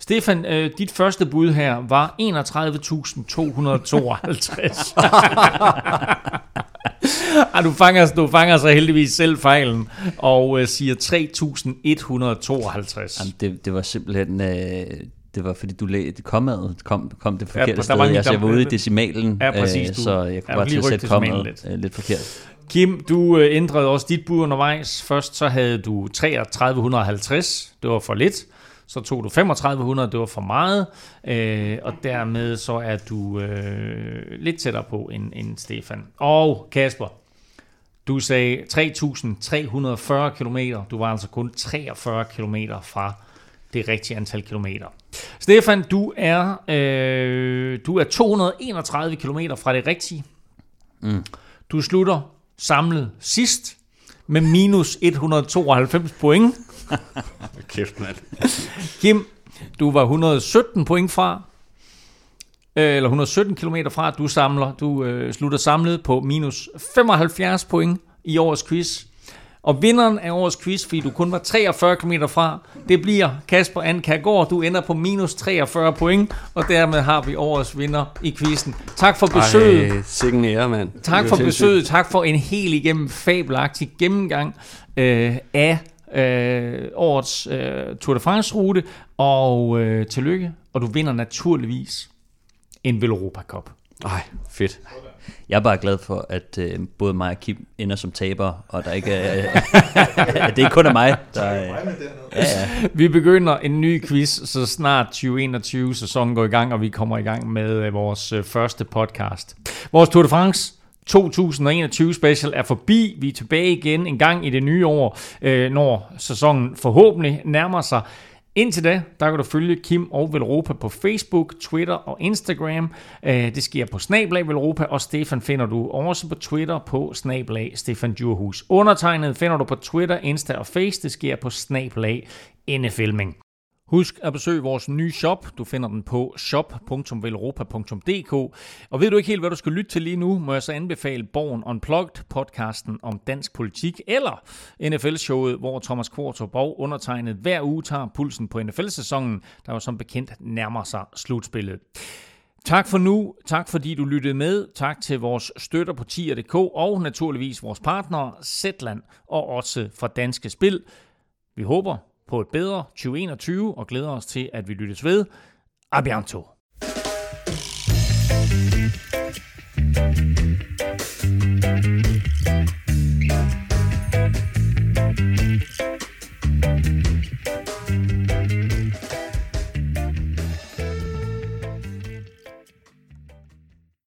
Stefan, øh, dit første bud her var 31.252. [laughs] ah, du, fanger, du fanger så heldigvis selv fejlen og øh, siger 3.152. Jamen, det, det var simpelthen... Øh, det var fordi du læ- det kom, kom, det forkerte Ja, sted. var en- altså, jeg var ude i decimalen, Ja, præcis, øh, du- så jeg kunne ja, bare til at sætte decimalen lidt. lidt. Øh, lidt forkert. Kim, du øh, ændrede også dit bud undervejs. Først så havde du 3350, det var for lidt. Så tog du 3500, det var for meget. Øh, og dermed så er du øh, lidt tættere på end, end Stefan. Og Kasper, du sagde 3340 km. Du var altså kun 43 km fra det rigtige antal kilometer. Stefan, du er, øh, du er 231 km fra det rigtige. Mm. Du slutter samlet sidst med minus 192 point. [laughs] Kæft, mand. Kim, du var 117 point fra, øh, eller 117 km fra, du samler, du øh, slutter samlet på minus 75 point i årets quiz. Og vinderen af årets quiz, fordi du kun var 43 km fra, det bliver Kasper Ankærgaard. Du ender på minus 43 point, og dermed har vi årets vinder i quizzen. Tak for besøget. Ej, sikken ære, mand. Tak for besøget. Tak for en helt igennem fabelagtig gennemgang øh, af øh, årets øh, Tour de France-rute. Og øh, tillykke. Og du vinder naturligvis en Veloropa Cup. Ej, fedt. Jeg er bare glad for, at øh, både mig og Kim ender som taber, og der ikke er, at [laughs] det ikke kun er mig, der øh, ja, ja. Vi begynder en ny quiz, så snart 2021-sæsonen går i gang, og vi kommer i gang med øh, vores øh, første podcast. Vores Tour de France 2021 special er forbi. Vi er tilbage igen en gang i det nye år, øh, når sæsonen forhåbentlig nærmer sig. Indtil da, der kan du følge Kim og Velropa på Facebook, Twitter og Instagram. Øh, det sker på Snablag Velropa, og Stefan finder du også på Twitter på Snablag Stefan Djurhus. Undertegnet finder du på Twitter, Insta og Face. Det sker på Snablag NFLming. Husk at besøge vores nye shop. Du finder den på shop.velropa.dk. Og ved du ikke helt, hvad du skal lytte til lige nu, må jeg så anbefale Born Unplugged, podcasten om dansk politik, eller NFL-showet, hvor Thomas Kvartrup og undertegnet hver uge tager pulsen på NFL-sæsonen, der jo som bekendt nærmer sig slutspillet. Tak for nu. Tak fordi du lyttede med. Tak til vores støtter på tier.dk og naturligvis vores partnere Zetland og også fra Danske Spil. Vi håber på et bedre 2021 og glæder os til, at vi lyttes ved. A bientôt.